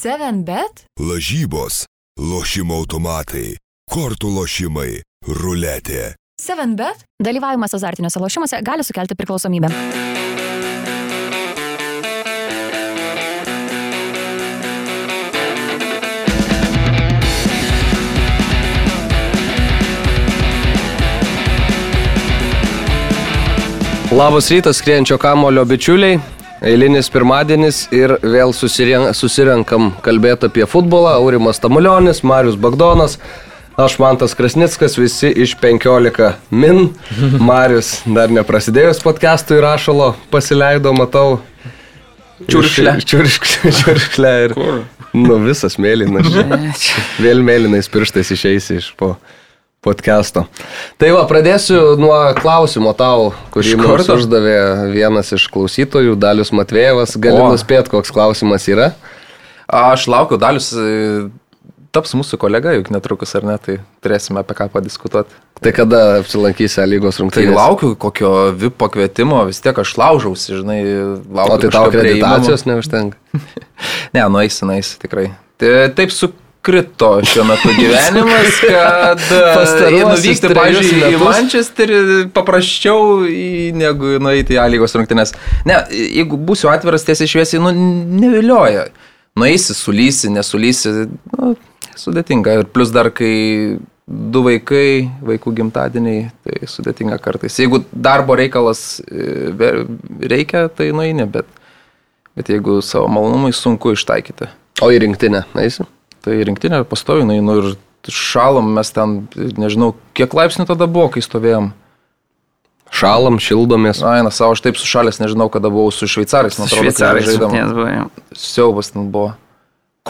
7bet? Lažybos, lošimo automatai, kortų lošimai, ruletė. 7bet? Dalyvavimas azartiniuose lošimuose gali sukelti priklausomybę. Labas rytas, skrienčio kamulio bičiuliai. Eilinis pirmadienis ir vėl susiren- susirenkam kalbėti apie futbolą. Aurimas Tamulionis, Marius Bagdonas, aš Mantas Krasnickas, visi iš 15 min. Marius dar neprasidėjus podcast'ui rašalo pasileido, matau. Čiurkšlę. Čiurkšlę. Čiurkšlę ir. Kur? Nu visas mėlynas. Vėl mėlynais pirštais išeisi iš po podcast'o. Tai va, pradėsiu nuo klausimo tau, kurį mums uždavė vienas iš klausytojų, Dalius Matvėjevas. Gali nuspėti, koks klausimas yra? Aš laukiu, Dalius e, taps mūsų kolega, juk netrukus ar ne, tai turėsime apie ką padiskutuoti. Tai kada apsilankysi lygos Tai rungtynėse? laukiu kokio VIP pakvietimo, vis tiek aš laužausi, žinai, laukiu. O tai tau akreditacijos neužtenka? Ne, nueisi, nueisi tikrai. Tai, taip sukrito šiuo metu gyvenimas, kad e, nuvykti, pavyzdžiui, į. Manchesterį paprasčiau į- negu nueiti į A lygos rungtynės. Ne, jeigu būsiu atviras tiesiai šviesiai, nu, nevilioja. Nueisi, sulysi, nesulysi, nu, sudėtinga. Ir plus dar, kai du vaikai, vaikų gimtadieniai, tai sudėtinga kartais. Jeigu darbo reikalas e, reikia, tai nueini, bet, bet jeigu savo malonumui sunku ištaikyti. O į rinktinę, eisi? Tai rinktinė pastovi, nueinu ir šalom mes ten, nežinau, kiek laipsnių tada buvo, kai stovėjom. Šalam, šildomės. Na, eina savo, aš taip sušalęs, nežinau, kada buvau su šveicarais, man atrodo, Šveicarai žaidėm. žaidėjas buvo. jo. Siaubas ten buvo.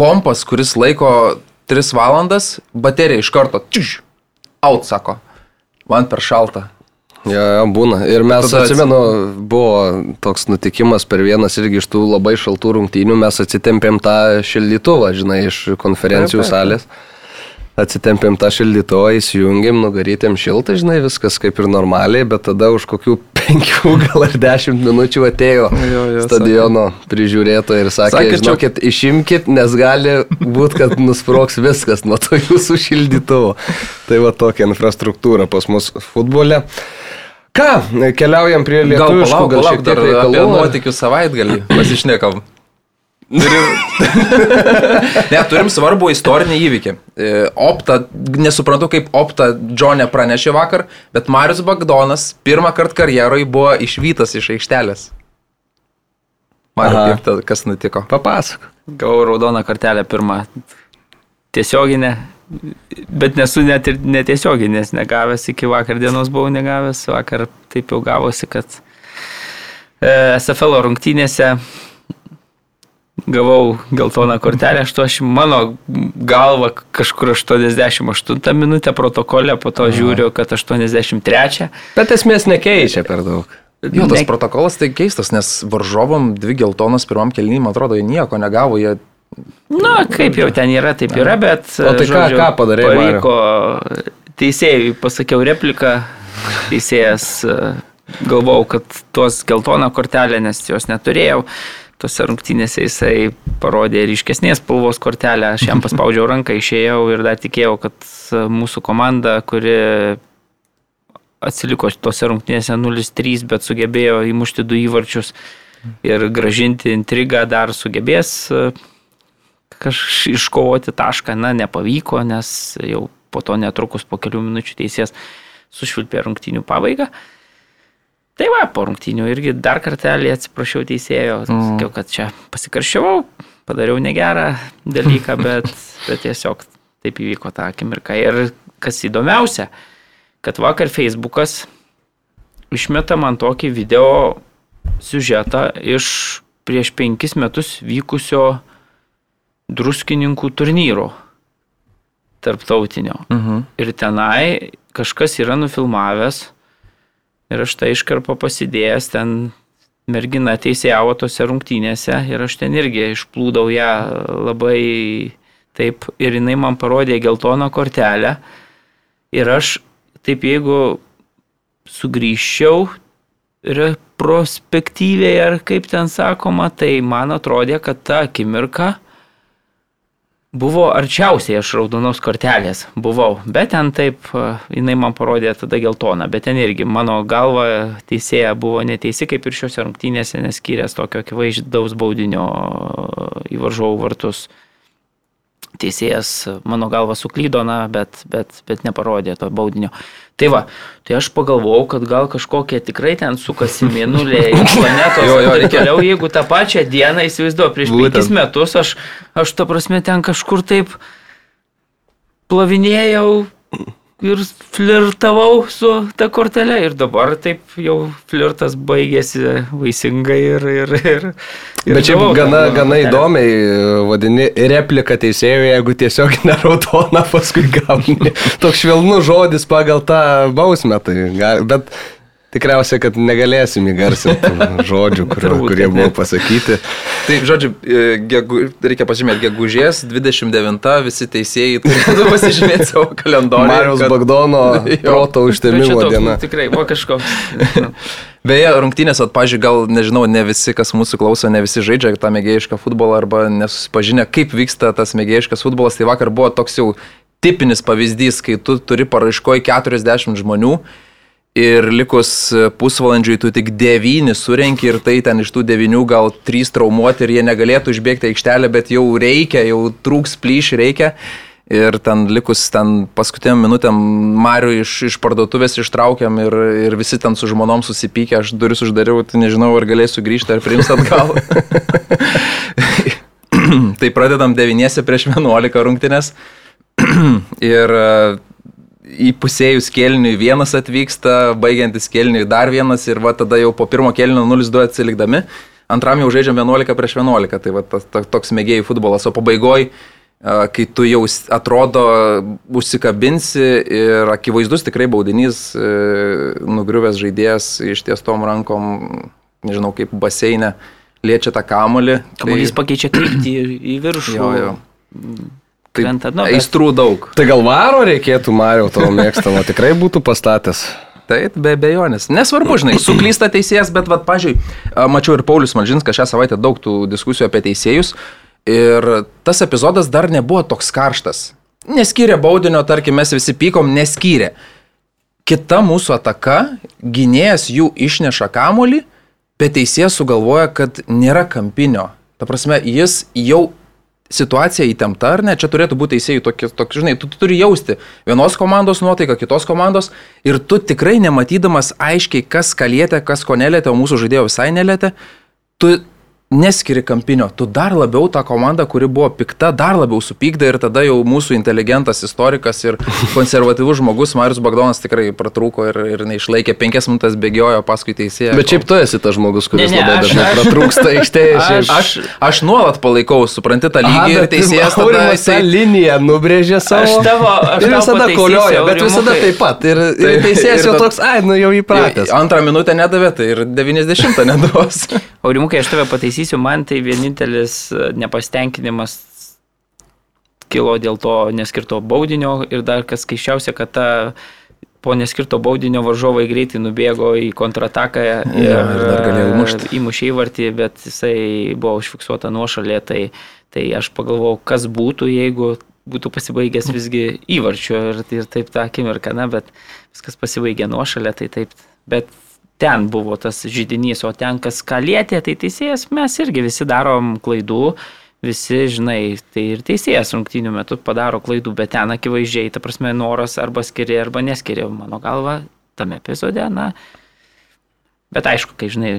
Kompas, kuris laiko 3 valandas, baterija iš karto, čiš, out sako. Man per šaltą. Jo, jo, būna. Ir mes Tada atsimenu, buvo toks nutikimas per vienas irgi iš tų labai šaltų rungtynių, mes atsitempėm tą šildytuvą, žinai, iš konferencijų Taip, taip, salės. Atitempėm tą šildytuvą, įsijungėm, nugarytėm šiltą, žinai, viskas kaip ir normaliai, bet tada už kokių penkių gal ar dešimt minučių atėjo Jo, jo, stadiono prižiūrėtoja ir sakė, Sakė, sakė čia- žinokit, išimkit, nes gali būti, kad nusproks viskas nuo to jūsų šildytuvo. Tai va tokia infrastruktūra pas mus futbole. Ką, keliaujam prie Gal lietuviškų, palauk, gal palauk, šiek dar tiek apie reikalų. nuotikių savaitgalį pasišnekam. Turim, ne, turim svarbų istorinį įvykį. E, Opta, nesuprantu, kaip Opta Džonė pranešė vakar, bet Marius Bagdonas pirmą kartą karjeroje buvo išvytas iš aikštelės. Aha. kaip ta, kas nutiko? Papasakok. Gavau raudoną kortelę pirmą tiesioginę, bet nesu net ir netiesioginės negavęs, iki vakar dienos buvau negavęs, vakar taip jau gavosi, kad e, SFL rungtynėse gavau geltoną kortelę, 80, mano galva kažkur 88 minutę protokolė, po to žiūriu, kad 83. Bet esmės nekeičia per daug. Jo, tas Ne- protokolas tai keistas, nes varžovom dvi geltonas pirmam kelnym, atrodo, jie nieko negavo, jie Na, kaip jau ten yra, taip yra, bet... O tai ką- ką padarei, Mariau? Pavyko teisėjui, pasakiau repliką, teisėjas e, galvojau, kad tuos geltoną kortelę, nes jos neturėjau. Tose rungtynėse jisai parodė ryškesnės spalvos kortelę, aš jam paspaudžiau ranką, išėjau ir dar tikėjau, kad e, mūsų komanda, kuri atsiliko tose rungtynėse 0-3, bet sugebėjo įmušti du įvarčius ir gražinti intrigą, dar sugebės e, kažkaip iškovoti tašką, na, nepavyko, nes jau po to netrukus po kelių minučių teisės sušvilpė rungtynių pabaigą. Tai va, po rungtynių irgi dar kartelį atsiprašiau teisėjo, Mm. sakiau, kad čia pasikarščiavau, padariau negerą dalyką, bet, bet tiesiog taip įvyko tą akimirką. Ir kas įdomiausia, kad vakar Facebookas išmeta man tokį video siužetą iš prieš penkis metus vykusio druskininkų turnyro tarptautinio. Mhm. Ir tenai kažkas yra nufilmavęs ir aš tą iškarpą pasidėjęs ten mergina teisėjavo tose rungtynėse ir aš ten irgi išplūdau ją labai taip ir jinai man parodė geltoną kortelę ir aš taip jeigu sugrįžčiau retrospektyviai ar kaip ten sakoma, tai man atrodė, kad ta akimirka Buvo arčiausiai aš raudonos kortelės, buvau, bet ten taip, e, jinai man parodė tada geltoną, bet ten irgi mano galva teisėja buvo neteisi, kaip ir šiuose rungtynėse, neskyręs tokio akivaizdaus baudinio į varžovų vartus. Teisėjas mano galva suklydo, na, bet, bet, bet neparodė to baudinio. Tai va, tai aš pagalvojau, kad gal kažkokie tikrai ten sukasi mėnuliai planetos. Jo, jo, reikia. toliau, jeigu tą pačią dieną įsivaizduoju, prieš Būtent. penkis metus aš, aš ta prasme ten kažkur taip plavinėjau ir flirtavau su ta kortelė ir dabar taip jau flirtas baigėsi vaisingai ir... ir, ir, ir Bet tą gana, gana įdomiai e, vadini replika teisėjų, jeigu tiesiog neraudoną paskui gauni. Toks švelnus žodis pagal tą bausmę. Tai gal, bet tikriausiai, kad negalėsim įgarsinti žodžių, kur, kurie buvo pasakyti. Tai, žodžiu, e, gegu, reikia pažymėti, gegužės 29 visi teisėjai turėtų pasižymėti savo kalendorių. Marijos kad- Bagdono proto užtemimo diena. Tikrai buvo kažkoks. Beje, rungtynės, atpažiūrėjau, gal nežinau, ne visi, kas mūsų klauso, ne visi žaidžia tą mėgėjišką futbolą arba nesusipažinę, kaip vyksta tas mėgėjiškas futbolas. Tai vakar buvo toks jau tipinis pavyzdys, kai tu turi paraiškoji 40 žmonių ir likus pusvalandžiui tu tik 9 surenki ir tai ten iš tų 9 gal 3 traumuoti ir jie negalėtų išbėgti aikštelę, bet jau reikia, jau trūks plyš reikia. Ir ten likus ten paskutiniam minutėm Mariu iš, iš parduotuvės ištraukiam ir, ir visi ten su žmonom susipykę, aš duris uždariau, tai nežinau, ar galėsiu grįžti ar priims atgal. tai pradedam 9 prieš 11 rungtynės. ir e, įpusėjus kelniui vienas atvyksta, baigiantis kelniui dar vienas ir va tada jau po pirmo kelnio 0-2 atsilikdami. Antram jau žaidžiam 11 prieš 11, tai va tas, toks mėgėjų futbolas, o pabaigoje kai tu jau atrodo užsikabinsi ir akivaizdus tikrai baudinys, e, nugriuvęs žaidėjas ištiestom rankom, nežinau kaip baseinė, liečia tą kamolį. Kamuolys pakeičia kryptį į- į viršų. Jo, jo. Tai Krenta, nu, bet- aistrų daug. Tai gal varo reikėtų, Mario, tavo mėgstamo, tikrai būtų pastatęs. Taip, be abejonės. Nesvarbu, žinai, suklysta teisėjas, bet, vad, pažiūrėjau, mačiau ir Paulius Malžinskas šią savaitę daug tų diskusijų apie teisėjus. Ir tas epizodas dar nebuvo toks karštas. Neskyrė baudinio, tarkim, mes visi pykom, neskyrė. Kita mūsų ataka, gynėjas jų išneša kamolį, bet teisėjas sugalvoja, kad nėra kampinio. Ta prasme, jis jau situacija įtempta, ar ne? Čia turėtų būti teisėjai tokie, tokie žinai, tu, tu turi jausti vienos komandos nuotaiką, kitos komandos ir tu tikrai nematydamas aiškiai, kas ką lietė, kas ko nelietė, o mūsų žaidėjo visai nelietė, tu neskiri kampinio, tu dar labiau tą komandą, kuri buvo pikta, dar labiau supykdai ir tada jau mūsų inteligentas, istorikas ir konservatyvus žmogus Marius Bagdonas tikrai pratrūko ir, ir neišlaikė, penkias minutės bėgiojo paskui teisėją. Bet šiaip tu esi tas žmogus, kuris Ne, ne, labai aš- dažnai aš- pratrūksta aikštėje. aš-. Aš, aš nuolat palaikau, supranti tą lygį ir teisėjas tą jisai- liniją nubrėžė savo. Aš tavo- aš ir visada kolioja, bet visada taip pat. Ir, ir Tai- teisėjas ir jau toks, ai, nu jau įpratęs. Antrą minutę nedavė, tai ir 90 neduos. Aurimukai, aš tave pataisysiu, man tai vienintelis e, nepastenkinimas kilo dėl to neskirto baudinio ir dar kas keiščiausia, kad ta po neskirto baudinio varžovai greitai nubėgo į kontrataką ir, ir dar galėjo įmušti. e, įmušė įvartį, bet jisai buvo užfiksuota nuošalė, tai, tai aš pagalvojau, kas būtų, jeigu būtų pasibaigęs visgi įvarčiu ir, ir taip tą akimirką, na, bet viskas pasibaigė nuošalė, tai taip, bet ten buvo tas žydinys, o ten kas ką lietė, tai teisėjas mes irgi visi darom klaidų, visi, žinai, tai ir teisėjas rungtynių metu padaro klaidų, bet ten akivaizdžiai, ta prasme, noras arba skiria, arba neskiria, mano galva, tame epizode, na. Bet aišku, kai, žinai,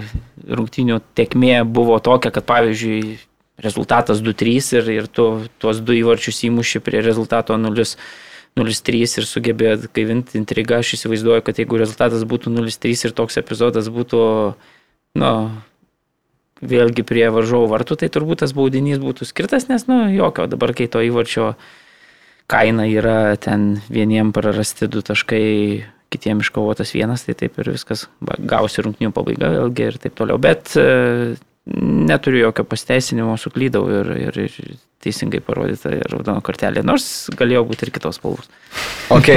rungtynių tekmė buvo tokia, kad, pavyzdžiui, rezultatas 2-3 ir, ir tu tuos du įvarčius įmuši prie rezultato 0. 0-3 ir sugebėjo gaivinti intrigą. Aš įsivaizduoju, kad jeigu rezultatas būtų 0-3 ir toks epizodas būtų, nu, vėlgi prie varžovų vartų, tai turbūt tas baudinys būtų skirtas, nes, nu, jokio dabar, kai to įvarčio kaina yra ten vieniem prarasti du taškai, kitiem iškovotas vienas, tai taip ir viskas gausi rungtinių pabaiga vėlgi ir taip toliau. Bet neturiu jokio pasteisinimo, suklydau ir, ir, ir teisingai parodyta raudona kortelė, nors galėjo būti ir kitos spalvos. Ok.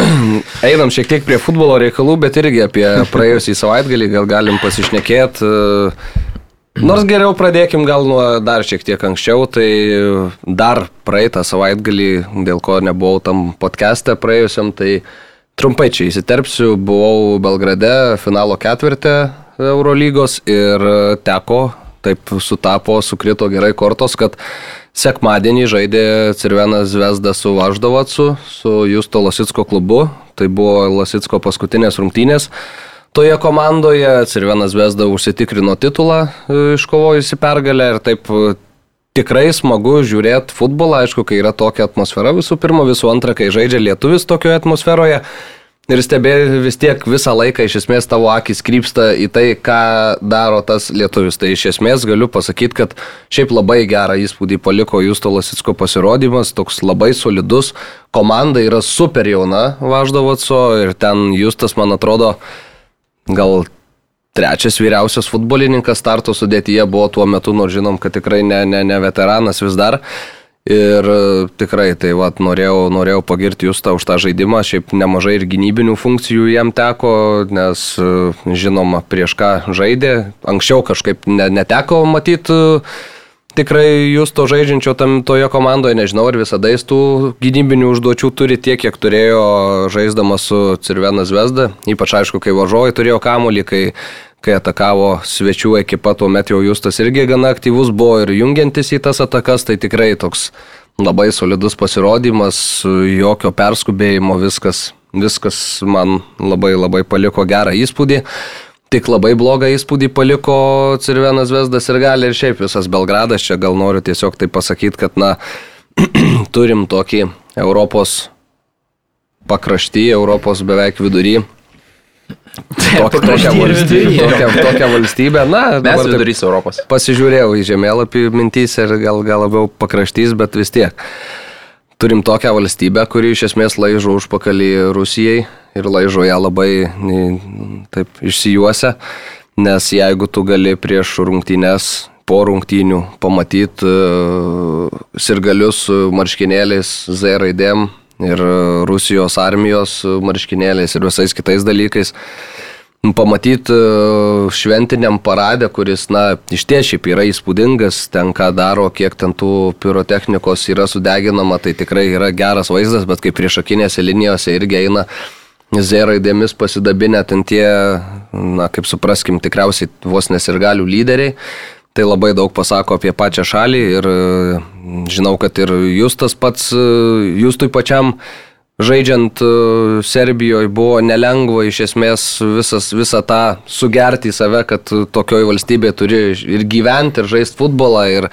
Einam šiek tiek prie futbolo reikalų, bet irgi apie praėjusį savaitgalį gal galim pasišnekėti. Nors geriau pradėkim gal nuo dar šiek tiek anksčiau, tai dar praeitą savaitgalį, dėl ko nebuvau tam podcast'e praėjusiam, tai trumpai čia įsiterpsiu, buvau Belgrade finalo ketvirtė Eurolygos ir teko, taip sutapo, sukrito gerai kortos, kad sekmadienį žaidė Cirvenas Vesda su Važdovacu, su Justo Lasitsko klubu, tai buvo Lasitsko paskutinės rungtynės. Toje komandoje Cirvenas Vesda užsitikrino titulą, e, iškovojusi pergalę ir taip e, tikrai smagu žiūrėti futbolą, aišku, kai yra tokia atmosfera visų pirma, visų antra, kai žaidžia lietuvis tokioje atmosferoje. Ir stebėjai vis tiek visą laiką iš esmės tavo akis krypsta į tai, ką daro tas lietuvis. Tai iš esmės galiu pasakyti, kad šiaip labai gerą įspūdį paliko Justo Lasitsko pasirodymas, toks labai solidus, komanda yra super jauna Važdovaco ir ten Justas, man atrodo, gal trečias vyriausias futbolininkas starto sudėtyje buvo tuo metu, nors žinom, kad tikrai ne, ne, ne veteranas vis dar. Ir e, tikrai, tai vad, norėjau, norėjau pagirti jūs tą už tą žaidimą, šiaip nemažai ir gynybinių funkcijų jam teko, nes e, žinoma, prieš ką žaidė, anksčiau kažkaip ne, neteko matyti tikrai jūs to žaidžiančio tam toje komandoje, nežinau, ar visada jis tų gynybinių užduočių turi tiek, kiek turėjo žaisdamas su Cirvenas Vesda, ypač aišku, kai važovai turėjo kamuolį, kai, kai atakavo svečių ekipa, tuomet jau Justas irgi gana aktyvus buvo ir jungiantis į tas atakas, tai tikrai toks labai solidus pasirodymas, jokio perskubėjimo, viskas, viskas man labai labai paliko gerą įspūdį. Tik labai blogą įspūdį paliko Cirvenas Vesdas ir gali ir šiaip visas Belgradas. Čia gal noriu tiesiog tai pasakyti, kad, na, turim tokį Europos pakraštį, Europos beveik vidury. Tok, tokią, valstybę, tokią, tokią valstybę, na, Mes vidurys Europos. Pasižiūrėjau į žemėlapį mintys ir gal, gal labiau pakraštys, bet vis tiek. Turim tokią valstybę, kuri iš esmės laižo užpakalį Rusijai ir laižo ją labai taip išsijuose, nes jeigu tu gali prieš rungtynes po rungtynių pamatyti uh, sirgalius su marškinėliais Z raidėm ir Rusijos armijos marškinėliais ir visais kitais dalykais. Pamatyti šventiniam paradė, kuris, na, iš tiešiai yra įspūdingas, ten ką daro, kiek ten tų pirotechnikos yra sudeginama, tai tikrai yra geras vaizdas, bet kaip priešakinėse linijose irgi eina Z raidėmis pasidabinę ten tie, na kaip supraskim, tikriausiai vos nesirgalių lyderiai. Tai labai daug pasako apie pačią šalį ir e, žinau, kad ir Justas pats, e, Justui pačiam žaidžiant e, Serbijoje buvo nelengva iš esmės visas, visą tą sugerti į save, kad tokioje valstybėje turi ir gyventi, ir žaisti futbolą, ir,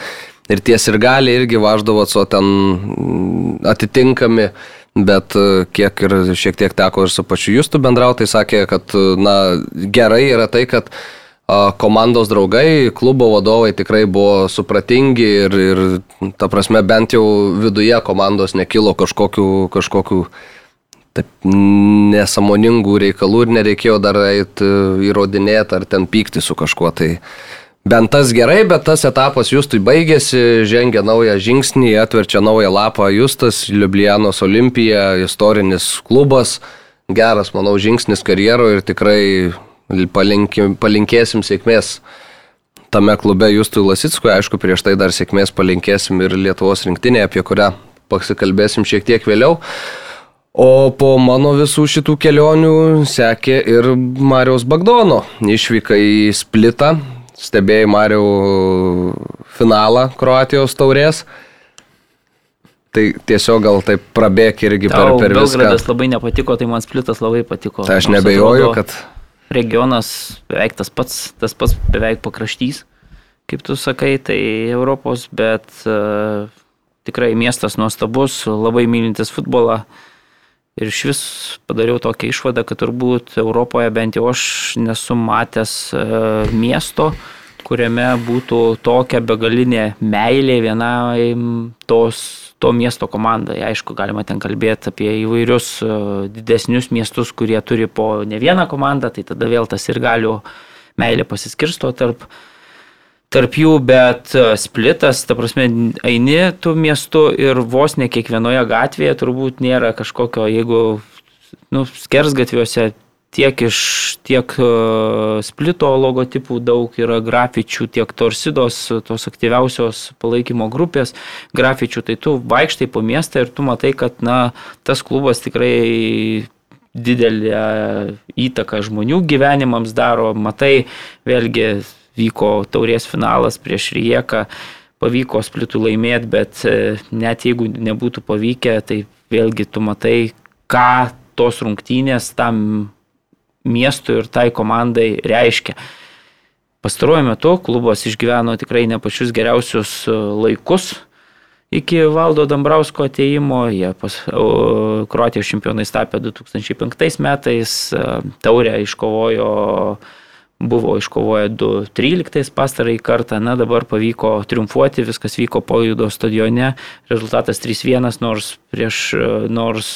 ir ties ir gali irgi važdavo, o ten atitinkami. Bet e, kiek ir šiek tiek teko ir su pačiu Justu bendrauti, tai sakė, kad na, gerai yra tai, kad komandos draugai, klubo vadovai tikrai buvo supratingi ir, ir ta prasme, bent jau viduje komandos nekilo kažkokių, kažkokių taip, nesamoningų reikalų ir nereikėjo dar eiti įrodinėti ar ten pykti su kažkuo. Tai Bent tas gerai, bet tas etapas Justui baigėsi, žengia naują žingsnį, atverčia naują lapą Justas, Liublianos Olimpija, istorinis klubas, geras, manau, žingsnis karjeroje ir tikrai palinkim, palinkėsim sėkmės tame klube Justui Lasickui, aišku, prieš tai dar sėkmės palinkėsim ir Lietuvos rinktinėje, apie kurią pasikalbėsim šiek tiek vėliau. O po mano visų šitų kelionių sekė ir Marijos Bagdono išvyka į Splitą, stebėjai Mariau finalą Kroatijos taurės. Tai tiesiog gal taip prabėg irgi per, Tau per viską. Belgradas labai nepatiko, tai man splitas labai patiko. Tai aš nebejoju, kad Regionas beveik tas pats, tas pats beveik pakraštys, kaip tu sakai, tai Europos, bet uh, tikrai miestas nuostabus, labai mylintis futbolą. Ir iš vis padariau tokią išvadą, kad turbūt Europoje bent jau aš nesu matęs e, miesto, kuriame būtų tokia begalinė meilė vienai tos, to miesto komandai. Aišku, galima ten kalbėti apie įvairius e, didesnius miestus, kurie turi po ne vieną komandą, tai tada vėl tas ir galiu meilė pasiskirsto tarp tarp jų, bet e, splitas, ta prasme, eini tų miestų ir vos ne kiekvienoje gatvėje turbūt nėra kažkokio, jeigu, nu, skersgatviuose tiek iš tiek e, splito logotipų daug yra grafičių, tiek torsidos, tos aktyviausios palaikymo grupės grafičių, tai tu vaikštai po miestą ir tu matai, kad na, tas klubas tikrai didelę įtaką žmonių gyvenimams daro, matai, vėlgi vyko taurės finalas prieš Rieką, pavyko splitų laimėti, bet e, net jeigu nebūtų pavykę, tai vėlgi tu matai, ką tos rungtynės tam miestui ir tai komandai reiškia. Pastaruoju metu klubas išgyveno tikrai ne pačius geriausius e, laikus iki Valdo Dambrausko ateimo. Jie pas, o, Kroatijos čempionais tapė 2005 metais, e, taurę iškovojo, buvo iškovoję 2013 pastarąjį kartą, na dabar pavyko triumfuoti, viskas vyko Pojudo stadione, rezultatas 3-1, nors prieš, e, nors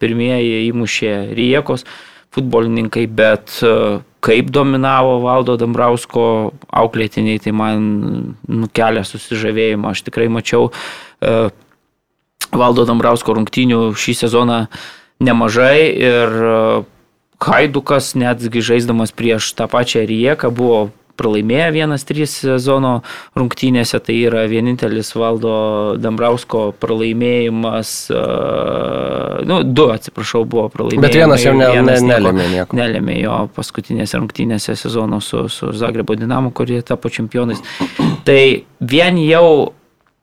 pirmieji įmušė Rijekos futbolininkai, bet e, kaip dominavo Valdo Dambrausko auklėtiniai, tai man nukelia susižavėjimą. Aš tikrai mačiau e, Valdo Dambrausko rungtynių šį sezoną nemažai ir e, Haidukas netgi žaisdamas prieš tą pačią Rieką buvo pralaimėję 1-3 sezono rungtynėse, tai yra vienintelis valdo Dambrausko pralaimėjimas, uh, nu, du, atsiprašau, buvo pralaimėjimas. Bet vienas jau ne, ne, nelėmė nieko. Nelėmė jo paskutinėse rungtynėse sezono su, su Zagrebo Dinamo, kurie tapo čempionais. Tai vien jau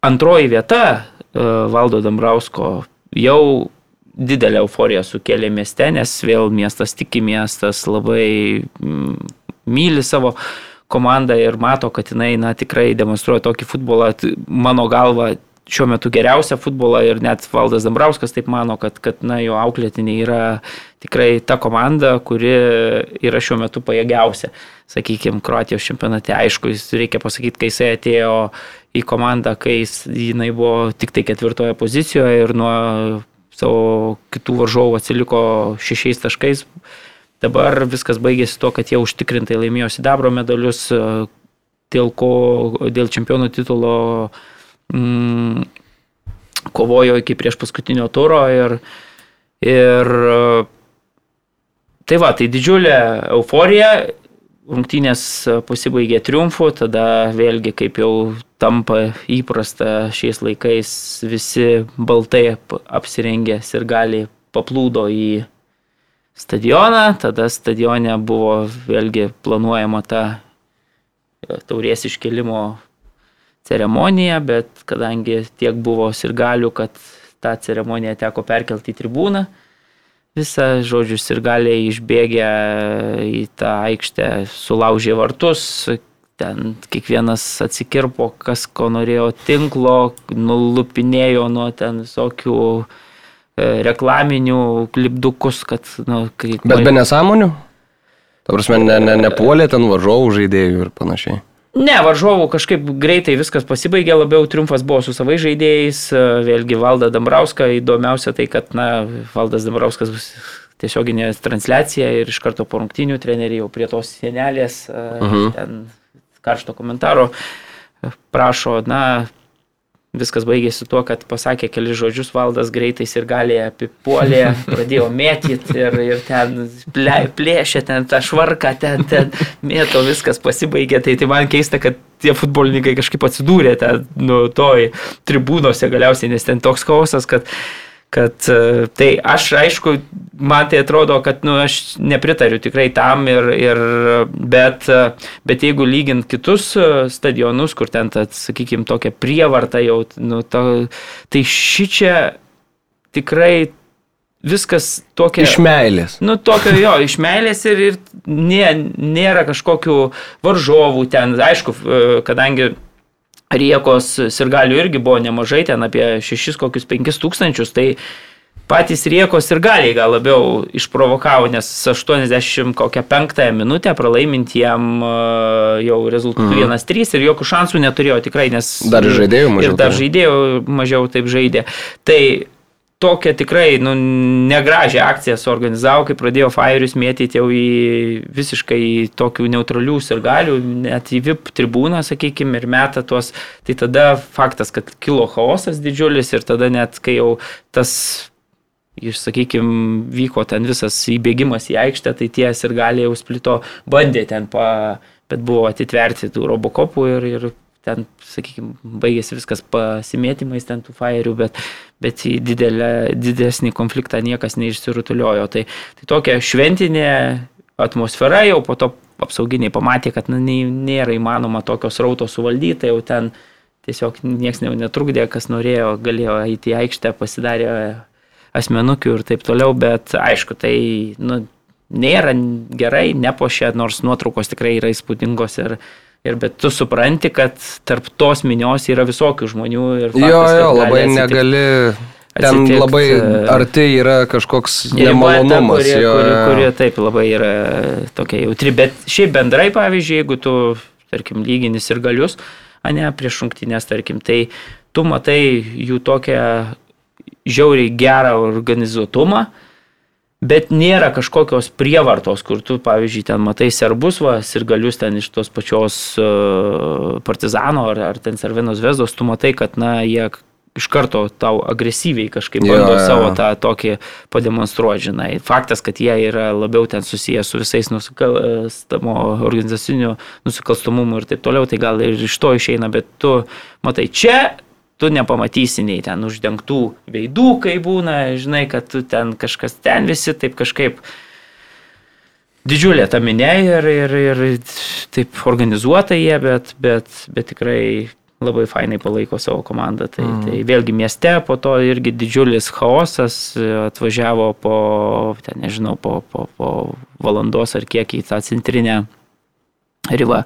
antroji vieta uh, valdo Dambrausko jau didelę euforiją sukėlė mieste, nes vėl miestas tiki miestas, labai mm, myli savo komanda ir mato, kad jinai na, tikrai demonstruoja tokį futbolą, mano galva, šiuo metu geriausią futbolą ir net Valdas Dambrauskas taip mano, kad, kad na, jo auklėtiniai yra tikrai ta komanda, kuri yra šiuo metu pajėgiausia. Sakykime, Kroatijos čempionate, aišku, jis reikia pasakyti, kai jisai atėjo į komandą, kai jis, jinai buvo tik tai ketvirtoje pozicijoje ir nuo savo kitų varžovų atsiliko šešiais taškais Dabar viskas baigėsi to, kad jie užtikrintai laimėjo sidabro medalius, e, dėl ko, dėl čempionų titulo mm, kovojo iki prieš paskutinio turo ir, ir tai va, tai didžiulė euforija, rungtynės pasibaigė triumfu, tada vėlgi kaip jau tampa įprasta šiais laikais visi baltai apsirengę ir gali paplūdo į stadioną, tada stadione buvo vėlgi planuojama ta e, taurės iškelimo ceremonija, bet kadangi tiek buvo sirgalių, kad tą ceremoniją teko perkelti į tribūną, visą, žodžiu, sirgaliai išbėgę į tą aikštę, sulaužė vartus, ten kiekvienas atsikirpo, kas ko norėjo tinklo, nulupinėjo nuo ten visokių uh, reklaminių klipdukus, kad... Nu, kai, Bet be nesąmonių? Ta prasme, ne, ne, nepuolė ten varžovų žaidėjų ir panašiai. Ne, varžovų kažkaip greitai viskas pasibaigė, labiau triumfas buvo su savai žaidėjais, e, vėlgi Valda Dambrauska, įdomiausia tai, kad, na, Valdas Dambrauskas bus tiesioginė transliacija ir iš karto po rungtinių treneriai jau prie tos sienelės, uh e, -huh. Mhm. ten karšto komentaro prašo, na, Viskas baigėsi tuo, kad pasakė keli žodžius, valdas greitai ir gali apipuolė, pradėjo mėtyti ir, ir ten plėšė ten tą švarką, ten, ten mėto, viskas pasibaigė. Tai, tai man keista, kad tie futbolininkai kažkaip atsidūrė ten, nu, toj tribūnose galiausiai, nes ten toks chaosas, kad kad e, tai aš aišku, man tai atrodo, kad nu, aš nepritariu tikrai tam, ir, ir, bet, e, bet jeigu lygint kitus e, stadionus, kur ten, tad, sakykime, tokia prievarta jau, nu, to, tai ši čia tikrai viskas tokia. Iš meilės. Nu, tokio jo, iš meilės ir, ir nė, nėra kažkokių varžovų ten, aišku, kadangi Riekos sirgalių irgi buvo nemažai, ten apie 6 kokius 5 tūkstančius, tai patys Riekos ir galiai gal labiau išprovokavo, nes 85 minutę pralaimint jam jau rezultatų mm. 1-3 ir jokių šansų neturėjo tikrai, nes... Dar žaidėjų mažiau. Ir dar žaidėjų mažiau taip žaidė. Tai tokią tikrai nu, negražią akciją suorganizavo, kai pradėjo Fairius mėtyti jau į visiškai tokių neutralių sirgalių, net į VIP tribūną, sakykime, ir meta tuos. Tai tada faktas, kad kilo chaosas didžiulis ir tada net kai jau tas iš, sakykime, vyko ten visas įbėgimas į aikštę, tai tie ir gali jau splito bandė ten, pa, bet buvo atitverti tų robokopų ir, ir ten, sakykime, baigėsi viskas pasimėtymais ten tų fairių, bet, bet į didelę, didesnį konfliktą niekas neišsirutuliojo. Tai, tai tokia šventinė atmosfera jau po to apsauginiai pamatė, kad nu, nėra įmanoma tokios rauto suvaldyti, tai jau ten tiesiog niekas netrukdė, kas norėjo, galėjo eiti į aikštę, pasidarė asmenukių ir taip toliau, bet aišku, tai nu, nėra gerai, nepošia, nors nuotraukos tikrai yra įspūdingos ir, ir bet tu supranti, kad tarp tos minios yra visokių žmonių ir... Faktas, jo, jo, labai atsitikt, negali. Ten atsitikt, labai e, arti yra kažkoks nemalonumas. Kurie, jo, kurie, jo. kurie taip labai yra tokia jautri, bet šiaip bendrai, pavyzdžiui, jeigu tu, tarkim, lyginis ir galius, a ne prieš rungtynės, tarkim, tai tu matai jų tokią žiauriai gerą organizuotumą, bet nėra kažkokios prievartos, kur tu, pavyzdžiui, ten matai serbus, va, ir galius ten iš tos pačios uh, partizano ar, ar ten Servinos Vesdos, tu matai, kad, na, jie iš karto tau agresyviai kažkaip bando jo, savo jo. tą tokį pademonstruoti, žinai. Faktas, kad jie yra labiau ten susiję su visais nusikalstamo organizaciniu nusikalstamumu ir taip toliau, tai gal ir iš to išeina, bet tu matai čia, tu nepamatysi nei ten uždengtų veidų, kai būna, žinai, kad tu ten kažkas ten visi taip kažkaip didžiulė ta minė ir, ir, ir taip organizuota jie, bet, bet, bet tikrai labai fainai palaiko savo komandą. Tai, mm. tai vėlgi mieste po to irgi didžiulis chaosas atvažiavo po, ten nežinau, po, po, po valandos ar kiek į tą centrinę ribą,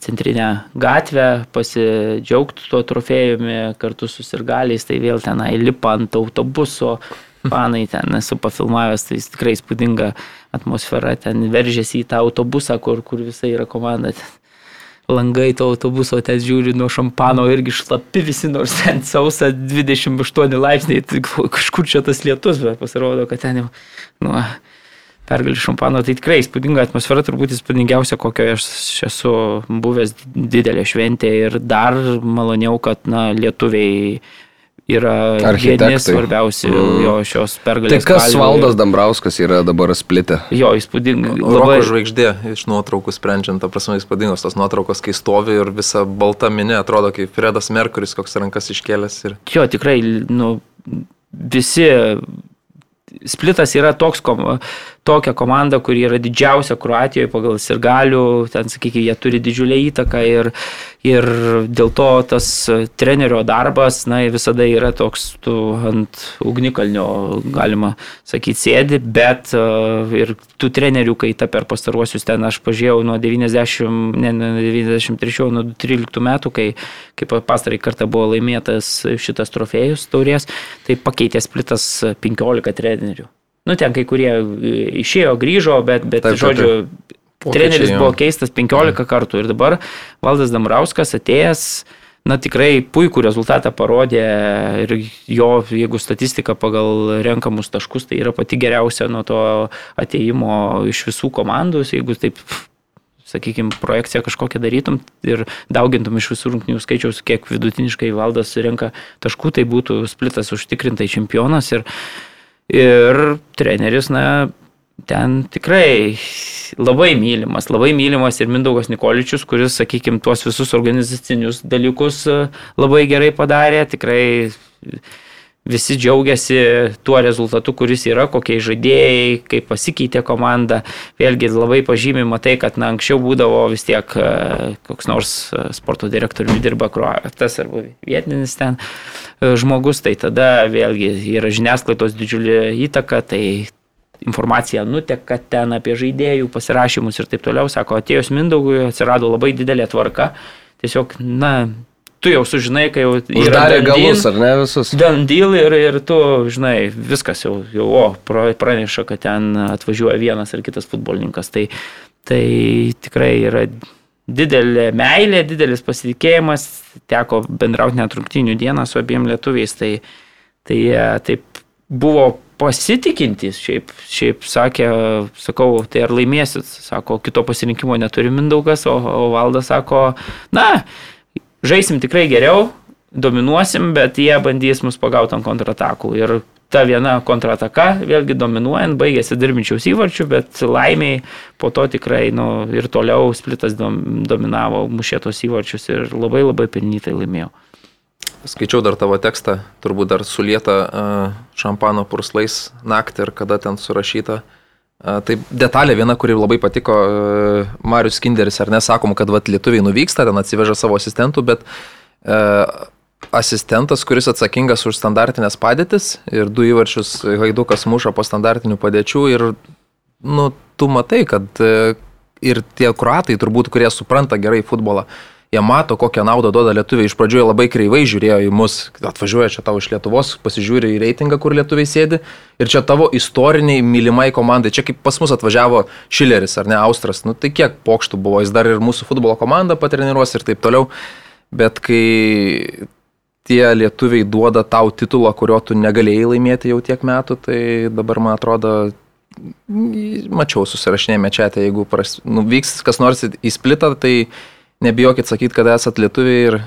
centrinę gatvę, pasidžiaugti tuo trofėjumi kartu su sirgaliais, tai vėl tenai lipa ant autobuso, fanai ten esu pafilmavęs, tai tikrai įspūdinga atmosfera, ten veržėsi į tą autobusą, kur, kur visai yra komanda. Ten langai to autobuso ten žiūri nuo šampano irgi šlapi visi, nors ten sausa 28 laipsniai, tai kažkur čia tas lietus, bet pasirodo, kad ten jau nu, pergalį šampano, tai tikrai įspūdinga atmosfera, turbūt įspūdingiausia, kokio aš esu buvęs didelė šventė ir dar maloniau, kad na, lietuviai yra vieni svarbiausi Mm. jo šios Tai pergalės. kas kalvių. Valdas Dambrauskas yra dabar splitę? Jo, įspūdinga. Labai Labai žvaigždė iš nuotraukų sprendžiant, ta prasme įspūdingos tos nuotraukos, kai stovi ir visa balta minė atrodo kaip Fredas Merkuris, koks rankas iškėlęs. Ir... Jo, tikrai, nu, visi. Splitas yra toks, kom, tokia komanda, kuri yra didžiausia Kroatijoje pagal sirgalių, ten, sakykime, jie turi didžiulę įtaką ir, ir dėl to tas trenerio darbas, na, visada yra toks, tu ant ugnikalnio, galima sakyti, sėdi, bet uh, ir tų trenerių kaita per pastaruosius ten, aš pažiūrėjau nuo 90, ne, nuo 93, nuo 13 metų, kai, kai pastarai kartą buvo laimėtas šitas trofėjus taurės, tai pakeitė splitas 15 trenerių. Nu, ten kai kurie e, išėjo, grįžo, bet, bet Taip, taip, žodžiu, Pokyčiai, treneris jo. buvo keistas 15 kartų ir dabar Valdas Damrauskas atėjęs, na tikrai puikų rezultatą parodė ir jo, jeigu statistika pagal renkamus taškus, tai yra pati geriausia nuo to ateimo iš visų komandų, jeigu taip sakykime, projekciją kažkokią darytum ir daugintum iš visų rungtinių skaičiaus, kiek vidutiniškai valdas renka taškų, tai būtų splitas užtikrintai čempionas ir, ir treneris, na, ten tikrai labai mylimas, labai mylimas ir Mindaugas Nikoličius, kuris, sakykime, tuos visus organizacinius dalykus e, labai gerai padarė, tikrai visi džiaugiasi tuo rezultatu, kuris yra, kokie žaidėjai, kaip pasikeitė komanda. Vėlgi labai pažymima tai, kad na, anksčiau būdavo vis tiek e, koks nors e, sporto direktoriumi dirba kruatas arba vietinis ten žmogus, tai tada vėlgi yra žiniasklaidos didžiulė įtaka, tai informacija nuteka ten apie žaidėjų pasirašymus ir taip toliau. Sako, atėjus Mindaugui atsirado labai didelė tvarka. Tiesiog, na, tu jau sužinai, kai jau Uždarė galus, ar ne visus? Done deal ir, ir tu, žinai, viskas jau, jau o, pra- praneša, kad ten atvažiuoja vienas ar kitas futbolininkas. Tai, tai tikrai yra didelė meilė, didelis pasitikėjimas. Teko bendrauti net rungtinių dieną su abiem lietuviais. Tai, tai jie taip buvo pasitikintys, šiaip, šiaip sakė, sakau, tai ar laimėsit, sako, kito pasirinkimo neturi Mindaugas, o, o Valdas sako, na, žaisim tikrai geriau, dominuosim, bet jie bandys mus pagauti ant kontratakų. Ir ta viena kontrataka, vėlgi dominuojant, baigėsi dirbinčiaus įvarčių, bet laimiai po to tikrai nu, ir toliau splitas dom, dominavo mušėtos įvarčius ir labai labai pelnytai laimėjo. Skaičiau dar tavo tekstą, turbūt dar sulieta uh, šampano purslais naktį ir kada ten surašyta. Uh, tai detalė viena, kuri labai patiko, uh, Marius Kinderis, ar nesakom, kad vat, lietuviai nuvyksta, ten atsiveža savo asistentų, bet asistentas, kuris atsakingas už standartinės padėtis ir du įvarčius Haidukas muša po standartinių padėčių ir, nu, tu matai, kad uh, ir tie kruatai turbūt, kurie supranta gerai futbolą, jie mato, kokią naudą duoda lietuviai. Iš pradžių jie labai kreivai žiūrėjo į mus, atvažiuoja čia tau iš Lietuvos, pasižiūri į reitingą, kur lietuviai sėdi. Ir čia tavo istoriniai mylimai komandai. Čia kaip pas mus atvažiavo Šileris ar ne Austras. Nu tai kiek pokštų buvo, jis dar ir mūsų futbolo komandą patreniruos ir taip toliau. Bet kai tie lietuviai duoda tau titulą, kurio tu negalėjai laimėti jau tiek metų, tai dabar man atrodo mačiau susirašinėjame čia, tai jeigu pras, nu, vyks kas nors į splitą, tai nebijokit sakyti, kad esat lietuviai ir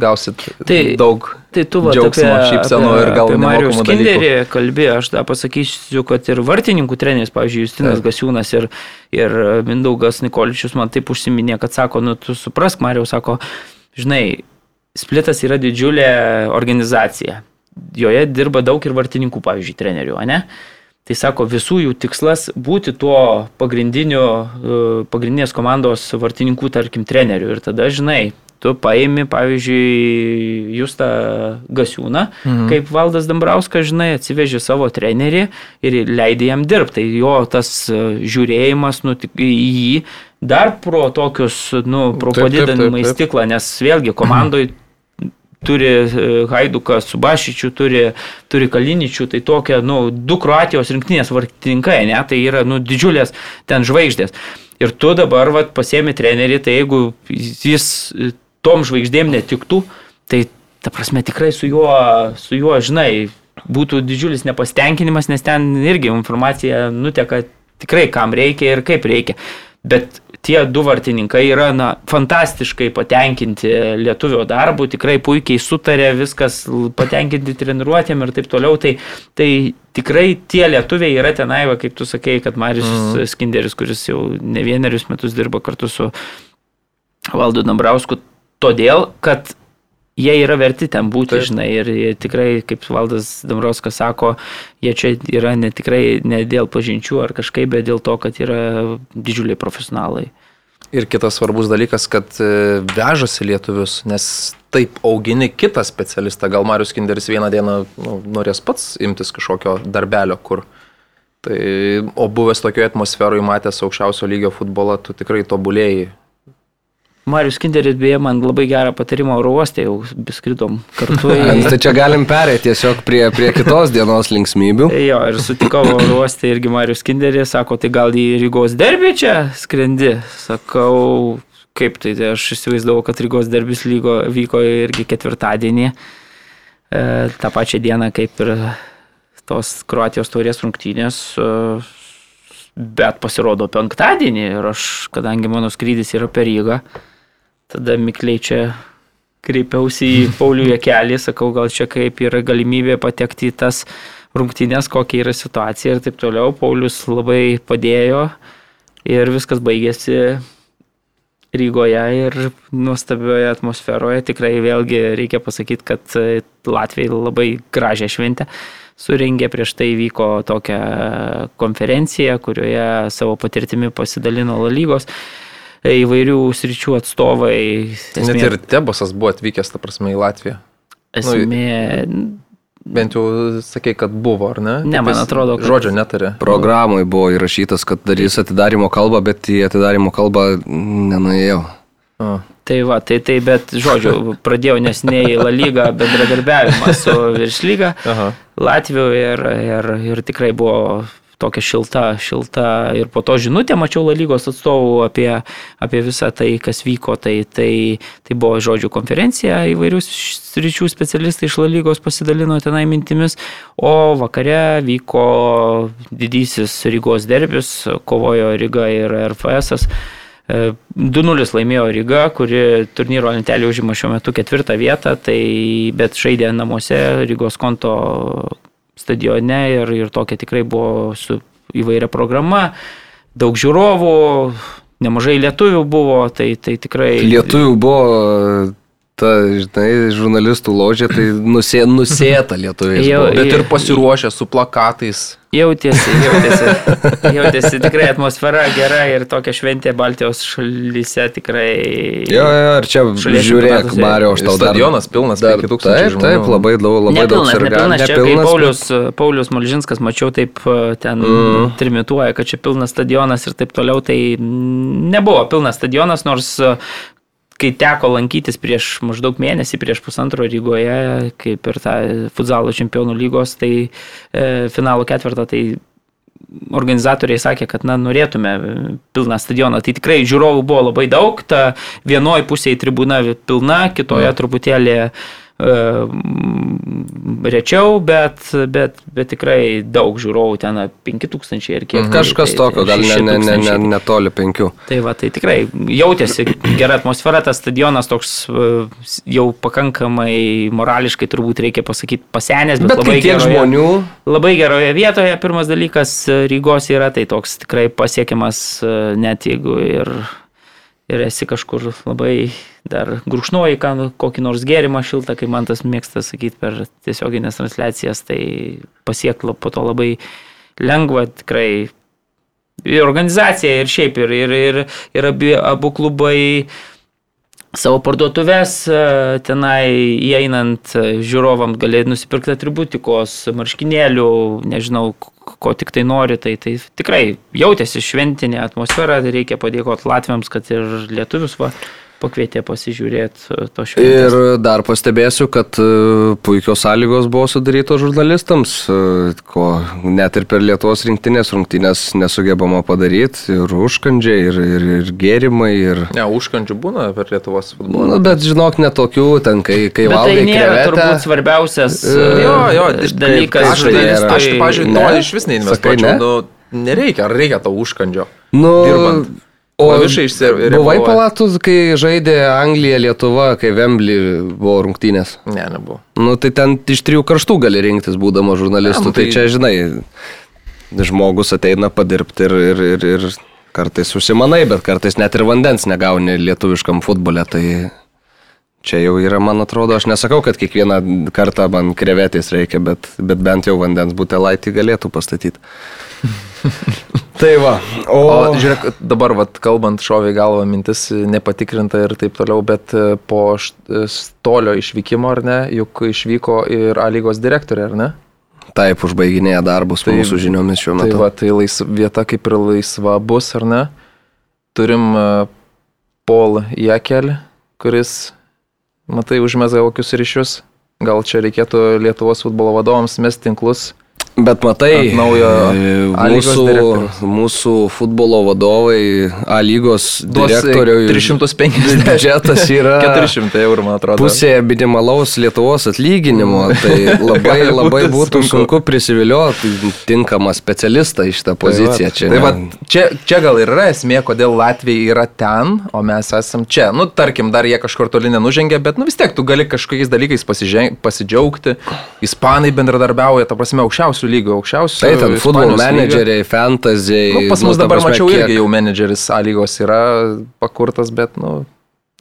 gausit tai, daug tai tu va, džiaugsmo, šypsenų ir gal Marijos Kinderį kalbėjo, aš dar pasakysiu, kad ir vartininkų treneris, pavyzdžiui, Justinas Taip. Gasiūnas ir, ir Mindaugas Nikoličius man taip užsiminė, kad sako, nu tu suprask, Marijau, sako, žinai, Splitas yra didžiulė organizacija. Joje dirba daug ir vartininkų, pavyzdžiui, trenerių, ne? Tai sako, visų jų tikslas būti tuo pagrindiniu, e, pagrindinės komandos vartininkų, tarkim, treneriu. Ir tada, žinai, tu paimi, pavyzdžiui, Justą Gasiūną, mhm. kaip Valdas Dambrauskas, žinai, atsivežė savo trenerį ir leidė jam dirbti. Tai jo tas e, žiūrėjimas nu, į jį dar pro tokius, nu, pro padidinamą į stiklą, nes vėlgi komandoje turi e, Haiduką, Subašičių, turi, turi Kaliničių, tai tokia, nu, du Kroatijos rinktinės vartininkai, ne, tai yra, nu, didžiulės ten žvaigždės. Ir tu dabar, vat, pasiemi trenerį, tai jeigu jis e, tom žvaigždėm netiktų, tai, ta prasme, tikrai su juo, su juo, žinai, būtų didžiulis nepastenkinimas, nes ten irgi informacija nuteka tikrai kam reikia ir kaip reikia. Bet tie du vartininkai yra na, fantastiškai patenkinti lietuvio darbu, tikrai puikiai sutarė, viskas patenkinti treniruotėm ir taip toliau. Tai, tai tikrai tie lietuviai yra tenai, va, kaip tu sakei, kad Marius mm. Skinderis, kuris jau ne vienerius metus dirba kartu su Valdu Dambrausku, todėl, kad jie yra verti ten būti, Taip. Žinai, ir tikrai, kaip Valdas Dambrauskas sako, jie čia yra ne tikrai ne dėl pažinčių ar kažkaip, bet dėl to, kad yra didžiuliai profesionalai. Ir kitas svarbus dalykas, kad e, vežasi lietuvius, nes taip augini kitą specialistą. Gal Marius Kinderis vieną dieną nu, norės pats imtis kažkokio darbelio, kur. Tai, o buvęs tokioje atmosferoje, matęs aukščiausio lygio futbolą, tu tikrai tobulėjai. Marius Kinderis beje man labai gerą patarimą oro uostė, jau skridom kartu. į- Tai čia galim perėti tiesiog prie, prie kitos dienos linksmybių. Jo, ir sutikau oro uostė irgi Marius Kinderį, sako, tai gal į Rygos derbį čia skrendi. Sakau, kaip tai, tai aš įsivaizdavau, kad Rygos derbis lygo, vyko irgi ketvirtadienį, e, tą pačią dieną kaip ir tos Kroatijos taurės rungtynės. E, bet pasirodo penktadienį ir aš, kadangi mano skrydis yra per Rygą, tada mikliai čia kreipiausi į Paulių Jekelį, sakau, gal čia kaip yra galimybė patekti į tas rungtynės, kokia yra situacija ir taip toliau. Paulius labai padėjo ir viskas baigėsi Rygoje ir nuostabioje atmosferoje. Tikrai vėlgi reikia pasakyti, kad Latvijai labai gražią šventę surengė, prieš tai vyko tokia konferencija, kurioje savo patirtimi pasidalino La lygos e, įvairių sričių atstovai. Net ir Tebosas buvo atvykęs, ta prasme, į Latviją. esmė, Bent jau sakei, kad buvo, ar ne? Ne, Tik man atrodo, kad- Žodžio netarė. Programai buvo įrašytas, kad darys atidarimo kalbą, bet į atidarimo kalbą nenuėjau. A. Tai va, tai tai, bet žodžiu, pradėjau nesiniai La lygą bendradarbiavimą su Viršlyga. Latvijų ir, ir, ir tikrai buvo tokia šilta, šilta ir po to žinutė mačiau La lygos atstovų apie, apie visą tai, kas vyko. Tai, tai, tai buvo žodžių konferencija, įvairius sričių specialistai iš La lygos pasidalino tenai mintimis, o vakare vyko didysis Rygos derbis, kovojo Ryga ir RFS. -as. E, 2-0 laimėjo Ryga, kuri turnyro lentelį užima šiuo metu ketvirtą vietą, tai bet žaidė namuose, Rygos konto stadione ir, ir tokia tikrai buvo su įvairia programa, daug žiūrovų, nemažai lietuvių buvo, tai, tai tikrai... Lietuvių buvo ta, žinai, žurnalistų ložė, tai nusė, nusėta lietuviai. Bet ir pasiruošę su plakatais. Jautėsi, jautėsi, jautėsi tikrai atmosfera gera ir tokia šventė Baltijos šalyse tikrai... Jo, jo, ir čia žiūrėk. Mario, aš tau dar... Stadionas pilnas, dar 5000 Taip, žmonių. taip, labai daug, labai daug Nepilnas, sirgalių. nepilnas, čia kaip Paulius, Paulius Malžinskas, mačiau taip e, ten mm. trimituoja, kad čia pilnas stadionas ir taip toliau, tai nebuvo pilnas stadionas, nors kai teko lankytis prieš maždaug mėnesį, prieš pusantro Rygoje, kaip ir tą futzalo čempionų lygos, tai e, finalo ketvirtą, tai organizatoriai sakė, kad na, norėtume pilną stadioną. Tai tikrai žiūrovų buvo labai daug, ta vienoje pusėje tribūna pilna, kitoje truputėlį e, mm, rečiau, bet, bet, bet tikrai daug žiūrovų ten 5000 ir kiek. Kažkas tai- tokio, gal ne, ne, ne, ne, 6000. netoli penkių. Tai va, tai tikrai jautėsi gera atmosfera, tas stadionas toks e, jau pakankamai morališkai turbūt reikia pasakyti pasenęs, bet, Bet labai tiek geroje- žmonių, Labai geroje vietoje, pirmas dalykas e, Rygos yra, tai toks tikrai pasiekiamas e, net jeigu ir, ir esi kažkur labai dar grušnuoji, ką, kokį nors gėrimą šiltą, kai man tas mėgsta sakyti per tiesioginės transliacijas, tai pasiekti po to labai lengva tikrai. Ir organizacija, ir šiaip, ir, ir, ir, ir abi, abu klubai savo parduotuvės, e, tenai įeinant e, žiūrovams gali nusipirkti atributikos, marškinėlių, nežinau, ko tik tai nori, tai, tai tikrai jautėsi šventinė atmosfera, reikia padėkoti Latviams, kad ir lietuvius va, pakvietė pasižiūrėti e, to šventės. Ir dar pastebėsiu, kad e, puikios sąlygos buvo sudarytos žurnalistams, e, ko net ir per Lietuvos rinktinės rungtynės nesugebama padaryti. Ir užkandžiai, ir, ir, ir gėrimai, ir... Ne, užkandžių būna per Lietuvos futbolą. Nu, bet žinok, netokių, ten kai, kai Bet tai valgai nėra krevetę. turbūt svarbiausias Jo, jo, dalykas. Aš, tai tai, nėra. aš, tai, pažiūrėjau, Ne? to iš vis neinvestuočiau. ne? Nu, nereikia, ar reikia to užkandžio? Nu, dirbant. Klavišai išsiriebaluoja. Buvai palatus, kai žaidė Anglija, Lietuva, kai Vembly buvo rungtynės. Ne, nebuvo. Nu, tai ten iš trijų karštų gali rinktis, būdama žurnalistu. Jam, Tai tai- čia, žinai, žmogus ateina padirbti ir, ir, ir, ir kartais užsimanai, bet kartais net ir vandens negauni lietuviškam futbole. Tai čia jau yra, man atrodo, aš nesakau, kad kiekvieną kartą man krevetės reikia, bet, bet bent jau vandens butelaitį galėtų pastatyti. tai va, o... O žiūrėk, dabar, vat, kalbant, šovė į galvą mintis nepatikrinta ir taip toliau, bet e, po št- stolio išvykimo, ar ne, juk išvyko ir A lygos direktorė, ar ne? Taip, užbaiginėja darbus tai, Tai- mūsų žiniomis šiuo Tai metu. va, tai lais, vieta kaip ir laisva bus, ar ne? Turim e, Paul Jekel, kuris, matai, užmesga kokius ryšius. Gal čia reikėtų Lietuvos futbolo vadovams mesti tinklus. Bet matai, e, mūsų, mūsų futbolo vadovai A lygos e, direktoriui 350 biudžetas yra 400 eurų, man atrodo. pusė minimalaus Lietuvos atlyginimo. Tai labai, labai būtų sunku. sunku prisivilioti tinkamą specialistą į šitą poziciją. Čia, tai va, čia, čia gal ir yra esmė, kodėl Latvija yra ten, o mes esam čia. Nu, tarkim, dar jie kažkur toli nenužengė, bet nu vis tiek tu gali kažkokiais dalykais pasižen- pasidžiaugti. Ispanai bendradarbiauja, ta prasme, aukščiausių lygų, aukščiausių. Tai ten futbolo menedžeriai, fantasy. Nu, pas nu, mus ta dabar prasme, mačiau kiek- irgi jau menedžeris A lygos yra pakurtas, bet, nu,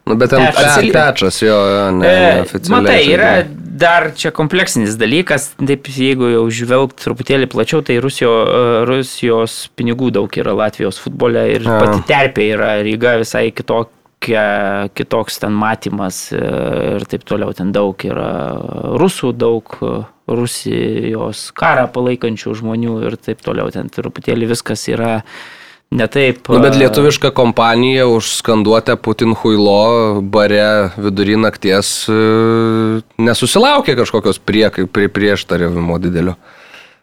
Nu, bet ten pe- pečas jo, jo, ne, E, neoficialiai. Matai, yra dar čia kompleksinis dalykas, taip jeigu jau žvelgt truputėlį plačiau, tai Rusijo, e, Rusijos pinigų daug yra Latvijos futbole ir A. pati terpė yra Ryga visai kitokia, kitoks ten matymas e, ir taip toliau, ten daug yra rusų, daug Rusijos karą palaikančių žmonių ir taip toliau, ten truputėlį viskas yra ne taip. Nu, bet e, lietuviška kompanija užskanduotę Putin Huilo bare vidury nakties e, nesusilaukė kažkokios prie, prie prieštaravimo didelio.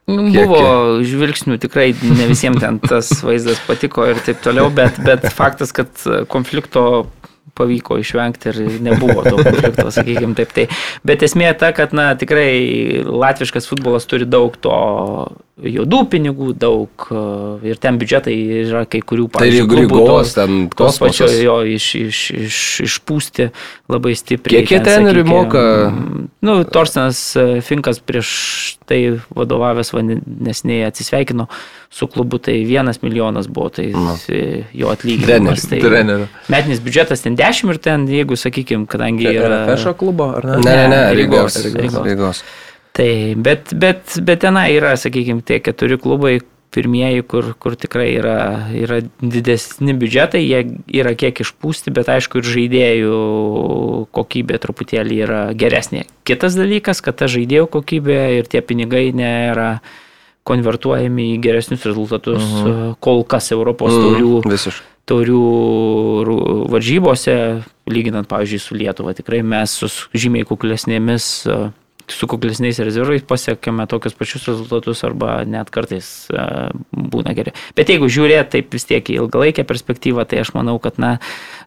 Nu, Kiek- Buvo žvilgsnių, tikrai ne visiems ten tas vaizdas patiko ir taip toliau, bet, bet faktas, kad konflikto pavyko išvengti ir nebuvo to konflikto, sakykime taip. Tai. Bet esmė ta, kad na, tikrai latviškas futbolas turi daug to juodų pinigų, daug e, ir ten biudžetai yra kai kurių Tai pavyzdžiui, ir klubų Rygos, tos- ten tos pačio kosmosas. jo iš, iš, iš, išpūsti labai stipriai. Kiek jie Ten, sakykim, moka? Nu, Torstinas e, Finkas prieš tai vadovavęs nesiniai atsisveikino su klubu, tai vienas milijonas buvo, tai e, jo atlyginimas. Treneris, Tai trenerių. Metinis biudžetas ten 10 ir ten, jeigu, sakykime, kadangi yra... Fešo klubo, ar ne? Ne, ne, ne, Ne, Rygos. Rygos, Rygos. Rygos. Tai, bet, bet, bet tenai yra, sakykime, tie keturi klubai, pirmieji, kur, kur tikrai yra, yra didesni biudžetai, jie yra kiek išpūsti, bet aišku ir žaidėjų kokybė truputėlį yra geresnė. Kitas dalykas, kad ta žaidėjų kokybė ir tie pinigai nėra konvertuojami į geresnius rezultatus uh kol kas Europos taurių Mhm, Visiškai. taurių ru- varžybose, lyginant, pavyzdžiui, su Lietuva. Tikrai mes su žymiai kuklesnėmis, su kuklesniais rezervais pasiekėme tokius pačius rezultatus arba net kartais e, būna geri. Bet jeigu žiūrėt taip vis tiek į ilgalaikę perspektyvą, tai aš manau, kad na,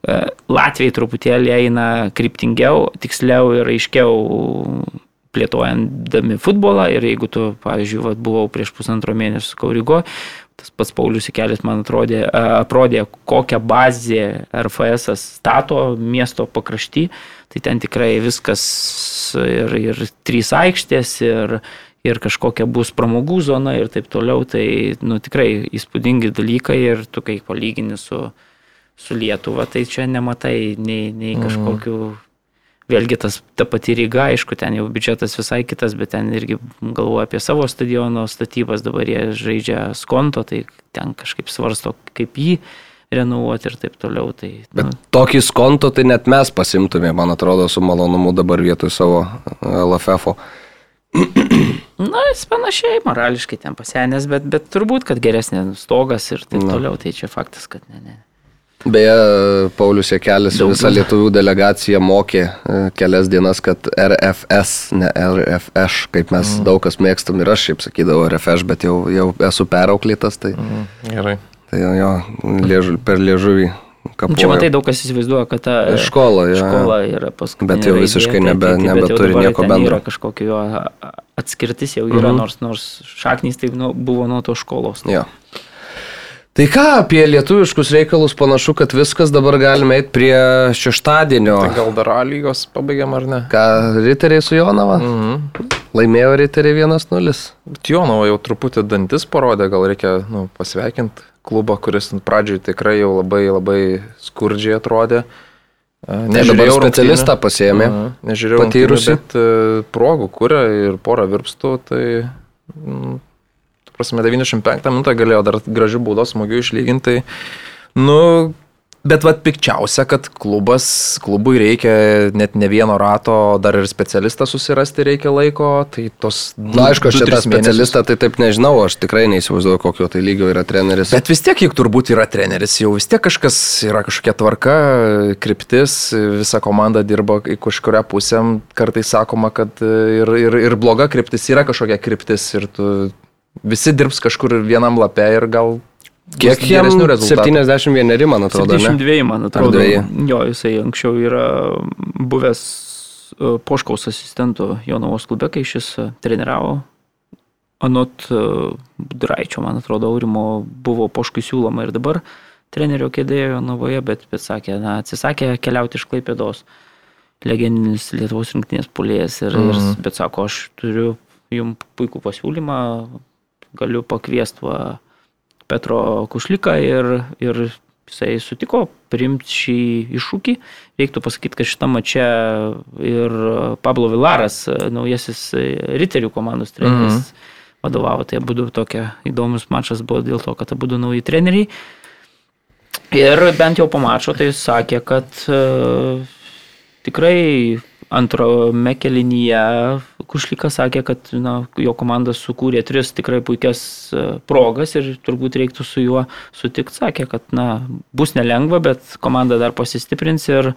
e, Latvijai truputėlį eina kryptingiau, tiksliau ir aiškiau plėtojandami futbolą ir jeigu tu, pavyzdžiui, vat, buvau prieš pusantro mėnesio Kaurigo, tas pats Paulius Ikelis man atrodė, aprodė, kokią bazę RFS stato miesto pakrašty, tai ten tikrai viskas ir, ir trys aikštės, ir, ir kažkokia bus pramogų zona ir taip toliau, tai nu, tikrai įspūdingi dalykai ir tu kai palygini su, su Lietuva, tai čia nematai nei, nei kažkokių Vėlgi tas ta pati Ryga, aišku, ten jau biudžetas visai kitas, bet ten irgi galvoja apie savo stadiono statybas, dabar jie žaidžia skonto, tai ten kažkaip svarsto, kaip jį renovuoti ir taip toliau. Tai, Bet nu, tokį skonto tai net mes pasimtume, man atrodo, su malonumu dabar vietoj savo LFF. -o. na, jis panašiai morališkai ten pasenęs, bet, bet turbūt, kad geresnė stogas ir taip Na. toliau, tai čia faktas, kad ne, ne. Beje, Paulius Jekelis visą tų- lietuvių delegaciją mokė e, kelias dienas, kad RFS, ne RFŠ, kaip mes mm. daug kas mėgstam ir aš šiaip sakydavau RFŠ, bet jau, jau esu perauklėtas, tai, Mhm, Gerai. tai jo, jo liežu, per liežuvį kapoju. Nu, Čia matai, daug kas įsivaizduoja, kad ta Škola, jo. škola yra paskutinė. Bet jau visiškai tai- nebe- tai- tai- nebeturi nieko bendro. Yra kažkokio jo atskirtis jau yra, Mhm. nors, nors šaknys tai nu, buvo nuo to školos. Jo. Tai ką apie lietuviškus reikalus panašu, kad viskas dabar galime eiti prie šeštadienio. Tai gal dar lygos pabaigiam ar ne? Ką, riteriai su Jonava? Mhm. Laimėjo riteriai 1-0. Bet Jonavo jau truputį dantis parodė, gal reikia nu, pasveikinti klubą, kuris pradžioj tikrai jau labai labai skurdžiai atrodė. Tai dabar rungtynių. specialistą pasėmė. Aha, Nežiūrėjau, rungtynių, bet e, progų kuria ir porą virpstų, tai, mm, prasme, 95 minutę galėjo dar gražių baudos smūgių išlyginti. Nu, bet vad pikčiausia, kad klubas, klubui reikia net ne vieno rato, dar ir specialistą susirasti reikia laiko, tai tos... Na, aišku, aš šitą specialistą tai taip nežinau, aš tikrai neįsivaizduoju, kokio tai lygio yra treneris. Bet vis tiek, juk turbūt yra treneris, jau vis tiek kažkas yra kažkokia tvarka, kryptis, visa komanda dirba į kažkuria pusėm, kartais sakoma, kad ir, ir, ir bloga kryptis yra kažkokia kryptis ir tu visi dirbs kažkur vienam lapė ir gal Kiek jam geresnių rezultatų. 71, man atrodo, ne? 72, man atrodo. Jo, jisai anksčiau yra buvęs e, Poškaus asistentų Jonavos klube, kai šis e, treniravo. Anot e, Budraičio, man atrodo, Aurimo buvo Poškui siūloma ir dabar trenerio kėdėjo Jonavoje, bet, bet sakė, na, atsisakė keliauti iš Klaipėdos. Legendinis Lietuvos rinktinės polėjas ir, mm. Mhm. ir, bet sako, aš turiu jums puikų pasiūlymą, galiu pakviesti va, Petro Kušliką ir, ir jisai sutiko priimti šį iššūkį. Reiktų pasakyti, kad šitą mačią ir Pablo Vilaras, naujasis Riterių komandos treneris, Mhm. vadovavo. Tai abu tokia įdomus mačas buvo dėl to, kad abu nauji treneriai. Ir bent jau po mačo tai sakė, kad e, tikrai antrame kelinyje Kušlikas sakė, kad na, jo komanda sukūrė tris tikrai puikias e, progas ir turbūt reiktų su juo sutikti. Sakė, kad na, bus nelengva, bet komanda dar pasistiprins ir,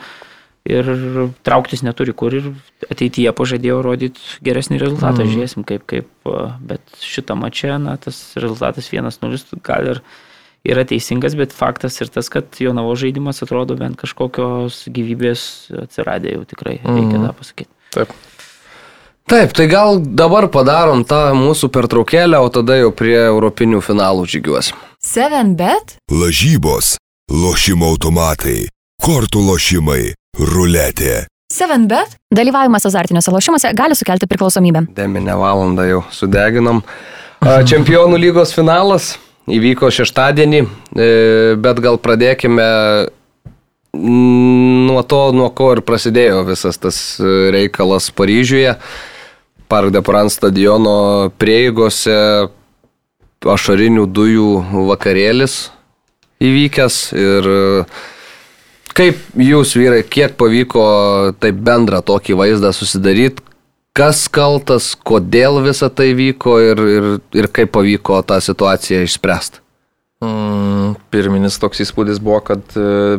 ir trauktis neturi kur ir ateityje pažadėjo rodyti geresnį rezultatą. Mm. Žiūrėsim, kaip, kaip, e, bet šitą mačią, na, tas rezultatas 1-0 gal ir yra teisingas, bet faktas ir tas, kad jo navo žaidimas atrodo bent kažkokios gyvybės atsiradė jau tikrai, reikia Mhm. tą pasakyti. Taip. Taip, tai gal dabar padarom tą mūsų pertraukėlę, o tada jau prie europinių finalų žygiuos. 7bet? Lažybos, lošimo automatai, kortų lošimai, ruletė. 7bet? Dalyvavimas azartiniuose lošimuose gali sukelti priklausomybę. Deminę valandą jau sudeginom. A, Čempionų lygos finalas įvyko šeštadienį, e, bet gal pradėkime nuo to, nuo ko ir prasidėjo visas tas e, reikalas Paryžiuje. Park de France stadiono prieigose ašarinių dujų vakarėlis įvykęs ir e, kaip jūs vyrai, kiek pavyko taip bendrą tokį vaizdą susidaryti, kas kaltas, kodėl visa tai vyko ir, ir, ir kaip pavyko tą situaciją išspręsti. Mm, pirminis toks įspūdis buvo, kad e,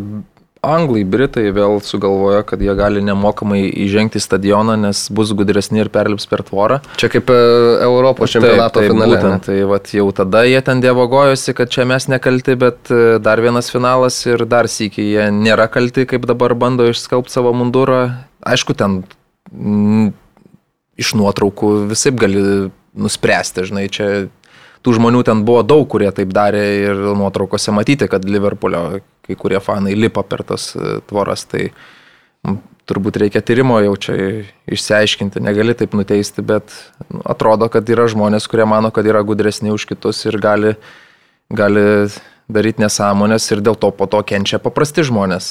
Anglai, Britai vėl sugalvojo, kad jie gali nemokamai įžengti į stadioną, nes bus gudresni ir perlips per tvorą. Čia kaip e, Europos čempionato taip, finale. ne? Būtent, tai vat, jau tada jie ten dievogojosi, kad čia mes nekalti, bet e, dar vienas finalas ir dar sėkiai jie nėra kalti, kaip dabar bando išskalbti savo mundurą. Aišku, ten iš nuotraukų visai gali nuspręsti, žinai, čia tų žmonių ten buvo daug, kurie taip darė ir nuotraukose matyti, kad Liverpoolio kai kurie fanai lipa per tas e, tvoras, tai turbūt reikia tyrimo jau čia išsiaiškinti, negali taip nuteisti, bet nu, atrodo, kad yra žmonės, kurie mano, kad yra gudresni už kitus ir gali, gali daryti nesąmonės ir dėl to po to kenčia paprasti žmonės.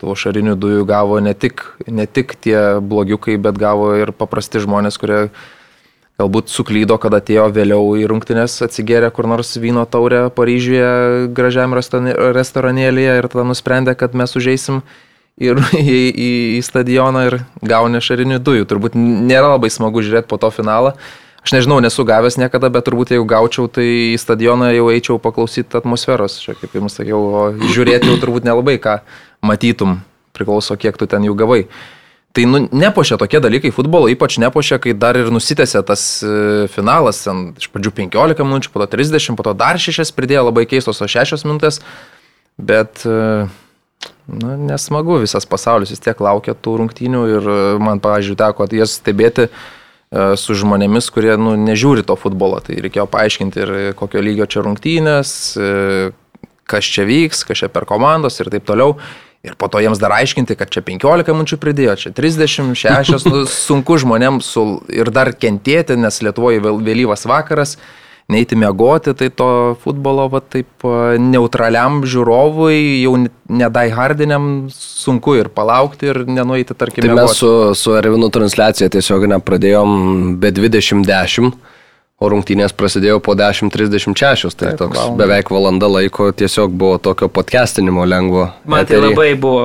Tų šarinių dujų gavo ne tik, ne tik tie blogiukai, bet gavo ir paprasti žmonės, kurie galbūt suklydo, kad atėjo vėliau į rungtynės, atsigėrė kur nors vyno taurę Paryžiuje gražiam restoranėlėje ir tada nusprendė, kad mes užeisim ir į, į, į stadioną ir gauni šarinių dujų. Turbūt nėra labai smagu žiūrėti po to finalą. Aš nežinau, nesu gavęs niekada, bet turbūt jeigu gaučiau, tai į stadioną jau eičiau paklausyti atmosferos. Čia, kaip jums sakiau, o žiūrėti jau turbūt nelabai ką matytum, priklauso kiek tu ten jų gavai. Tai nu, nepošia tokie dalykai futbolo, ypač nepošia, kai dar ir nusitęsia tas e, finalas, ten iš pradžių 15 minučių, po to 30, po to dar 6 pridėjo labai keistos, o 6 minutės, bet e, nu, nesmagu, visas pasaulis vis tiek laukia tų rungtynių ir e, man, pavyzdžiui, teko jas stebėti e, su žmonėmis, kurie nu, nežiūri to futbolo, tai reikėjo paaiškinti ir kokio lygio čia rungtynės, e, kas čia vyks, kas čia per komandos ir taip toliau. Ir po to jiems dar aiškinti, kad čia 15 minučių pridėjo, čia 36, nu, sunku žmonėms su, ir dar kentėti, nes Lietuvoje vėl, vėlyvas vakaras, neiti miegoti, tai to futbolo va, taip a, neutraliam žiūrovui, jau nedai hardiniam sunku ir palaukti ir nenueiti, tarkim, Tai mes su, su Ervinu transliacija tiesiog nepradėjom be 2010, o rungtynės prasidėjo po 10.36, tai Taip, toks valandą. beveik valanda laiko tiesiog buvo tokio podcastinimo lengvo. Man tai etery. labai buvo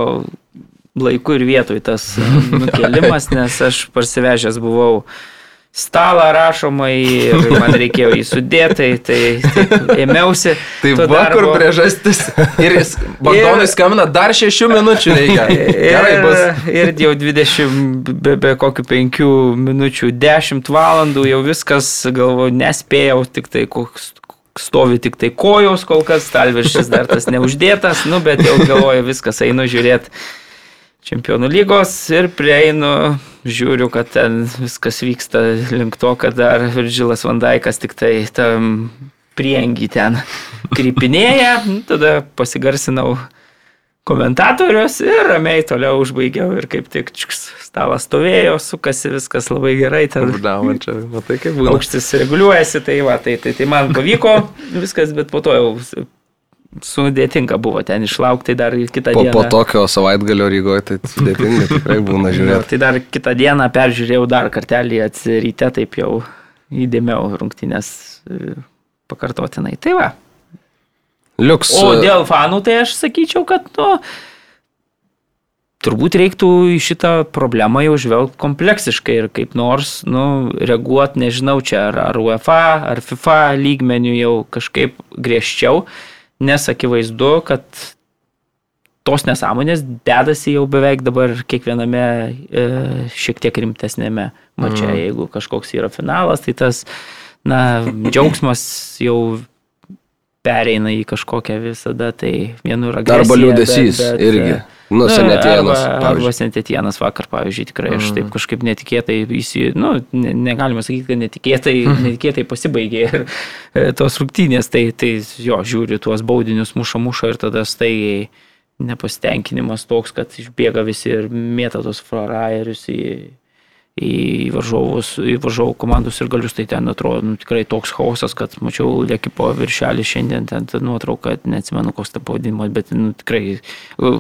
laiku ir vietoj tas nukelimas, nes aš parsivežęs buvau stalą rašomai ir man reikėjo jį sudėti, tai, tai ėmiausi. Tai to va kur darbo. priežastis. Ir Bagdonui Ir- skambina, dar šešių minučių reikia. Gerai bus. Ir, ir jau 20, be, be kokių 5 minučių, 10 valandų jau viskas, galvoju, nespėjau, tik tai koks stovi tik tai kojos kol kas, talviršis dar tas neuždėtas, nu bet jau galvoju, viskas einu žiūrėti čempionų lygos ir prieinu, žiūriu, kad ten viskas vyksta link to, kad dar Virgilas Vandaikas tik tai tam priengi ten krypinėja, tada pasigarsinau komentatorius ir ramiai toliau užbaigiau ir kaip tik čiks, stalas stovėjo, sukasi viskas labai gerai, ten Uždavo čia, matai kaip būna. aukštis reguliuojasi, tai va, tai, tai, tai man pavyko viskas, bet po to jau sudėtinga buvo ten išlaukti dar kitą Po, dieną. po tokio savaitgalio Rygoje tai sudėtinga tikrai būna žiūrėti. Tai dar kitą dieną peržiūrėjau dar kartelį atsiryte, taip jau įdėmiau rungtynės e, pakartotinai. Tai va. Liuks. O dėl fanų, tai aš sakyčiau, kad, nu, turbūt reiktų į šitą problemą jau žvelgti kompleksiškai ir kaip nors, nu, reaguoti, nežinau, čia ar, ar UEFA, ar FIFA lygmenių jau kažkaip griežčiau, nes akivaizdu, kad tos nesąmonės dedasi jau beveik dabar kiekviename e, šiek tiek rimtesnėme mače. Mm. Jeigu kažkoks yra finalas, tai tas, na, džiaugsmas jau pereina į kažkokią visada, tai vienur agresija. Arba liūdėsys bet- bet, irgi. e, Nu, Na, senetienas, Arba, arba pavyzdžiui. sentetienas vakar, pavyzdžiui, tikrai aš taip kažkaip netikėtai, įsi, nu, ne, negalima sakyti, kad netikėtai, netikėtai pasibaigė ir e, tos rungtynės, tai, tai jo, žiūri tuos baudinius muša muša ir tada staigiai nepasitenkinimas toks, kad išbėga visi ir mėta tos frarajerius į, į varžovus, į varžovų komandos ir galius, tai ten atrodo nu, tikrai toks chaosas, kad mačiau Lekipo viršelį šiandien, ten ta nuotrauka, neatsimenu koks ta pavadinimas, bet nu, tikrai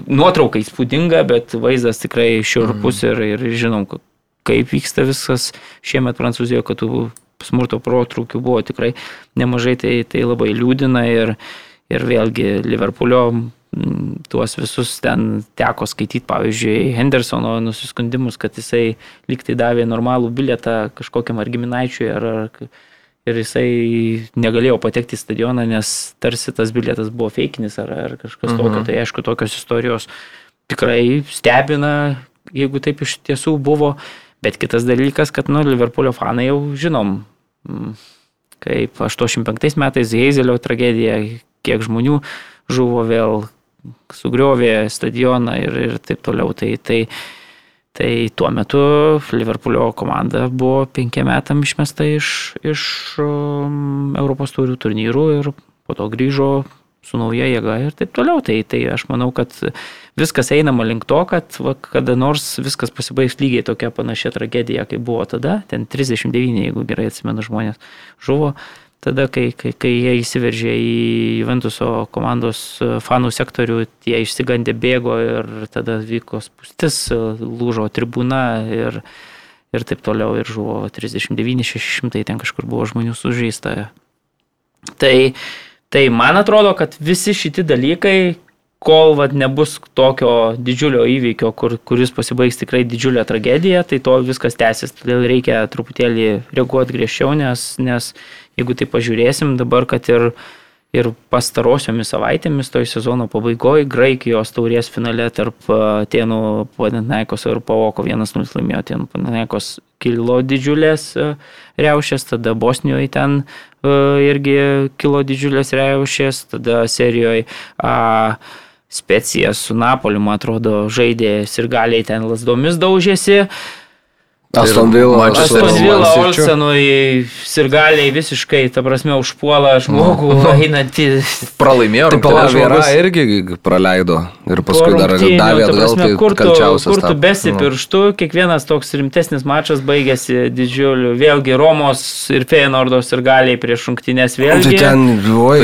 nuotrauka įspūdinga, bet vaizdas tikrai šiurpus mm. ir, ir žinom, ka- kaip vyksta viskas šiemet Prancūzijoje, kad tų smurto protrūkių buvo tikrai nemažai, tai, tai labai liūdina ir, ir vėlgi Liverpoolio tuos visus ten teko skaityti, pavyzdžiui, Hendersono nusiskundimus, kad jisai liktai davė normalų bilietą kažkokiam ar giminaičiui, ar, ar, ir jisai negalėjo patekti į stadioną, nes tarsi tas bilietas buvo feikinis ar, ar kažkas mhm. tokio. Tai aišku, tokios istorijos tikrai stebina, jeigu taip iš tiesų buvo. Bet kitas dalykas, kad, nu, Liverpoolio fanai jau žinom, mm, kaip 85 metais Heizelio tragedija, kiek žmonių žuvo vėl, sugriovė stadioną ir, ir taip toliau. Tai, tai, tai tuo metu Liverpoolio komanda buvo penkiem metam išmesta iš, iš um, Europos taurių turnyrų ir po to grįžo su nauja jėga ir taip toliau. Tai, tai aš manau, kad viskas einama link to, kad va, kada nors viskas pasibaigs lygiai tokia panašia tragedija, kaip buvo tada, ten 39, jeigu gerai atsimenu, žmonės žuvo. Tada, kai, kai, kai jie įsiveržė į Juventuso komandos e, fanų sektorių, tie išsigandė bėgo ir tada vyko spūstis, e, lūžo tribūna ir, ir taip toliau ir žuvo 39-600, ten kažkur buvo žmonių sužeista. Tai, tai man atrodo, kad visi šitie dalykai, kol vat, nebus tokio didžiulio įvykio, kur, kuris pasibaigs tikrai didžiulę tragediją, tai to viskas tęsis. Todėl reikia truputėlį reaguoti griežčiau, nes, nes jeigu tai pažiūrėsim dabar, kad ir, ir pastarosiomis savaitėmis toj sezono pabaigoje Graikijos taurės finale tarp Atenų Panatinaikos ir Pavoko 1-0 laimėjo Atenų Panatinaikos kilo didžiulės e, riaušės, tada Bosnijoje ten e, irgi kilo didžiulės riaušės, tada Serijoje a, Specija su Napoliu, man atrodo, žaidė ir galiai ten lasdomis daužėsi. Aston Villa. Manchester Aston. Villa. Olsenui sirgaliai visiškai, ta prasme, užpuola žmogų einantį. Pralaimėjo Tai pala, rungtynes Vėra žmogus. irgi praleido ir paskui dar rungtynių, davė ta atgal, prasme, tai kur tu, kur tu tapo. besi pirštu, kiekvienas toks rimtesnis mačas baigėsi didžiuliu. Vėlgi Romos ir Feyenoordo sirgaliai prieš Tai vėlgi. ten, oi.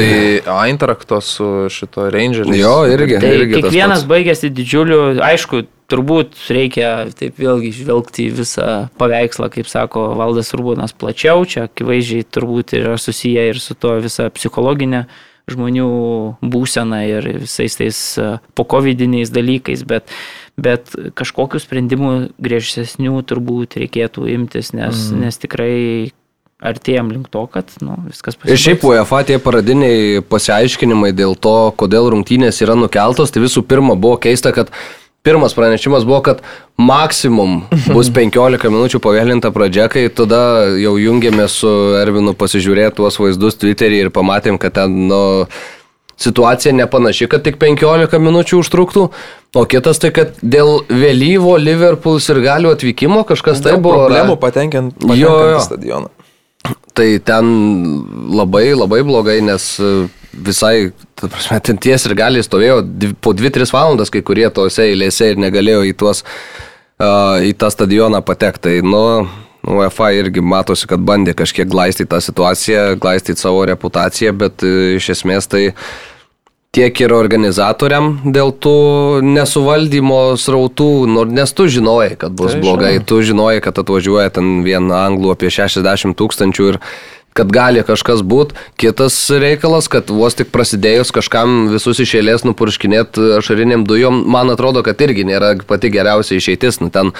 Tai Eintrakto su šito Rangeriais. Jo, irgi. Tai irgi tas kiekvienas baigėsi didžiuliu, aišku, turbūt reikia taip vėlgi žvelgti į visą paveikslą, kaip sako Valdas Urbonas, plačiau, čia akivaizdžiai turbūt yra susiję ir su to visa psichologinė žmonių būsena ir visais tais pokovidiniais dalykais, bet, bet kažkokių sprendimų griežtesnių turbūt reikėtų imtis, nes, mm. nes tikrai artėjom link to, kad nu, viskas Ir šiaip. UEFA tie pradiniai pasiaiškinimai dėl to, kodėl rungtynės yra nukeltos, tai visų pirma buvo keista, kad pirmas pranešimas buvo, kad maksimum bus 15 minučių pavėlinta pradžia, kai tada jau jungėme su Ervinu pasižiūrėti tuos vaizdus Twitter'į ir pamatėm, kad ten, nu, situacija nepanaši, kad tik 15 minučių užtruktų, o kitas tai, kad dėl vėlyvo Liverpool ir galių atvykimo kažkas tai buvo. problemų patenkint, Jo, patenkint jo. į stadioną. Tai ten labai, labai blogai, nes visai, ta prasme, ten ties ir gali stovėjo po 2-3 valandas kai kurie tose eilėse ir negalėjo į, tuos, uh, į tą stadioną patekti. Tai, nu, UEFA irgi matosi, kad bandė kažkiek glaistyti tą situaciją, glaistyti savo reputaciją, bet e, iš esmės tai tiek ir organizatoriam dėl tų nesuvaldymo srautų, nor- nes tu žinojai, kad bus Tai blogai, tu žinojai, kad atvažiuoja ten vien anglų apie 60 tūkstančių ir kad gali kažkas būti. Kitas reikalas, kad vos tik prasidėjus kažkam visus iš eilės nupurškinėti ašariniam dujom, man atrodo, kad irgi nėra pati geriausia išeitis. Nu, ten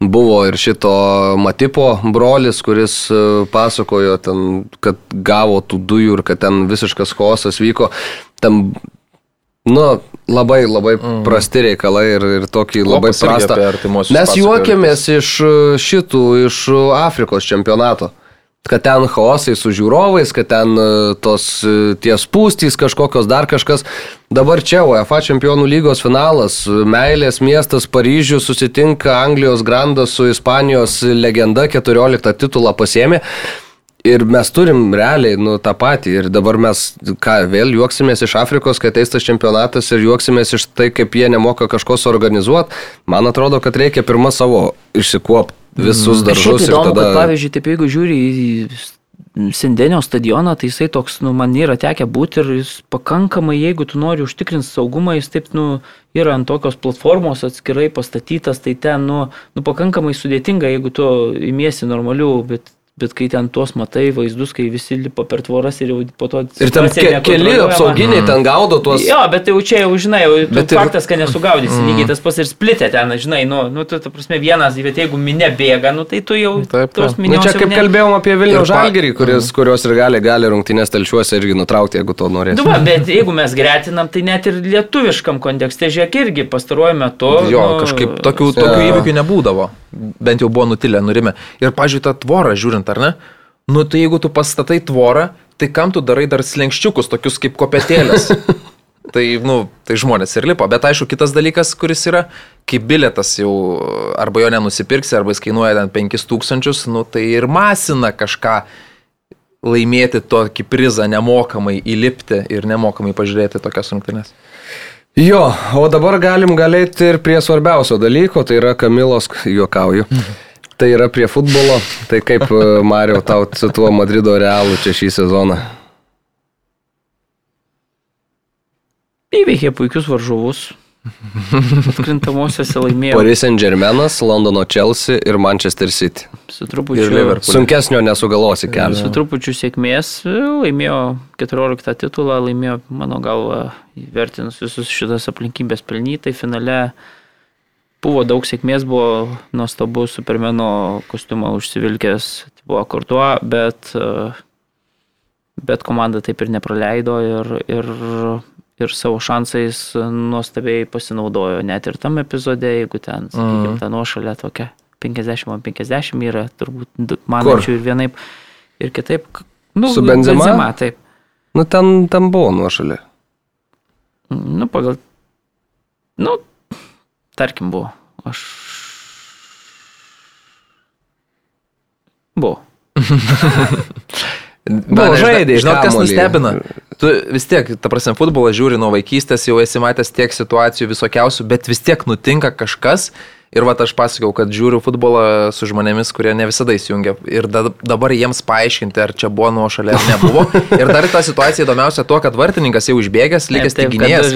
buvo ir šito Matipo brolis, kuris e, pasakojo, ten, kad gavo tų dujų ir kad ten visiškas chaosas vyko. Ten Nu, labai, labai mm. prasti reikalai ir, ir tokį labai Klopas irgi prastą. Mes juokėmės iš uh, šitų, iš Afrikos čempionato. Kad ten chaosai su žiūrovais, kad ten e, tos e, tie spūstys kažkokios dar kažkas. Dabar čia UEFA čempionų lygos finalas, Meilės miestas Paryžius susitinka Anglijos grandas su Ispanijos legenda, 14 titulą pasėmė. Ir mes turim realiai, nu, tą patį. Ir dabar mes, ką, vėl juoksimės iš Afrikos, kai ateis tas čempionatas ir juoksimės iš tai, kaip jie nemoka kažko suorganizuoti. Man atrodo, kad reikia pirmą savo išsikuopti visus Šiaip daržus įdomu, tada... kad pavyzdžiui, taip jeigu žiūri į Sindenio stadioną, tai jisai toks, nu, man yra tekę būti ir jis pakankamai, jeigu tu nori užtikrinti saugumą, jis taip, nu, yra ant tokios platformos atskirai pastatytas, tai ten, nu, nu pakankamai sudėtinga, jeigu tu įmiesi normalių, bet Bet kai ten tuos matai vaizdus, kai visi lipa per tvoras ir jau po to... Ir ten ke keli apsauginiai ten gaudo tuos... Jo, bet jau čia jau žinai, jau Bet bet ir- faktas, kad nesugaudysi. Mm. Lygiai tas pas ir splitė ten, žinai, nu, nu tu, ta prasme, vienas, bet jeigu minė bėga, nu tai tu jau Taip, taip. tos Nu, čia kaip ne- kalbėjom apie Vilnių žalgerį, kuris, kurios ir gali, gali rungtynės telšiuose irgi nutraukti, jeigu to norės. Nu, va, bet jeigu mes gretinam, tai net ir lietuviškam kontekste, žiūrėk, irgi pastaruoju metu. Jo, nu, kažkaip tokių, tokių įvykių nebūdavo. Bent jau buvo nutilę, nurimę. Ir, pažiūrėjau, tą tvorą žiūrint, ar ne? Nu, tai jeigu tu pastatai tvorą, tai kam tu darai dar slengščiukus, tokius kaip kopetėlės? tai, nu, tai žmonės ir lipa. Bet aišku, kitas dalykas, kuris yra, kai biletas jau arba jo nenusipirksi, arba jis kainuoja ten 5000, nu, tai ir masina kažką laimėti tokį prizą nemokamai įlipti ir nemokamai pažiūrėti tokias rungtynes. Jo, o dabar galim galėti ir prie svarbiausio dalyko, tai yra Kamilos, juokauju. Tai yra prie futbolo. Tai kaip e, Mario tau su tuo Madrido realu čia šį sezoną. Įveikė puikius varžovus. Atkrintamosiose laimėjo Paris Saint Germainas, Londono Chelsea ir Manchester City. su trupučiu. Sunkesnio nesugalosi kelią. su trupučiu sėkmės, laimėjo 14 titulą, laimėjo, mano galva, vertinus visus šitas aplinkybės pelnytai, finale buvo daug sėkmės, buvo nuostabu Supermeno kostiumą užsivilkęs, tai buvo Kortuo, bet, e, bet komanda taip ir nepraleido ir, ir, ir savo šansais nuostabiai pasinaudojo. Net ir tam epizode, jeigu ten, sakykime, ta nuošalė tokia 50 ant 50 yra turbūt manančių ir vienaip ir kitaip. Nu, Su Benzema? Benzema taip. Nu, ten, ten buvo nuošalė. Nu, pagal. Nu, tarkim, buvo. Aš. Buvo. Buvo žinai- žaidė Žinot, kas nustebina? Tu vis tiek, ta prasme, futbolą žiūri nuo vaikystės, jau esi matęs tiek situacijų visokiausių, bet vis tiek nutinka kažkas. Ir va, aš pasakiau, kad žiūriu futbolą su žmonėmis, kurie ne visada įsijungia. Ir da, dabar jiems paaiškinti, ar čia buvo nuošalė ar nebuvo. Ir dar ta situacija įdomiausia tuo, kad vartininkas jau užbėgęs, likęs tik gynėjas.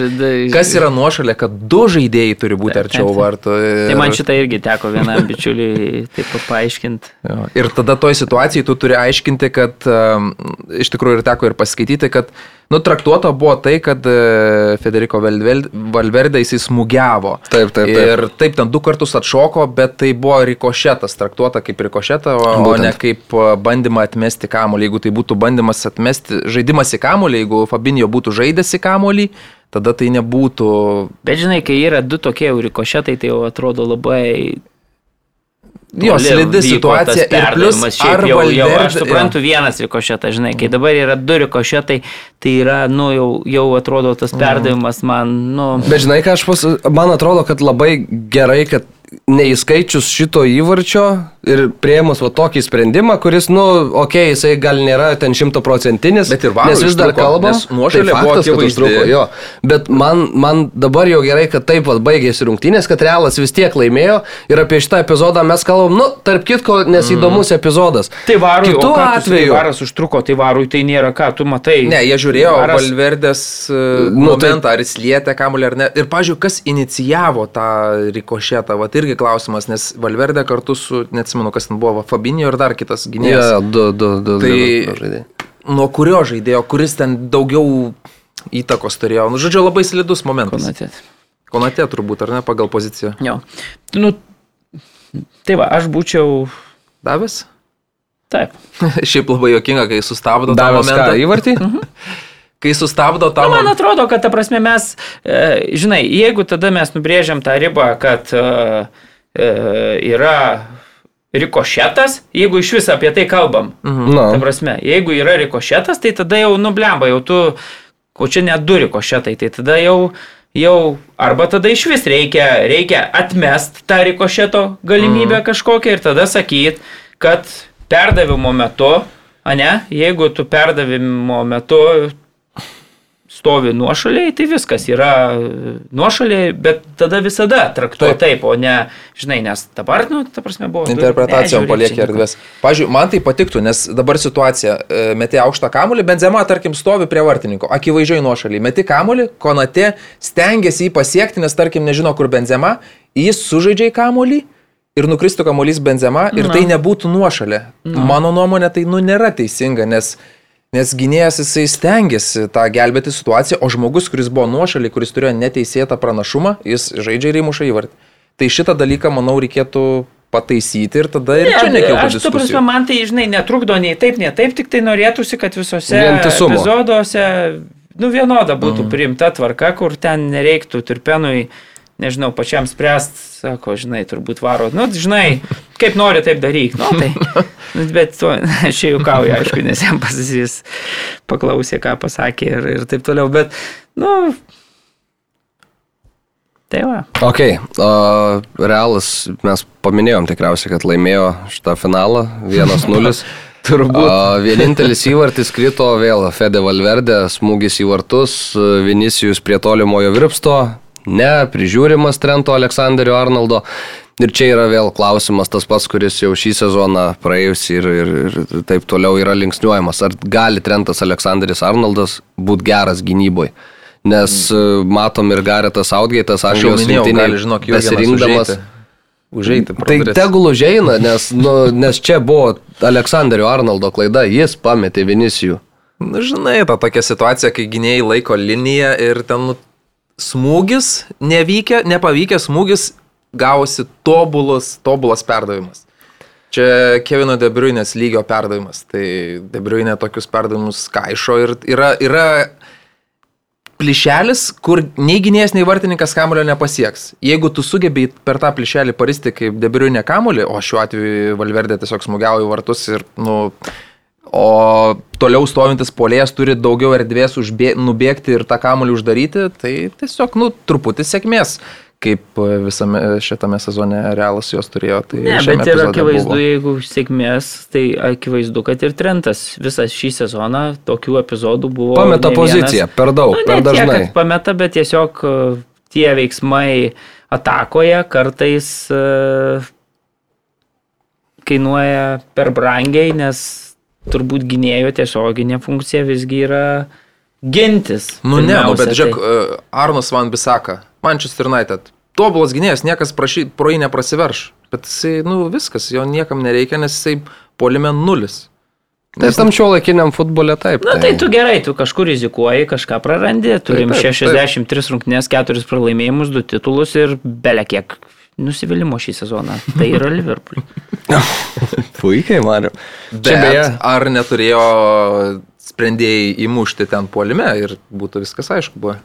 Kas yra nuošalė, kad du žaidėjai turi būti arčiau vartų. Tai ir- man šitą irgi teko vienam bičiuliui taip paaiškinti. Ir tada toj situacijai tu turi aiškinti, kad um, iš tikrųjų ir teko ir paskaityti, kad nu, traktuota buvo tai, kad uh, Federico Valverde jisai smūgiavo. Taip, taip, taip. Ir taip, ten du kartus atšoko, bet tai buvo rikošetas, traktuota kaip rikošetą, o, o Būtent. ne kaip uh, bandymą atmesti kamuolį. Jeigu tai būtų bandymas atmesti, žaidimas į kamuolį, jeigu Fabinio būtų žaidęs į kamuolį, tada tai nebūtų Bet žinai, kai yra du tokie rikošetai, tai jau atrodo labai... Jo, slidi situacija. Ir plus ar jau, jau aš Valverde- suprantu vienas rikošetas, žinai, kai dabar yra du rikošetai, tai yra, nu, jau, jau atrodo tas perdavimas man, nu... Bet žinai, ką aš pas... Man atrodo, kad labai gerai, kad neįskaičius šito įvarčio ir prieimus va tokį sprendimą, kuris, nu, okei, okay, jisai gal nėra ten šimtoprocentinis, Bet ir varui nes vis dar nes nuošalė tai buvo faktas, kad akivaizdi. užtruko, jo. Bet man, man dabar jau gerai, kad taip pat baigėsi rungtynės, kad Realas vis tiek laimėjo ir apie šitą epizodą mes kalbam, nu, tarp kitko, nes įdomus epizodas. Tai varui, Kitu atveju, varas užtruko, tai varui tai nėra ką, tu matai. Ne, jie žiūrėjo Varas-. Valverdės uh, Nu, momentą, ar jis lietė kamuolį ar ne. Ir, pažiūrėjau, kas inicijavo tą rikošetą, va irgi klausimas, nes Valverdė kartu su, neatsimenu, kas ten buvo, Fabinio ir dar kitas Ja, gynėjas. du, du, du, Tai- du, du. Nuo kurio žaidėjo, kuris ten daugiau įtakos turėjo. Nu, žodžiu, labai slidus momentas. Konatė. Konatė turbūt, ar ne, pagal poziciją. Jo. Nu, tai va, aš būčiau. Davęs? Taip. Šiaip labai jokinga, kai sustabdo tą Davęs ką, momentą. įvartį? Kai sustabdo tą Nu, man atrodo, kad ta prasme mes, e, žinai, jeigu tada mes nubrėžiam tą ribą, kad e, e, yra rikošetas, jeigu iš viso apie tai kalbam. Na, Ta prasme, jeigu yra rikošetas, tai tada jau nublemba, jau tu, o čia net du rikošetai, tai tada jau, jau arba tada iš vis reikia, reikia atmest tą rikošeto galimybę kažkokią ir tada sakyt, kad perdavimo metu, ane, jeigu tu perdavimo metu stovi nuošaliai, tai viskas yra nuošaliai, bet tada visada traktuoja taip. Taip. o ne, žinai, nes dabar, nu, ta prasme, buvo. Interpretacijom nieko. erdvės. Pavyzdžiui, man tai patiktų, nes dabar situacija, e, meti aukštą kamulį, Benzema, tarkim, stovi prie vartininko, akivaizdžiai nuošaliai, meti kamulį, Konate stengiasi jį pasiekti, nes, tarkim, nežino, kur Benzema, jis sužaidžia į kamulį ir nukristų kamuolys Benzema ir Na. tai nebūtų nuošalė. Mano nuomonė, tai, nu, nėra teisinga, nes Nes gynėjas jisai stengiasi tą gelbėti situaciją, o žmogus, kuris buvo nuošaliai, kuris turėjo neteisėtą pranašumą, jis žaidžia ir įmuša įvartį. Tai šitą dalyką, manau, reikėtų pataisyti ir tada ir Ne, čia nekiltų Aš, tu prasme, diskusijų. man tai, žinai, netrukdo nei taip, nei taip, tik tai norėtųsi, kad visose epizoduose, nu, vienoda būtų mm. priimta tvarka, kur ten nereiktų turpenui, nežinau, pačiam spręst, sako, žinai, turbūt varo, nu, žinai, kaip nori, taip daryk, nu, tai, bet to, aš čia juokauju, aišku, nes jam pasisys paklausė, ką pasakė ir, ir taip toliau, bet, nu, tai va. Ok, uh, Realas, mes paminėjom tikriausiai, kad laimėjo šitą finalą 1-0. Turbūt. Uh, vienintelis įvartis krito vėl Fede Valverde, smūgis į vartus, Vinicijus prie tolimojo virpsto, ne, prižiūrimas Trento Aleksandrio Arnoldo. Ir čia yra vėl klausimas tas pats, kuris jau šį sezoną praėjus ir, ir, ir taip toliau yra linksniuojamas. Ar gali Trentas Aleksandris Arnoldas būti geras gynyboje? Nes mm. matom ir Garetas Outgate'as, Aš jau minėjau, besirinkdamas. užeiti. Tai tegul užeina, nes, nu, nes čia buvo Aleksandrio Arnoldo klaida, jis pametė Vinicijų. Na, žinai, ta tokia situacija, kai gynėjai laiko liniją ir ten nu, smūgis, nevykė, nepavykęs smūgis, gavosi tobulus, tobulas perdavimas. Čia Kevino Debriuinės lygio perdavimas. Tai Debriuinė tokius perdavimus kaišo ir yra, yra plyšelis, kur nei gynėjas, nei vartininkas kamulio nepasieks. Jeigu tu sugebėjai per tą plyšelį paristi kaip Debriuinė kamulį, o šiuo atveju Valverdė tiesiog smūgiavo į vartus ir, nu, O toliau stovintis polėjas turi daugiau erdvės užbė, nubėgti ir tą kamulį uždaryti, tai tiesiog, nu, truputį sėkmės, kaip visame šitame sezone realas jos turėjo. Tai Ne, bet ir akivaizdu, buvo. jeigu sėkmės, tai akivaizdu, kad ir Trentas visą šį sezoną tokių epizodų buvo. Pameta poziciją, per daug, Nu, per ne tiek, dažnai. kad Pameta, bet tiesiog e, tie veiksmai atakoje kartais e, kainuoja per brangiai, nes turbūt gynėjo tiesioginė funkcija visgi yra gintis. Nu ne, nu, bet žiūrėk, tai. e, Arnas Van Bisaka, Manchester United. Tobulas gynėjas, niekas prašy, pro jį neprasiverš. Bet jisai, nu viskas, jo niekam nereikia, nes jisai polime nulis. Tai tam šio laikiniam futbole taip. Na tai tu gerai, tu kažkur rizikuoji, kažką prarandi, turim taip, taip. 63 rungtynės, 4 pralaimėjimus, 2 titulus ir belekiek nusivylimų šį sezoną. Tai yra Liverpool. Puikiai, Mariu. Bet beje, ar neturėjo sprendėjai įmušti ten polime ir būtų viskas aišku buvo.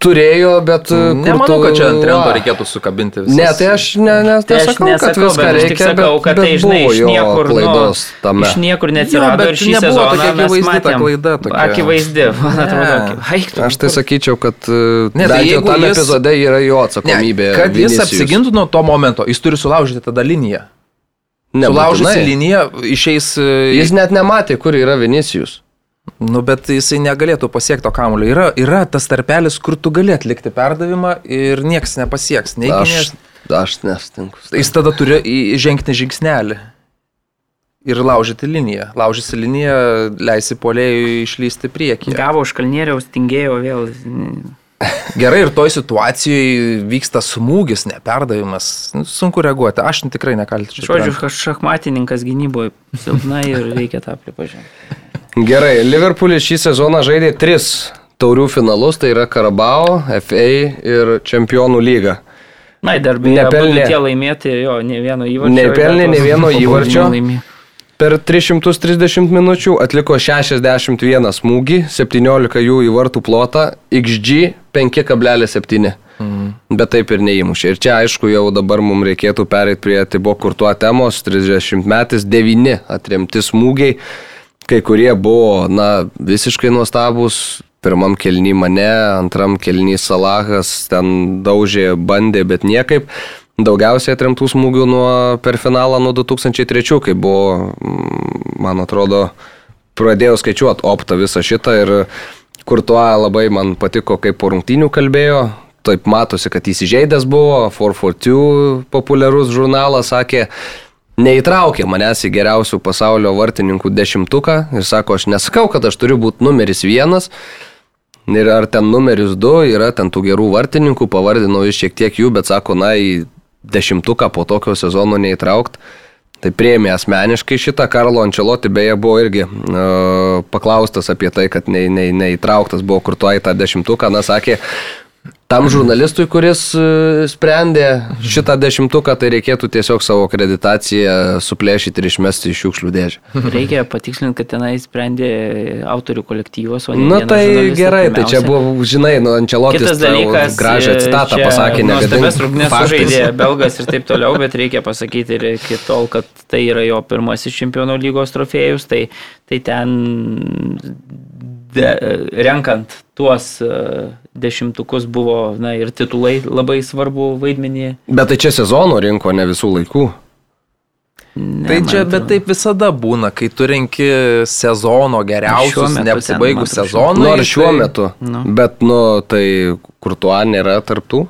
Turėjo, bet... Nemanau, tu- kad čia ant trento reikėtų sukabinti visą. Ne, tai aš ne, ne, Tai aš nesakau, kad viską bet reikia, sakau, bet, kad bet tai, žinai, iš jo niekur, klaidos nu, tame. iš niekur Jo, neatsirado bet ir šį sezoną tokia akivaizdi ta matėm. klaida tokia. Akivaizdi, man Ne. atrodo. Eik, tu. Aš tai sakyčiau, kad e, Ne, tai jau jeigu tam jis- epizode yra jo Ne, atsakomybė. kad jis Vinicius. apsigintų nuo to momento, jis turi sulaužyti tada liniją. Sulaužysi liniją, išeis... e, Jis net nematė, kur yra Vinicijus. Nu, bet jisai negalėtų pasiekti to kamulio. Yra, yra tas tarpelis, kur tu gali atlikti perdavimą ir niekas nepasieks. Nei Aš, gynėjas. aš nestinku. Jis tada turi žengti žingsnelį. Ir laužyti liniją. Laužysi liniją, leisi polėjui išlysti priekį. Gavo už kalnieriaus, tingėjo vėl. Gerai, ir toj situacijoje vyksta smūgis, ne perdavimas. Nu, sunku reaguoti. Aš tikrai nekaltinčiau. Žodžiu, šachmatininkas gynyboje silpna ir reikia tą pripažinti. Gerai, Liverpoolis šį sezoną žaidė tris taurių finalus, tai yra Karabao, FA ir Čempionų lyga. Na, dar beje, Nepelnė. tie laimėti, jo, ne vieno įvarčio. Nepelnė dar vieno įvarčio. Per 330 minučių atliko 61 smūgį, 17 jų į vartų plotą, XG 5,7. bet taip ir neįmušė. Ir čia aišku, jau dabar mums reikėtų pereiti prie Tibo Kurtuo temos, 30 metais, 9 atremti smūgiai, kai kurie buvo, na, visiškai nuostabus. Pirmam kelny mane, antram kelny Salahas, ten daužė, bandė, bet niekaip. Daugiausiai atremtų smūgių nuo, per finalą nuo 2003, kai buvo, mm, man atrodo, pradėjau skaičiuoti optą visą šitą ir kur tuo labai man patiko, kaip po rungtynių kalbėjo. Taip matosi, kad įsižeidęs buvo, 442 populiarus žurnalas sakė, neįtraukė manęs į geriausių pasaulio vartininkų dešimtuką ir sako, aš nesakau, kad aš turiu būti numeris vienas. Ir ar ten numeris du yra ten tų gerų vartininkų, pavardinau iš šiek tiek jų, bet sako, na, į dešimtuką po tokio sezono neįtraukt. Tai prieimė asmeniškai šitą, Karlo Ančeloti beje buvo irgi uh, paklaustas apie tai, kad ne, ne, neįtrauktas buvo kur tuo į tą dešimtuką, na sakė, tam žurnalistui, kuris uh, sprendė šitą dešimtuką, tai reikėtų tiesiog savo akreditaciją suplėšyti ir išmesti iš šiukšlių dėžę. Reikia patikslinti, kad tenai sprendė autorių kolektyvas, o ne Na tai gerai, tai čia pirmiausia. buvo, žinai, nu, Ančelotis Kitas dalykas, gražią e, citatą čia pasakė, nuostabias rungtynes faktais. sužaidė belgas ir taip toliau, bet reikia pasakyti ir iki tol, kad tai yra jo pirmasis čempionų lygos trofėjus, tai, tai ten de, renkant tuos e, dešimtukus buvo, na ir titulai labai svarbu vaidmenį. Bet tai čia sezono rinko, ne visų laikų. Ne, Tai čia, bet taip visada būna, kai tu renki sezono geriausius, neapsibaigus sezonui. Nu, ar šiuo tai- metu. Nu. Bet, nu, tai kur tuo nėra tarptų?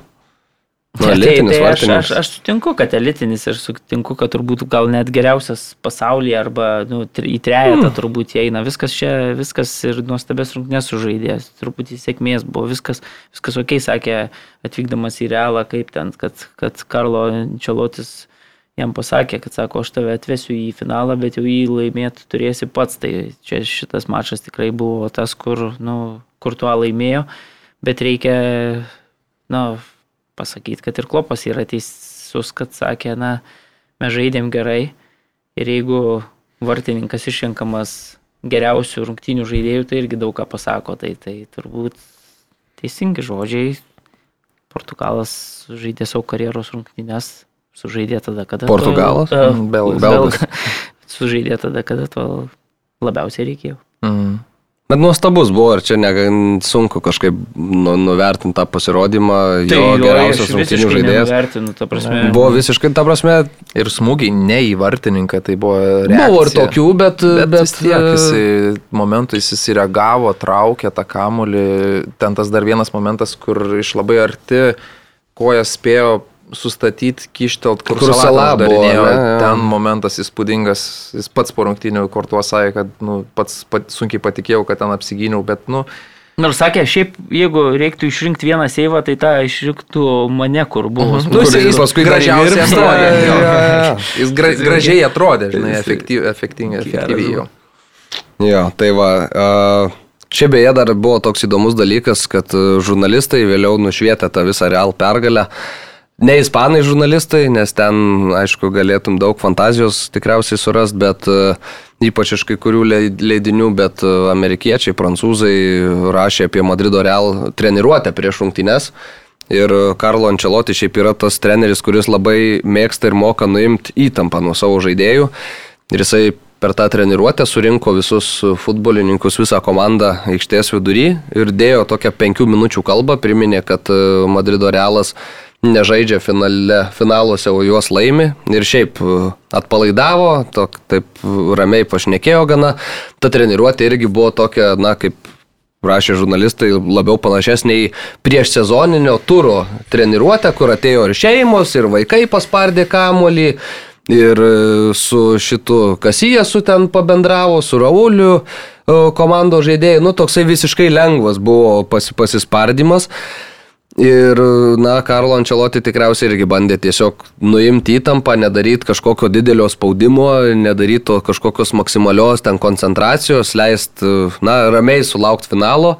Nu, elitinis tai, tai aš, aš, aš sutinku, kad elitinis ir sutinku, kad turbūt gal net geriausias pasaulyje arba nu, į trejetą mm. turbūt įeina. Viskas čia, viskas ir nuostabės rungtynės sužaidės. Truputį sėkmės buvo, viskas, viskas ok, sakė atvykdamas į realą, kaip ten, kad, kad Karlo Čelotis jam pasakė, kad sako, aš tave atvesiu į finalą, bet jau jį laimėti turėsi pats. Tai čia šitas mačas tikrai buvo tas, kur, nu, kur tuo laimėjo, bet reikia, na, pasakyti, kad ir Klopas yra teisus, kad sakė, na, mes žaidėm gerai ir jeigu vartininkas išrenkamas geriausių rungtynių žaidėjų, tai irgi daug ką pasako, tai, tai turbūt teisingi žodžiai. Portugalas žaidė savo karjeros rungtynės, sužaidė tada, kada... Portugalas? Belgas. belgas. Sužaidė tada, kada to labiausiai reikėjo. Mm. Bet nuostabus buvo, ir čia ne, sunku kažkaip nu, nuvertinti tą pasirodymą, Tai jo geriausias rungtynių žaidėjas. Prasme. Buvo visiškai, ta prasme, Ir smūgiai ne į vartininką, tai buvo reakcija. buvo ir tokių, bet... Bet, bet tiek jisai momentu jis įsireagavo, traukė tą kamulį. Ten tas dar vienas momentas, kur iš labai arti kojas spėjo sustatyti, kištelt, kur, salą darinėjo. Ten momentas įspūdingas. Jis pats po rungtynių kortuo sakė, kad nu, pats pat, sunkiai patikėjau, kad ten apsigyniau, bet nu, Nors sakė, šiaip jeigu reiktų išrinkti vieną seivą, tai tą išrinktų mane, kur buvo. Nu, jis, Kur jis jis paskui gražiausiai atrodė. jo. jo, jo. Jis gra, gražiai atrodė, žinai, efektyviai. Efektyviai jau. Jo, tai va. Uh, čia beje dar buvo toks įdomus dalykas, kad uh, žurnalistai vėliau nušvietė tą visą real pergalę. Ne ispanai žurnalistai, nes ten, aišku, galėtum daug fantazijos tikriausiai surast, bet uh, ypač iš kai kurių lei- leidinių, bet uh, amerikiečiai, prancūzai rašė apie Madrido real treniruotę prieš rungtynes. Ir Karlo Ančeloti šiaip yra tas treneris, kuris labai mėgsta ir moka nuimti įtampą nuo savo žaidėjų. Ir jisai per tą treniruotę surinko visus futbolininkus, visą komandą aikštės vidury ir dėjo tokią penkių minučių kalbą, priminė, kad e, Madrido realas nežaidžia finale, finaluose, o juos laimi. Ir šiaip e, atpalaidavo, tok, taip ramiai pašnekėjo gana. Ta treniruotė irgi buvo tokia, na, kaip rašė žurnalistai, labiau panašesnė į prieš sezoninio turo treniruotę, kur atėjo ir šeimos, ir vaikai paspardė kamolį. Ir e, su šitu Kasijasu ten pabendravo, su Rauliu e, komandos žaidėjai. Nu, toksai visiškai lengvas buvo pas, pasispardymas. Ir, na, Karlo Ančeloti tikriausiai irgi bandė tiesiog nuimti įtampą, nedaryti kažkokio didelio spaudimo, nedaryti kažkokios maksimalios ten koncentracijos, leisti, na, ramiai sulaukti finalo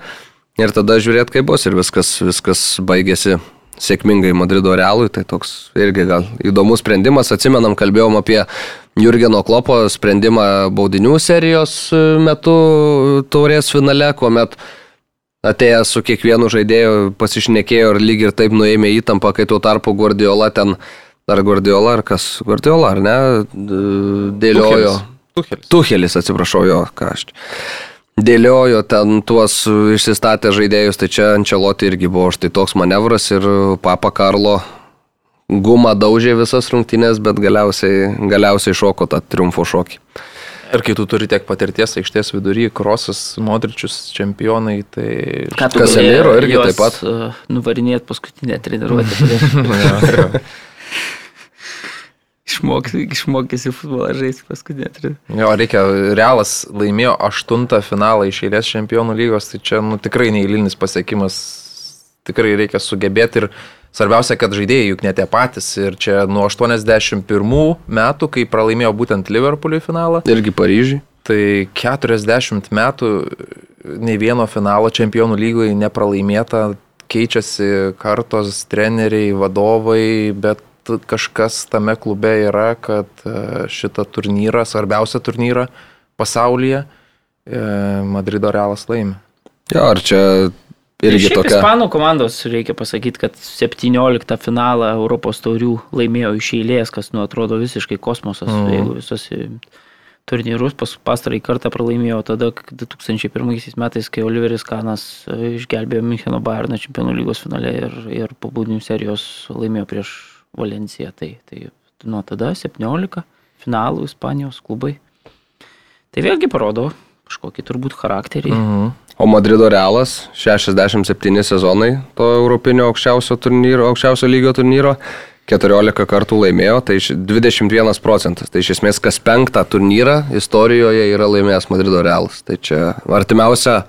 ir tada žiūrėti, kaip bus ir viskas, viskas baigėsi sėkmingai Madrido realui, tai toks irgi gal įdomus sprendimas. Atsimenam, kalbėjom apie Jurgeno Klopo sprendimą baudinių serijos metu taurės finale, kuomet atėjęs su kiekvienu žaidėju pasišnekėjo ir lyg ir taip nuėmė įtampą, kai tuo tarpu Guardiola ten, ar Guardiola, ar kas, Guardiola, ar ne, dėliojo. Tuchelis. Tuchelis, atsiprašau jo, ką aš. Dėliojo ten tuos išsistatę žaidėjus, tai čia Ančeloti irgi buvo štai toks manevras ir Papa Karlo gumą daužė visas rungtynės, bet galiausiai, galiausiai šoko tą triumfo šokį. Ir kai tu turi tiek patirties aikštės vidury, krosas, modričius, čempionai, tai... Ką tu galėjai irgi taip pat. uh, Nuvarinėti paskutinę treniruotę. Išmokysi futbolą žaisti paskutinę treniruotę. Jo, reikia, Realas laimėjo aštuntą finalą iš eilės čempionų lygos, tai čia nu, tikrai neįlinis pasiekimas, tikrai reikia sugebėti ir svarbiausia, kad žaidėjai juk ne tie patys ir čia nuo 81 metų, kai pralaimėjo būtent Liverpooliui finalą, Irgi Paryžiui. tai 40 metų nei vieno finalo čempionų lygoje nepralaimėta, keičiasi kartos, treneriai, vadovai, bet kažkas tame klube yra, kad e, šitą turnyrą, svarbiausią turnyrą pasaulyje, e, Madrido Realas laimi. Jo, ar čia irgi Šiaip tokia. Ispanų komandos reikia pasakyti, kad 17 finalą Europos taurių laimėjo iš eilės, kas nu atrodo visiškai kosmosas, mm. jeigu visus turnyrus pas, pastarąjį kartą pralaimėjo tada, kai 2001 metais, kai Oliveris Kanas e, išgelbėjo Müncheno Bayerną čempionų lygos finale ir, ir po baudinių serijos laimėjo prieš Valenciją. Tai, tai nuo tada 17 finalų Ispanijos klubai. Tai vėlgi parodo kažkokį turbūt charakterį. Mhm. O Madrido Realas 67 sezonai to europinio aukščiausio, turnyro, aukščiausio lygio turnyro. 14 kartų laimėjo, tai iš- 21 procentas. Tai iš esmės kas penktą turnyrą istorijoje yra laimėjęs Madrido Realas. Tai čia artimiausia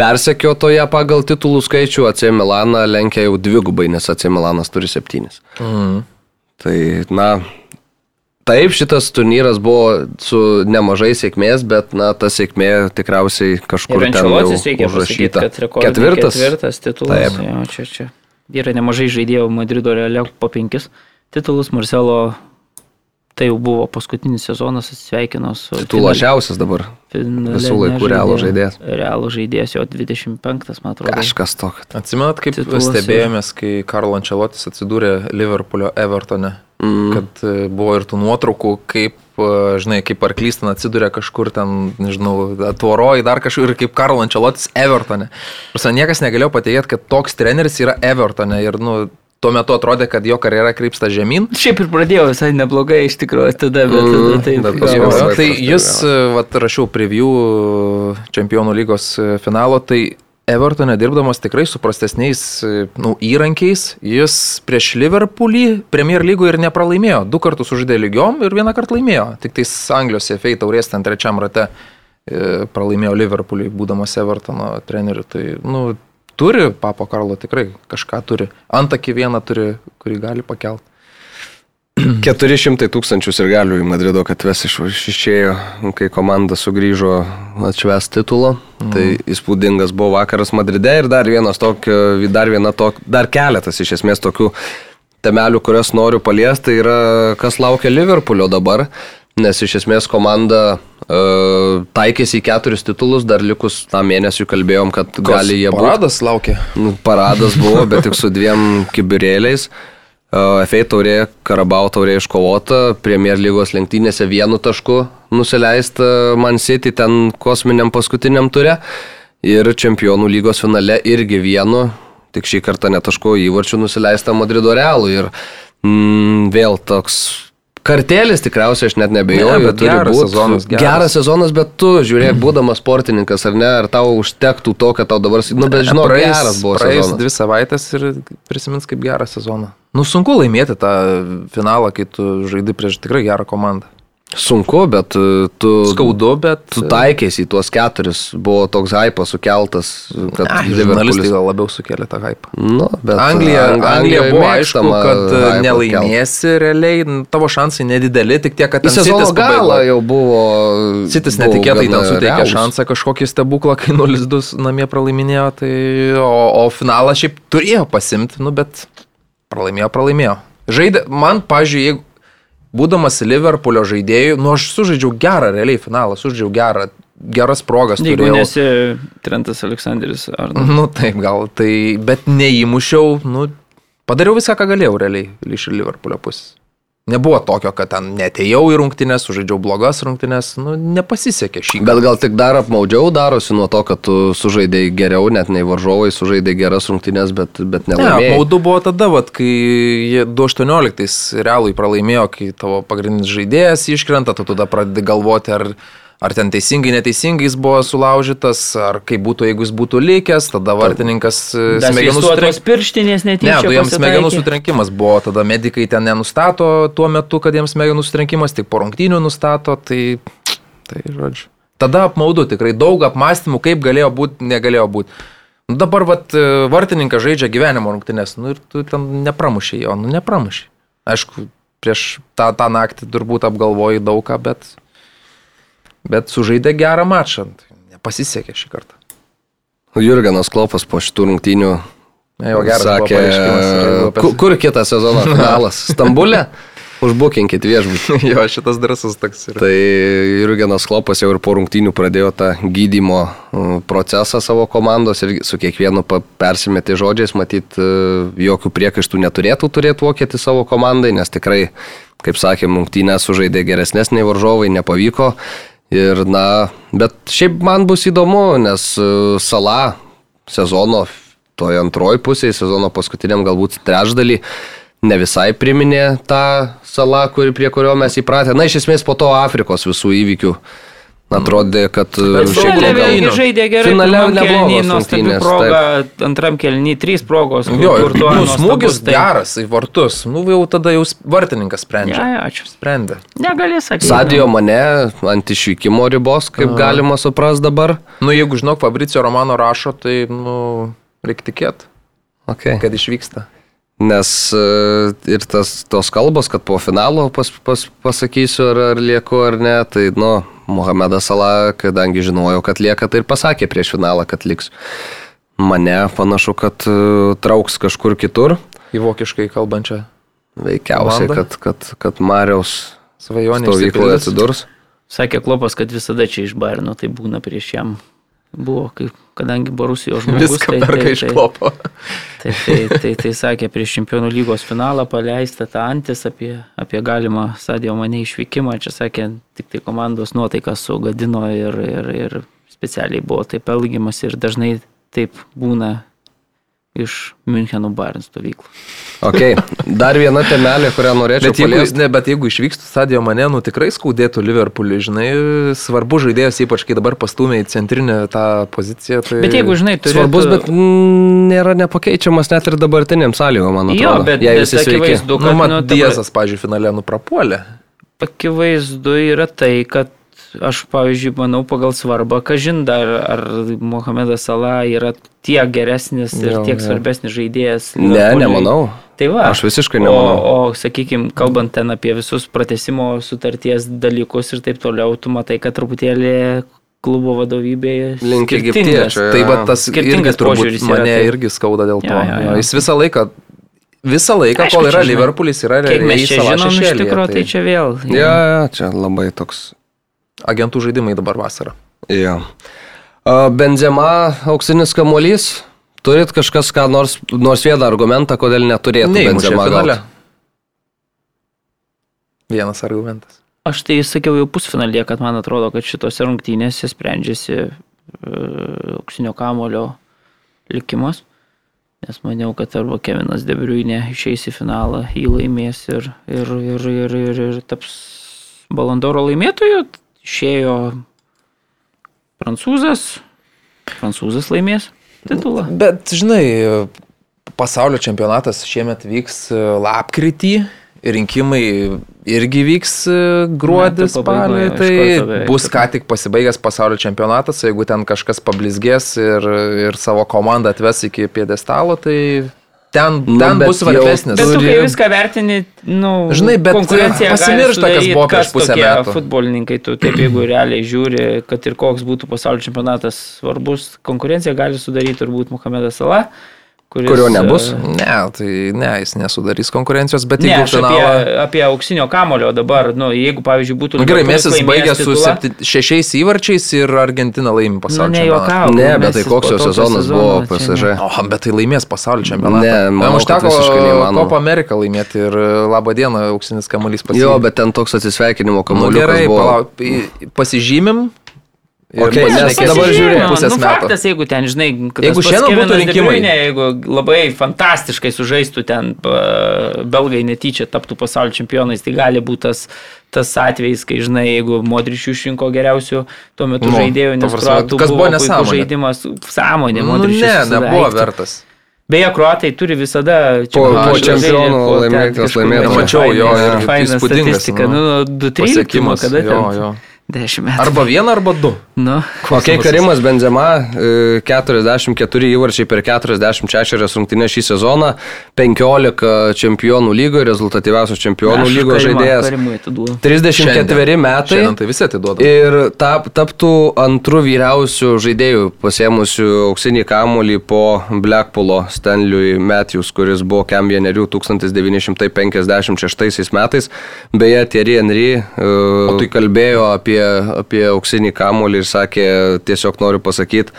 persekiotoje pagal titulų skaičių AC Milaną lenkia jau dvigubai, nes AC Milanas turi septynis. Mhm. Tai, na, taip, šitas turnyras buvo su nemažai sėkmės, bet, na, ta sėkmė tikriausiai kažkur ten jau pasakyti, užrašyta. rekordinis Ketvirtas. ketvirtas titulas. Taip. Jo, čia, čia. Yra nemažai žaidėjų Madrido realio po penkis titulus. Marcelo tai jau buvo paskutinis sezonas, atsisveikino su... Titulašiausias dabar. finale visų laikų Realo žaidėjas. Realo žaidėjas, jo 25, man atrodo. Kažkas tokio. Atsimenat, kaip Titulas stebėjomės, kai Karlo Ančelotis atsidūrė Liverpoolio Evertone, mm. kad e, buvo ir tų nuotraukų, kaip, e, žinai, kaip arklys ten atsidūrė kažkur ten, nežinau, tvoroji dar kažkur ir kaip Karlo Ančelotis Evertone. Prasa, niekas negalėjo patikėti, kad toks treneris yra Evertone ir, nu, tuo metu atrodė, kad jo karjera krypsta žemyn. Šiaip ir pradėjau visai neblogai iš tikrųjų tada, bet Mm, tada taip. bet Jo, labai tai jis, vat, rašiau preview čempionų lygos e, finalo, tai Evertone dirbdamas tikrai su prastesniais nu, įrankiais, jis prieš Liverpoolį Premier lygoje ir nepralaimėjo. Du kartus uždė lygiom ir vieną kartą laimėjo. Tik tais Anglijos FA taurės ten trečiam rate e, pralaimėjo Liverpoolį, būdamas Evertono treneriu. Tai, nu, turi Papo Karlo tikrai kažką turi. Antakį vieną turi, kurį gali pakelti. 400 tūkstančių ir galių į Madrido katves iš- išėjo, kai komanda sugrįžo atšves titulo. Mm. Tai įspūdingas buvo vakaras Madride ir dar vienas tokio, dar tok, dar keletas iš esmės tokių temelių, kurias noriu paliesti, tai yra kas laukia Liverpoolio dabar. Nes iš esmės komanda uh, taikėsi į keturis titulus, dar likus tą mėnesį kalbėjom, kad gali jie būti. Paradas laukia. Nu, Paradas buvo, bet tik su dviem kibirėliais. FA taurė, Karabao taurė iškovota, Premier lygos lenktynėse vienu tašku nusileista Man City ten kosminiam paskutiniam ture. Ir Čempionų lygos finale irgi vienu, tik šį kartą netaško įvarčių nusileista Madrido Realų ir mm, vėl toks kartelis tikriausiai aš net nebejoju, Ne, bet turi geras būt. sezonas, geras. geras sezonas, bet tu žiūrėk, būdamas sportininkas ar ne, ar tau užtektų to, kad tau dabar, nu bet žinau, geras buvo praeis sezonas. dvi savaitės ir prisimins kaip gerą sezoną. Nu sunku laimėti tą finalą, kai tu žaidi prieš tikrai gerą komandą. Sunku, bet uh, tu... Skaudu, bet... Tu taikėsi į tuos keturis, buvo toks hypas sukeltas, kad Ai, žurnalistai gal labiau sukelia tą hypą. Nu, bet Anglija, Ang- Anglija buvo aišku, kad kelt. nelaimėsi realiai, n- tavo šansai nedideli, tik tiek, kad sezono galą jau buvo... Buvo netikėtai ten suteikė realūs. šansą kažkokį stebuklą, kai 0-2 namie pralaiminėjo, tai, o, o finalą šiaip turėjo pasimti, nu bet pralaimėjo, pralaimėjo. Žaidė, man, pažiūrėjau, jeigu būdamas Liverpoolio žaidėjų, nu aš sužaidžiau gerą realiai finalą, sužaidžiau gerą, geras progas Jeigu turėjau. nesi Trentas Aleksandris ar nu. Nu taip, gal tai, bet neįmušiau, nu, padariau viską, ką galėjau realiai iš Liverpoolio pusės. Nebuvo tokio, kad ten netėjau į rungtynės, sužaidžiau blogas rungtynės, nu, nepasisekė šį Bet gal tik dar apmaudžiau darosi nuo to, kad tu sužaidėjai geriau, net nei varžovai sužaidėjai geras rungtynės, bet, bet Ne, nelaimėjai. apmaudu buvo tada, vat, kai jie 2018 realui pralaimėjo, kai tavo pagrindinis žaidėjas iškrenta, tu tada pradedi galvoti, ar, ar ten teisingai, neteisingai jis buvo sulaužytas, ar kaip būtų, jeigu jis būtų likęs, tada vartininkas e, smegenų Smegenų sutrenkimas. pirštinės Ne, netyčia. tu jiems smegenų sutrenkimas buvo, tada medikai ten nenustato tuo metu, kad jiems smegenų sutrenkimas, tik po rungtynių nustato, tai, tai žodžiu. Tada apmaudu, tikrai daug apmąstymų, kaip galėjo būti, negalėjo būti. Nu, dabar vat, e, vartininkas žaidžia gyvenimo rungtynės, nu ir tu ten nepramušiai jo, nu nepramušiai. Aišku, prieš tą, tą naktį turbūt apgalvoji daug ką, bet, bet sužaidė gerą mačą. Tai Nepasisekė šį kartą. Jurgenas Klopas po šitų rungtynių jo sakė, kur, kur kitą sezoną finalas? Stambulė? Užbukinkit viešbutį. jo, šitas drąsus toks yra. Tai Jurgenas Klopas jau ir po rungtynių pradėjo tą gydymo mm, procesą savo komandos ir su kiekvienu persimetė žodžiais, matyt, e, jokių priekaištų neturėtų turėti vokietis savo komandai, nes tikrai, kaip sakėm, rungtynės sužaidė geresnės nei varžovai, nepavyko. Ir na, bet šiaip man bus įdomu, nes e, Sala sezono toje antroji pusėje, sezono paskutiniam galbūt trečdalį, ne visai priminė tą salą, kuri, prie kurio mes įpratę. Na, iš esmės po to Afrikos visų įvykių atrodė, kad šiaip Finale vėlgi žaidė gerai. finale kėliny nuostabi proga, antram kelnyje trys progos. kur- Jo, ir tuo nu, smūgis tai- geras į vartus. Nu, jau tada jau vartininkas sprendžia. Ja, ja, ačiū. Sprendė. Negali sakyti. Sadio mane ant išvykimo ribos, kaip galima supras dabar. Nu, jeigu žinok, Fabricio Romano rašo, tai, nu, reikia tikėti, Okay. kad išvyksta. Nes e, ir tas, tos kalbos, kad po finalo pas, pas, pasakysiu, ar, ar lieku ar ne, tai, nu, Mohamedas Salah, kadangi žinojau, kad lieka, tai ir pasakė prieš finalą, kad liks. Mane panašu, kad e, trauks kažkur kitur. Į vokiškai kalbančią Veikiausiai, kad, kad, kad Mariaus svajonę. stovykloje atsidurs. Sakė Klopas, kad visada čia iš Bairno tai būna prieš jam. Buvo, kaip, kadangi Borusijos žmogus. Viską tai, perka tai, iš tai, klopo. Tai, tai, tai, tai sakė prieš čempionų lygos finalą paleista tą antis apie, apie galimą Sadio mane išvykimą. Čia sakė, tik tai komandos nuotaiką sugadino ir, ir, ir specialiai buvo taip elgiamas ir dažnai taip būna iš Müncheno Bayern stovyklų. Ok, dar viena temelė, kurią norėčiau Bet jeigu, paliesti. ne, bet jeigu išvykstų stadio mane, nu tikrai skaudėtų Liverpoolį, žinai, svarbu žaidėjas, ypač kai dabar pastumė į centrinę tą poziciją. Tai... Bet jeigu, žinai, turėtų... Svarbus, bet mm, nėra nepakeičiamas net ir dabartiniam sąlygom, man Jo, atrodo. bet, jei bet visi sveiki. Nu, kad man nu, pra- Diezas, pažiūrėjau, finale nuprapuolė. akivaizdu yra tai, kad aš, pavyzdžiui, manau pagal svarbą, kažin dar, ar Mohamedas Salah yra tiek geresnis ir Jo, tiek jo. svarbesnis žaidėjas. Ne, Liverpooliui. nemanau. Tai va. Aš visiškai O, nemanau. o sakykime, kalbant ten apie visus pratesimo sutarties dalykus ir taip toliau, tu matai, kad truputėlį klubo vadovybėje Link egiptiečio. Tai va tas Skirtingas irgi turbūt požiūris yra, mane tai- irgi skauda dėl to. Jo, jo, jo. Jis visą laiką, visą laiką, Aišku, kol yra žinai, Liverpoolis, yra Kiek mes realiai čia žinom iš tikrųjų, tai čia vėl. Ja, ja, čia labai toks. Agentų žaidimai dabar vasarą. Ja. A, Benzema, auksinis kamuolys. Turit kažkas, ką nors, nors vieną argumentą, kodėl neturėtų Neįmušė Benzema gauti? Vienas argumentas. Aš tai sakiau jau pusfinalėje, kad man atrodo, kad šitose rungtynėse sprendžiasi e, auksinio kamulio likimas. Nes maniau, kad arba Kevinas Debriuinė išeis į finalą, jį laimės ir, ir, ir, ir, ir, ir taps Balandoro laimėtoju. Išėjo prancūzas, prancūzas laimės titulą. Bet, žinai, pasaulio čempionatas šiemet vyks e, lapkritį, rinkimai irgi vyks e, gruodį, spalį, tai bus ką tik pasibaigęs pasaulio čempionatas, jeigu ten kažkas pablizgės ir, ir savo komandą atves iki piedestalo, tai ten, Nu, ten bus svarbesnis. Bet tu kai Turi- viską vertini, nu, Žinai, bet konkurencija pasimiršta, kas buvo prieš pusę metų. Futbolininkai, tu taip jeigu realiai žiūri, kad ir koks būtų pasaulio čempionatas svarbus, konkurencija gali sudaryti turbūt Mohamedas Salah, kuris, Kurio nebus? e, Ne, tai ne, jis nesudarys konkurencijos, bet Ne, jeigu aš apie, finalą... apie auksinio kamulio dabar, nu, jeigu, pavyzdžiui, būtų... Nu, gerai, Mesis baigė su septy, šešiais įvarčiais ir Argentina laimi Nu, pasaulio ne čempionatą. Ne, bet tai koks jo sezonas buvo PSG. ne. O, bet tai laimės pasaulio čempionatą. Ne, kad užteko. Kopo Ameriką laimėti ir labą dieną auksinis kamuolys pasiekė. Jo, bet ten toks atsisveikinimo Nu, kamuoliukas gerai, buvo. palauk, pasižymim. Pasišnekėsim. nes dabar Pasižiūrėjau, žiūrėk, pusės nu, metų. faktas, jeigu ten, žinai, kad Jeigu šiandien būtų rinkimai. Bruyne, jeigu labai fantastiškai sužaistų ten, belgai netyčia taptų pasaulio čempionais, tai gali būti tas, tas atvejis, kai, žinai, jeigu Modričių išrinko geriausių tuo metu Nu, žaidėjų, nes kruatų buvo puikus nesąmonė? žaidimas, sąmonė, Nu, Modričius. ne, nebuvo vertas. Beje, kruatai turi visada čempionų laimėtojas kažkur laimėtojas. mačiau, jo, faina- ir faina įspūdingas, statistika, nu, nu, 2 3 pasiekimas, kada jo, ten? jo. 10 metų. Arba vieną, arba du. Nu. Ok, Karimas Benzema, e, 44 įvarčiai per 46 rungtynės šį sezoną, 15 čempionų lygoje, rezultatyviausias čempionų Aš lygos žaidėjas. Karimui atiduodu. 34 metai. Šiandien tai visi atiduoda. Ir tap, taptų antrų vyriausių žaidėjų pasiemusių auksinį kamuolį po Blackpoolo Stanley Matthews, kuris buvo kem vienerių 1956 metais. Beje, Thierry Henry uh, tai kalbėjo apie, apie auksinį kamuolį ir sakė, tiesiog noriu pasakyti,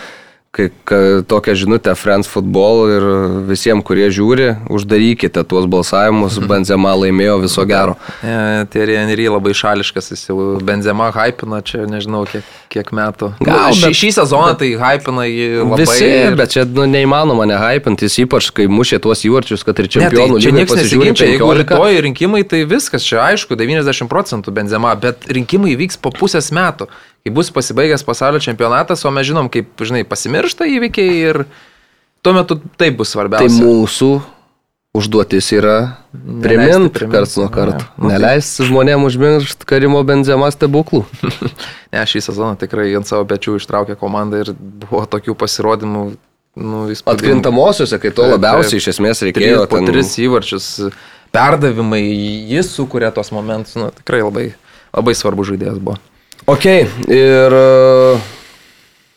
tokią žinutę France Football ir visiems, kurie žiūri, uždarykite tuos balsavimus, Benzema laimėjo viso gero. E, Thierry Henry labai šališkas, jis jau Benzema hypina čia nežinau kiek, kiek metų. Gal, Nu, šį, bet- šį sezoną tai hypina jį labai. Visi, ir- bet čia nu, neįmanoma nehypintis, ypač kai mušė tuos įvarčius, kad ir Ne, tai čempionų čia niekas nesiginčia, jeigu 15. rytoj rinkimai, tai viskas, čia aišku, 90 procentų Benzema, bet rinkimai vyks po pusės metų, kai bus pasibaigęs pasaulio čempionatas, o mes žinom, kaip, žinai, pasimiršta įvykiai ir tuo metu tai bus Tai svarbiausia. mūsų užduotis yra primint primint. karts nuo karto. Ne, nu tai- Neleisti žmonėms užmiršti Karimo Benzema stebuklų. Ne, šį sezoną tikrai ant savo pečių ištraukė komandą ir buvo tokių pasirodymų. Nu, įspūdingų. Atkrintamosiose, kai to labiausiai iš esmės reikėjo. po ten- tris įvarčius, perdavimai, jis sukuria tos momentus, nu, tikrai labai, labai svarbu žaidėjas buvo. Ok, ir e,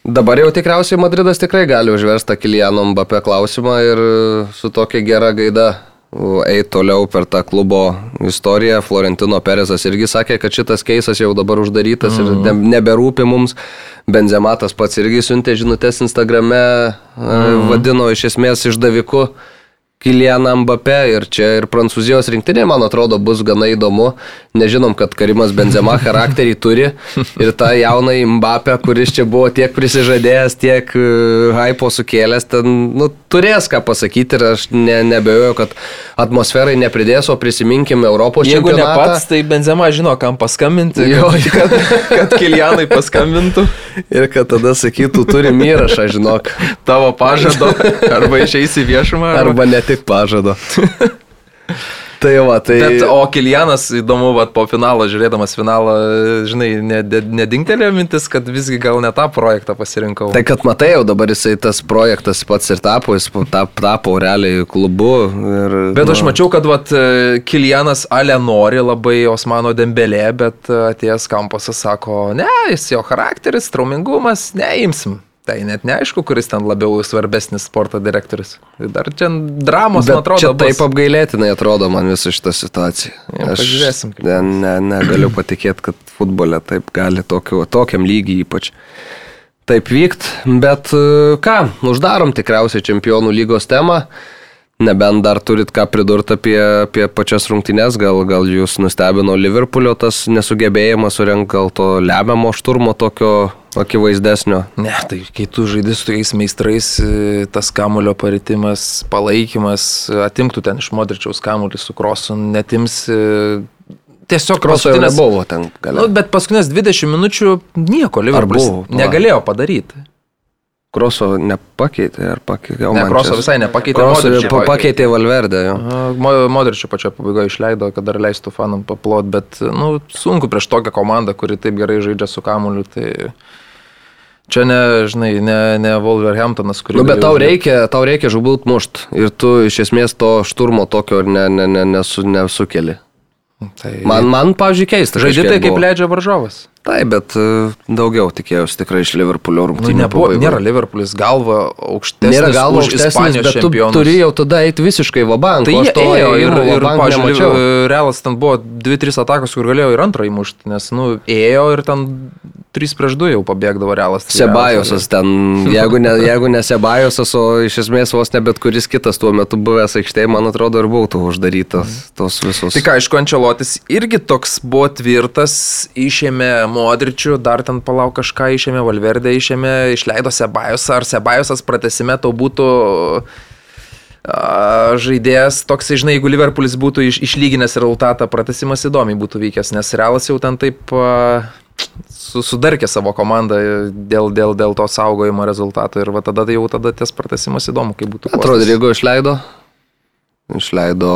dabar jau tikriausiai Madridas tikrai gali užversti Kiliano Mbappé klausimą ir su tokia gera gaida eiti toliau per tą klubo istoriją. Florentino Perezas irgi sakė, kad šitas keisas jau dabar uždarytas mm. ir ne, neberūpi mums. Benzematas pats irgi siuntė žinutės Instagrame, mm. vadino iš esmės išdaviku. Kilianą Mbappé ir čia ir prancūzijos rinktinė, man atrodo, bus gana įdomu. Nežinom, kad Karimas Benzema charakterį turi ir tą jauną Mbappé, kuris čia buvo tiek prisižadėjęs, tiek uh, hypo sukėlęs, ten nu, turės ką pasakyti ir aš ne, nebejoju, kad atmosferai nepridės, o prisiminkim Europos Jeigu ne čempionatą. pats, tai Benzema žino, kam paskambinti, Jo, kad, kad, Kilianai paskambintų Ir kad tada sakytų, turim įrašą, žinok. tavo pažado, arba išeisi viešumą. Arba ne tik pažado. tai va, tai... Bet, o Kilianas, įdomu, vat, po finalo, žiūrėdamas finalą, žinai, nedingtelėjo mintis, kad visgi gal ne tą projektą pasirinkau. Tai kad matai, jau dabar jisai tas projektas pats ir tapo, jis tap, tapo realiai klubu. Ir, Bet aš mačiau, kad vat, Kilianas Ale nori labai Osmano Dembelė, bet atėjęs kampasas sako, ne, jis jo charakteris, traumingumas, neimsim. Tai net neaišku, kuris ten labiau svarbesnis sporto direktorius. Dar čia dramos, man Bet atrodo, čia bus. taip apgailėtinai atrodo man visa šita situacija. Jo, pažiūrėsim, kaip ne, ne, negaliu patikėti, kad futbole taip gali tokiu, tokiam lygiai ypač taip vykt. Bet e, ką, uždarom tikriausiai čempionų lygos temą. Nebent dar turit ką pridurti apie, apie pačias rungtynes, gal, gal jūs nustebino Liverpoolio tas nesugebėjimas surenkti gal to lemiamo šturmo tokio akivaizdesnio. Ne, tai kai tu žaidži su tokiais meistrais, e, tas kamulio paritimas, palaikymas, atimtų ten iš modričiaus kamulį su krosu, netims e, tiesiog paskutinės- nebuvo ten. Nu, Gale. bet paskutinės 20 minučių nieko Liverpoolis buvo? Negalėjo padaryti. Kroso nepakeitė ar pakeitė. Ne, Kroso visai nepakeitė. Kroso pakeitė Valverdę. Modričių pačio pabaigoje išleido, kad dar leistų fanam paplot, bet nu, sunku prieš tokią komandą, kuri taip gerai žaidžia su kamuliu. Tai čia ne, žinai, ne, ne Wolverhamptonas, kuris... Nu, bet tau reikia, tau reikia žubūt mušt ir tu iš esmės to šturmo tokio ne, ne, ne, nesu, nesukeli. Tai Man, man pavyzdžiui, keista. žaidži kažkiek tai, kaip leidžia varžovas. Taip, bet e, daugiau tikėjausi tikrai iš Liverpoolio Nu, rungtynių. nebuvo, pabaigoj. nėra Liverpoolis galva aukštesnis. Nėra aukštesnis, Ispanijos bet tu turi jau tada eiti visiškai vabank. Tai jie to ėjo ir, ir va-bank pažiūrėjau. Realas ten buvo 2-3 atakos, kur galėjo ir antrą įmušti, nes, nu, ėjo ir ten 3 prieš 2 jau pabėgdavo Realas. Tai Sebajosas ten, jeigu ne, jeigu ne Sebajosas, o iš esmės vos ne bet kuris kitas tuo metu buvęs aikštėje, man atrodo, ir būtų uždarytas tos visos. Ką, aišku, Ančelotis irgi toks buvo tvirtas, išėmė Modričių, dar ten palauk kažką išėmė, Valverdė išėmė, išleido Sebajosą, ar Sebajosas pratesime to būtų žaidėjas toks, žinai, jeigu Liverpoolis būtų iš, išlyginęs rezultatą, pratesimas įdomiai būtų vykęs, nes Realas jau ten taip su, sudarkė savo komandą dėl, dėl, dėl to saugojimo rezultato ir va tada tai jau tada tas pratesimas įdomu, kaip būtų. Atrodo, jeigu išleido, išleido.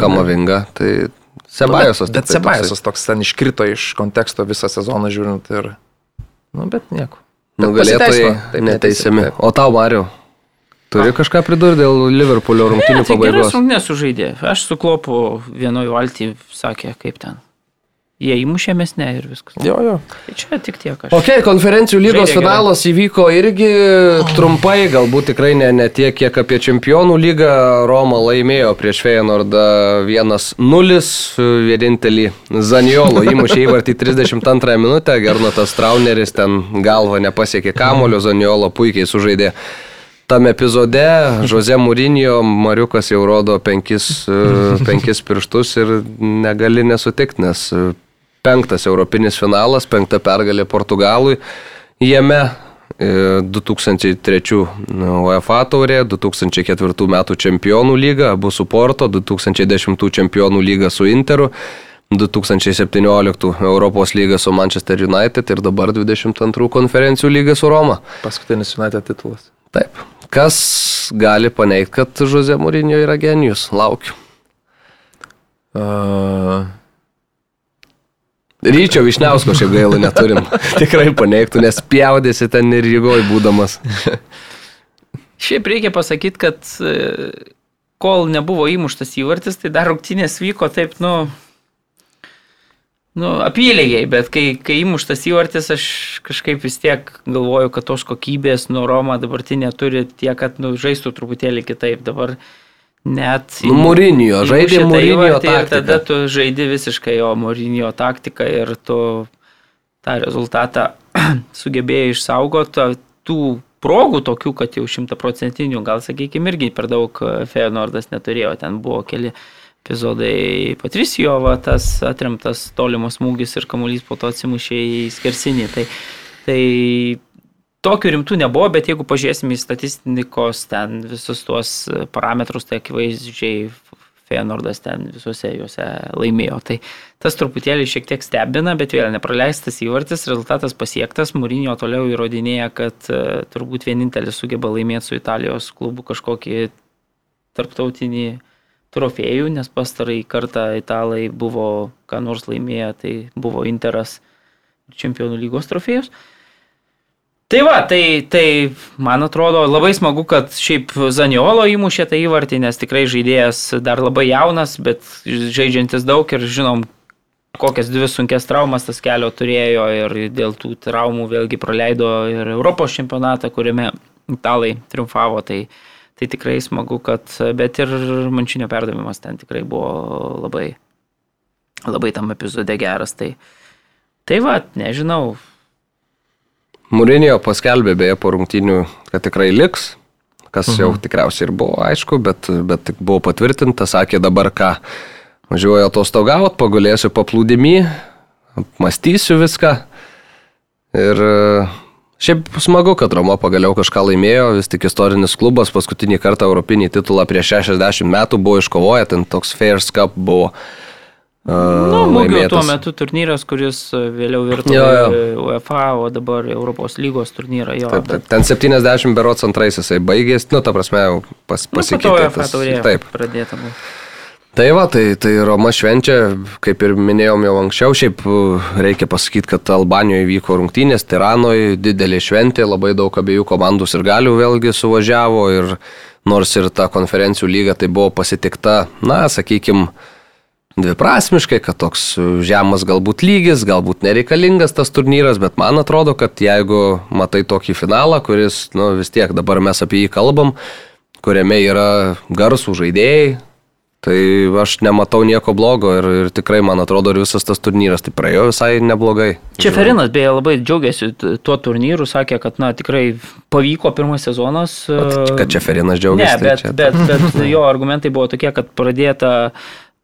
Kamavinga, tai Sebajosas. Nu, bet, bet Sebajosas toks ten iškrito iš konteksto visą sezoną žiūrint ir... Nu, bet nieko. Nugalėtojai. Taip, neteisiami. taip. O tau, Mariu, turi kažką pridurti dėl Liverpoolio rungtynių Tai geras pabaigos? rungtynės sužaidė. Aš su klopu vienoje valtyje sakė, kaip ten. Jie įmušė mes ne ir viskas. Jo, jo. Tai čia tik tiek aš. Ok, konferencijų lygos Žaidė gerai. finalas įvyko irgi trumpai, galbūt tikrai ne, ne tiek, kiek apie čempionų lygą. Roma laimėjo prieš Feyenoordą 1-0, vienintelį Zaniolo įmušė įvartį 32 minutę, Gernotas Trauneris ten galva nepasiekė kamulio, Zaniolo puikiai sužaidė. Tam epizode Jose Mūrinio Mariukas jau rodo penkis, penkis pirštus ir negali nesutikti, nes penktas europinis finalas, penkta pergalė Portugalui. Jame e, 2003 UEFA taurė, 2004 metų čempionų lyga, abu su Porto, 2010 čempionų lyga su Interu, 2017 Europos lyga su Manchester United ir dabar 22 konferencijų lyga su Roma. Paskutinis United titulas. Taip. Kas gali paneigti, kad Jose Mūrinio yra genijus? Laukiu. Uh, Ryčio Višniausko šiaip gaila neturim. Tikrai paneigtų, nes pjaudėsi ten ir Rygoj būdamas. Šiaip reikia pasakyti, kad e, kol nebuvo įmuštas įvartis, tai dar rungtynės vyko taip, nu, nu apylygiai, bet kai, kai įmuštas įvartis, aš kažkaip vis tiek galvoju, kad tos kokybės nuo Roma dabartinė turi tiek, kad nu, žaistų truputėlį kitaip. Dabar net... Nu, Mūrinio, žaidė Mūrinio įvartį Ir tada taktiką. tu žaidi visiškai jo Mūrinio taktiką ir tu tą rezultatą sugebėjai išsaugoti. Tų progų tokių, kad jau šimtaprocentinių, gal sakykime, irgi per daug Feyenoordas neturėjo. Ten buvo keli epizodai Patricijo, va, tas atremtas tolimas smūgis ir kamuolys po to atsimušė į skersinį. Tai, tai tokių rimtų nebuvo, bet jeigu pažiūrėsime į statistikos ten visus tuos parametrus, tai akivaizdžiai Feyenoordas ten visuose juose laimėjo. Tai tas truputėlį šiek tiek stebina, bet vėl nepraleistas įvartis, rezultatas pasiektas, Mūrinio toliau įrodinėja, kad uh, turbūt vienintelis sugeba laimėti su Italijos klubu kažkokį tarptautinį trofėjų, nes pastarai kartą italai buvo ką nors laimėję, tai buvo Interas čempionų lygos trofėjus. Tai va, tai, tai man atrodo labai smagu, kad šiaip Zaniolo įmušė tą įvartį, nes tikrai žaidėjas dar labai jaunas, bet žaidžiantis daug ir žinom, kokias dvi sunkes traumas tas kelio turėjo ir dėl tų traumų vėlgi praleido ir Europos čempionatą, kuriame italai triumfavo. Tai, tai tikrai smagu, kad, bet ir mančinio perdavimas ten tikrai buvo labai, labai tam epizode geras. Tai, tai va, nežinau, Mūrinio paskelbė beje po rungtynių, kad tikrai liks, kas jau tikriausiai ir buvo aišku, bet, bet tik buvo patvirtinta, sakė dabar ką, važiuoju atostogaut, pagulėsiu paplūdimi, apmastysiu viską. Ir šiaip smagu, kad Roma pagaliau kažką laimėjo, vis tik istorinis klubas paskutinį kartą europinį titulą prieš 60 metų buvo iškovoję, ten toks Fairs Cup buvo. Nu, Mūgio tuo metu turnyras, kuris vėliau virto Jo, jo. UEFA, o dabar Europos lygos turnyrą jo. Taip, taip. Ten 70 berots antrais jisai baigės, nu, ta prasme, jau pas, Nu, pasikeitė. UEFA tas- Taip. pradėta buvo. Tai va, tai, tai Roma švenčia, kaip ir minėjom jau anksčiau, šiaip uh, reikia pasakyti, kad Albanijoje vyko rungtynės, Tiranoje didelė šventė, labai daug abiejų komandų ir galių vėlgi suvažiavo ir nors ir ta konferencijų lyga tai buvo pasitikta, na, sakykime, dviprasmiškai, kad toks žemas galbūt lygis, galbūt nereikalingas tas turnyras, bet man atrodo, kad jeigu matai tokį finalą, kuris, nu vis tiek dabar mes apie jį kalbam, kuriame yra garsų žaidėjai, tai aš nematau nieko blogo ir, ir tikrai, man atrodo, ir visas tas turnyras tai praėjo visai neblogai. Čeferinas beje labai džiaugiasi tuo turnyru, sakė, kad na, tikrai pavyko pirmas sezonas. e, Kad Čeferinas Ne, džiaugiasi. bet, tai čia- bet, bet jo argumentai buvo tokie, kad pradėta,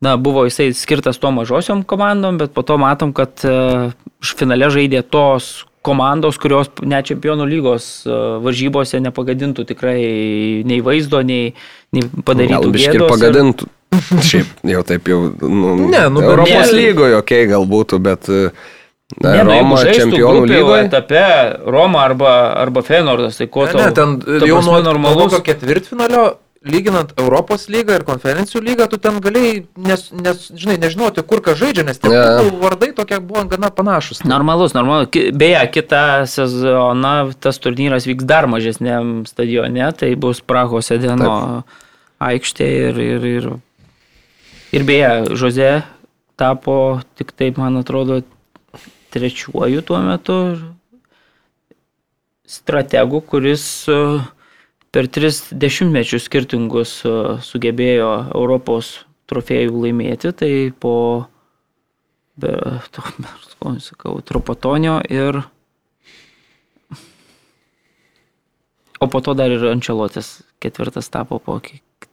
na, buvo jisai skirtas to mažosiom komandom, bet po to matom, kad e, finale žaidė tos komandos, kurios net čempionų lygos e, varžybose nepagadintų tikrai nei vaizdo, nei, nei padarytų Gal biški ir pagadintų. Šiaip jau taip jau. Nu, Ne, nu, Europos ne- lygoje, okei, okay, gal būtų, bet e, na, Ne, nu, Roma žaistų čempionų lygoje. etape Roma arba, arba Fenordas, tai ko Ne, tau? ne, ten ta jau nuo normalus. normalus ketvirtfinalio, lyginant Europos lygą ir konferencijų lygą, tu ten galėjai, nes, nes žinai, nežinoti, kur kas žaidžia, nes ten yeah. vardai tokie buvo gana panašus. Normalus, normalus. Beje, kitą sezoną tas turnyras vyks dar mažesniam stadione, tai bus Prahos Edeno aikštė ir, ir, ir, ir beje, Žoze tapo tik taip, man atrodo, trečiuoju tuo metu strategu, kuris e, per tris dešimtmečius skirtingus e, sugebėjo Europos trofėjų laimėti, tai po sakau, Tropatonio ir O po to dar ir Ančelotis ketvirtas tapo po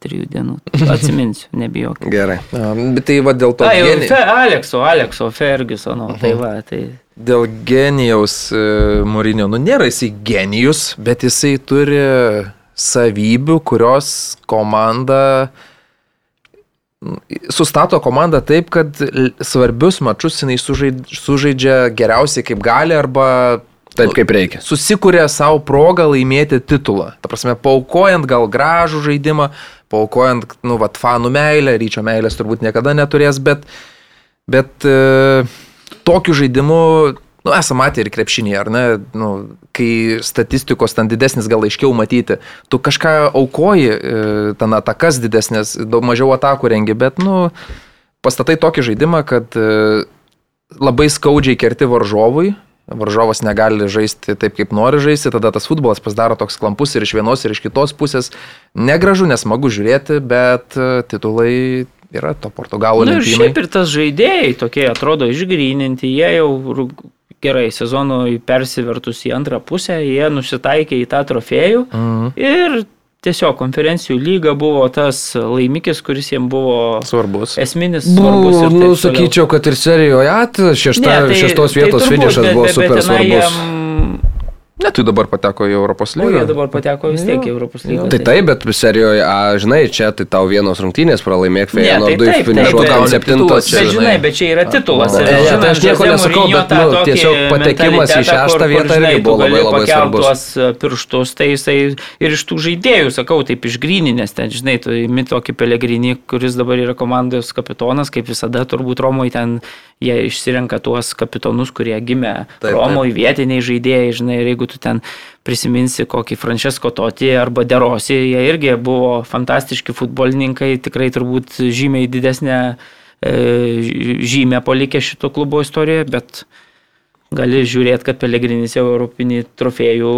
trijų dienų. Atsiminsiu, nebijok. Gerai. Bet tai va dėl to A, jau geni... Fe, Alekso, Alekso, Fergusono, tai va, tai dėl genijaus e, Morinio, nu nėra jisai genijus, bet jisai turi savybių, kurios komanda sustato komandą taip, kad svarbius mačius jinai sužaid- sužaidžia geriausiai kaip gali arba Taip kaip reikia. susikūrė savo progą laimėti titulą. Ta prasme, paukojant gal gražų žaidimą, paukojant, nu, vat, fanų meilę, ryčio meilės turbūt niekada neturės, bet, bet e, tokiu žaidimu, nu, esame matę ir krepšinį, ar ne, nu, kai statistikos ten didesnis gal aiškiau matyti, tu kažką aukoji, e, ten atakas didesnės, daug mažiau atakų rengi, bet, nu, pastatai tokį žaidimą, kad e, labai skaudžiai kerti varžovui, varžovas negali žaisti taip, kaip nori žaisti, tada tas futbolas pasidaro toks klampus ir iš vienos, ir iš kitos pusės. Negražu, nesmagu žiūrėti, bet e, titulai yra to Portugalų Na ir šiaip ir tas žaidėjai tokie atrodo išgryninti, jie jau gerai sezonui persivertus į antrą pusę, jie nusitaikė į tą trofėjų Mhm. ir tiesiog konferencijų lyga buvo tas laimikis, kuris jiems buvo Svarbus. esminis Nu, svarbus. ir nu, toliau. sakyčiau, kad ir serijoje at, šešta, Ne, tai- šeštos tai vietos turbūt, finišas bet- buvo bet- super bet svarbus. jiem- Ne, tu dabar pateko į Europos O jie lygą. dabar pateko vis tiek į Europos lygą. Tai taip, bet serijoje, a, žinai, čia tai tau vienos rungtynės pralaimėk Feyenoordui finišuot taip, ant bet- žinai, bet čia yra titulas. Ir ne, žinant tai aš nieko nesakau, bet, nu, tiesiog patekimas į šeštą vietą žinai, irgi buvo labai labai svarbus. tuos e, pirštus, tai jisai ir iš tų žaidėjų, sakau, taip išgryninės, ten, žinai, tu imi tokį pelegrinį, kuris dabar yra komandos kapitonas, kaip visada turbūt Romoje ten jie išsirenka tuos kapitonus, kurie gimė Taip, Romoje, vietiniai žaidėjai, žinai, ir jeigu tu ten prisiminsi kokį Francesco Toti arba Derosi, jie irgi buvo fantastiški futbolininkai, tikrai turbūt žymiai didesnė e, žymė palikė šito klubo istorijoje, bet gali žiūrėti, kad Pelegrinis jau europinį trofėjų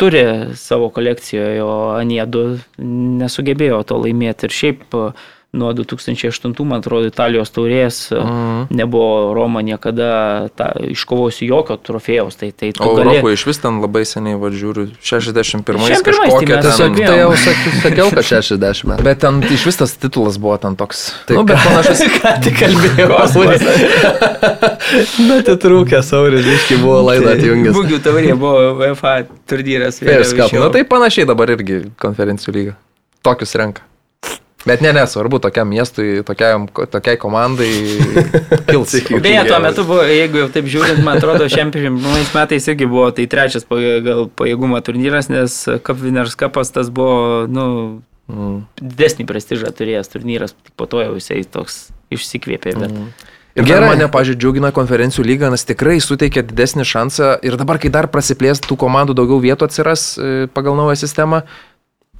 turi savo kolekcijoje, o Aniedu nesugebėjo to laimėti. Ir šiaip e, nuo 2008, man atrodo, Italijos taurės mm. nebuvo Roma niekada ta, iškovojusi jokio trofėjaus. Tai, tai O gali... Europoje iš vis ten labai seniai, va, žiūriu, 61-ais 61-ais, tai kažkokia mes ten. tiesiog- Tai jau sakiau, kad 60 metų. Bet ten iš vis tas titulas buvo ten toks. Tai nu, bet panašus. Ką tik kalbėjau, Bet atitrūkęs Sauris, iški buvo laidą atjungęs. Būgių taurė buvo UEFA Cup, Na tai panašiai dabar irgi konferencijų lyga. Tokius renka. Bet ne, nesvarbu, tokiam miestui, tokiam, tokiai komandai kils. Beje, tuo metu buvo, jeigu jau taip žiūrint, man atrodo, šiam pirmais metais irgi buvo tai trečias pagal pajėgumo turnyras, nes Cup Winners Cupas tas buvo, nu, Mm. didesnį prestižą turėjęs turnyras, tik po to jau jisai toks išsikvėpė. Bet... Mm. Ir Gerai. Gerai. mane, pažiūrėjau, džiugina konferencijų lyga, nes tikrai suteikia didesnį šansą ir dabar, kai dar prasiplės tų komandų daugiau vietų atsiras e, pagal naują sistemą,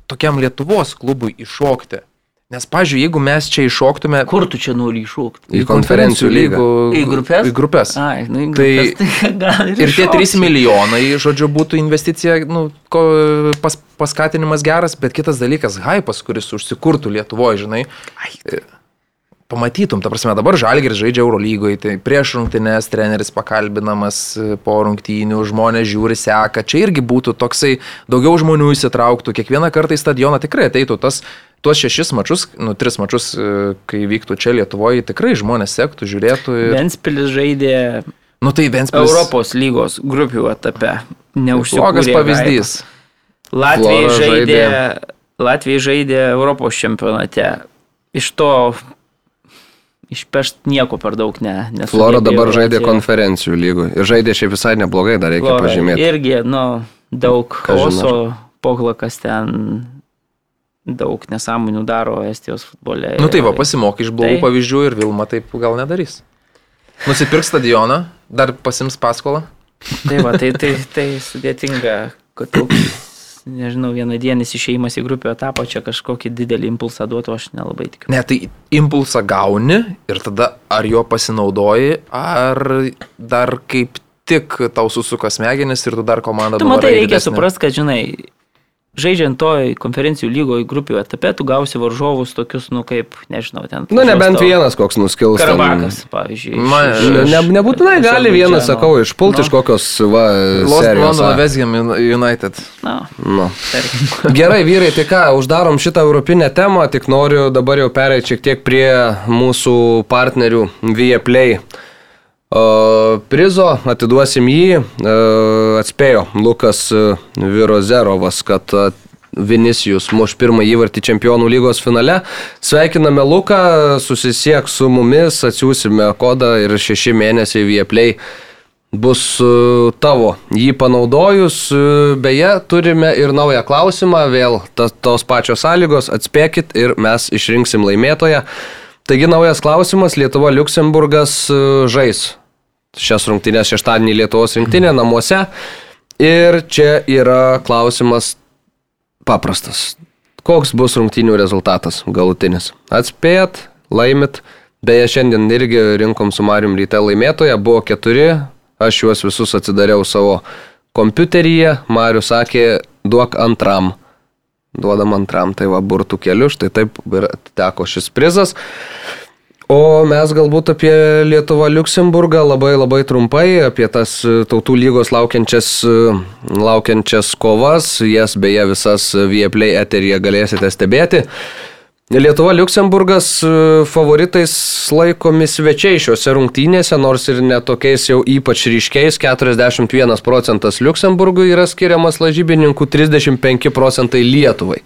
tokiam Lietuvos klubui iššokti. Nes, pažiūrėjau, jeigu mes čia iššoktume Kur tu čia nori iššūkti? Į konferencijų lygą. Į grupės? Į grupės. Ai, nu į Tai- grupės. Tai, gal Ir tie iššoksi. 3 milijonai, žodžiu, būtų investicija, nu, ko, pas, paskatinimas geras, bet kitas dalykas, hypas, kuris užsikurtų Lietuvoje, žinai. e, Pamatytum, ta prasme, dabar Žalgiris žaidžia Eurolygoje, tai prieš rungtynės treneris pakalbinamas e, po rungtynių, žmonės žiūri, seka, čia irgi būtų toksai, daugiau žmonių įsitrauktų, kiekvieną kartą į stadioną tikrai ateitų tas, tuos šešis mačius, nu, tris mačius, e, kai vyktų čia Lietuvoje, tikrai žmonės sektų, žiūrėtų. Ir... Ventspilis žaidė Nu tai Ventspilis. Europos lygos grupių etape. Neužsikūrė. Blogas pavyzdys. Latvijai žaidė, žaidė- Latvijai žaidė Europos čempionate. Iš to išpešt nieko per daug ne. nesugebėjo Flora dabar žaidė konferencijų lygų. Ir žaidė šiaip visai neblogai, dar reikia Flora pažymėti. Irgi, nu, daug chaoso, poklakas ten daug nesąmonių daro Estijos futbole. Nu tai va, pasimok iš blogų Tai- pavyzdžių ir Vilma taip gal nedarys. Nusipirks stadioną, dar pasims paskolą. Tai va, tai, tai, tai sudėtinga, kad toks, nežinau, vienadienis išėjimas į grupių etapą čia kažkokį didelį impulsą duotų, aš nelabai tikiu. Ne, tai impulsą gauni ir tada ar jo pasinaudoji, ar dar kaip tik tau susuka smegenis ir tu dar komandą Tu matai, reikia suprasti, kad, žinai, žaidžiant toj konferencijų lygoje grupių etape, tu gausi varžovus tokius, nu kaip, nežinau, ten. Nu, nebent žasto vienas koks nuskils. ten. Karabakas, pavyzdžiui. iš- Man- iš- Ne, iš- ne, nebūtinai iš gali vienas, Azerbaidžano. sakau, išpulti Nu, iš kokios va, Los serijos. Londono A. Vesgam United. Na, Nu. tarkim. Gerai, vyrai, tai ką, uždarom šitą europinę temą, tik noriu dabar jau pereiti šiek tiek prie mūsų partnerių Viaplay. O, prizo atiduosim jį, e, atspėjo Lukas e, Virozerovas, kad e, Vinicijus muš pirmą įvartį čempionų lygos finale. Sveikiname Luką, susisiek su mumis, atsiūsime kodą ir šeši mėnesiai Viaplay bus tavo. Jį panaudojus, beje, turime ir naują klausimą, vėl ta, tos pačios sąlygos, atspėkit ir mes išrinksim laimėtoją. Taigi naujas klausimas, Lietuva Luksemburgas e, žais šias rungtynės šeštadienį Lietuvos rinktinė namuose. Ir čia yra klausimas paprastas. Koks bus rungtynių rezultatas galutinis? Atspėjat, laimit. Beje, šiandien irgi rinkom su Marium ryte laimėtoją, buvo keturi, aš juos visus atsidariau savo kompiuteryje, Marius sakė, duok antram. Duodam antram, tai va burtų keliu, štai taip ir teko šis prizas. O mes galbūt apie Lietuvą Luksemburgą labai labai trumpai, apie tas e, tautų lygos laukiančias, e, laukiančias kovas, jas beje visas Vieplay eteryje galėsite stebėti. Lietuva Luksemburgas e, favoritais laikomi svečiai šiuose rungtynėse, nors ir netokiais jau ypač ryškiais, 41 procentas Luksemburgui yra skiriamas lažybininkų, 35 procentai Lietuvai.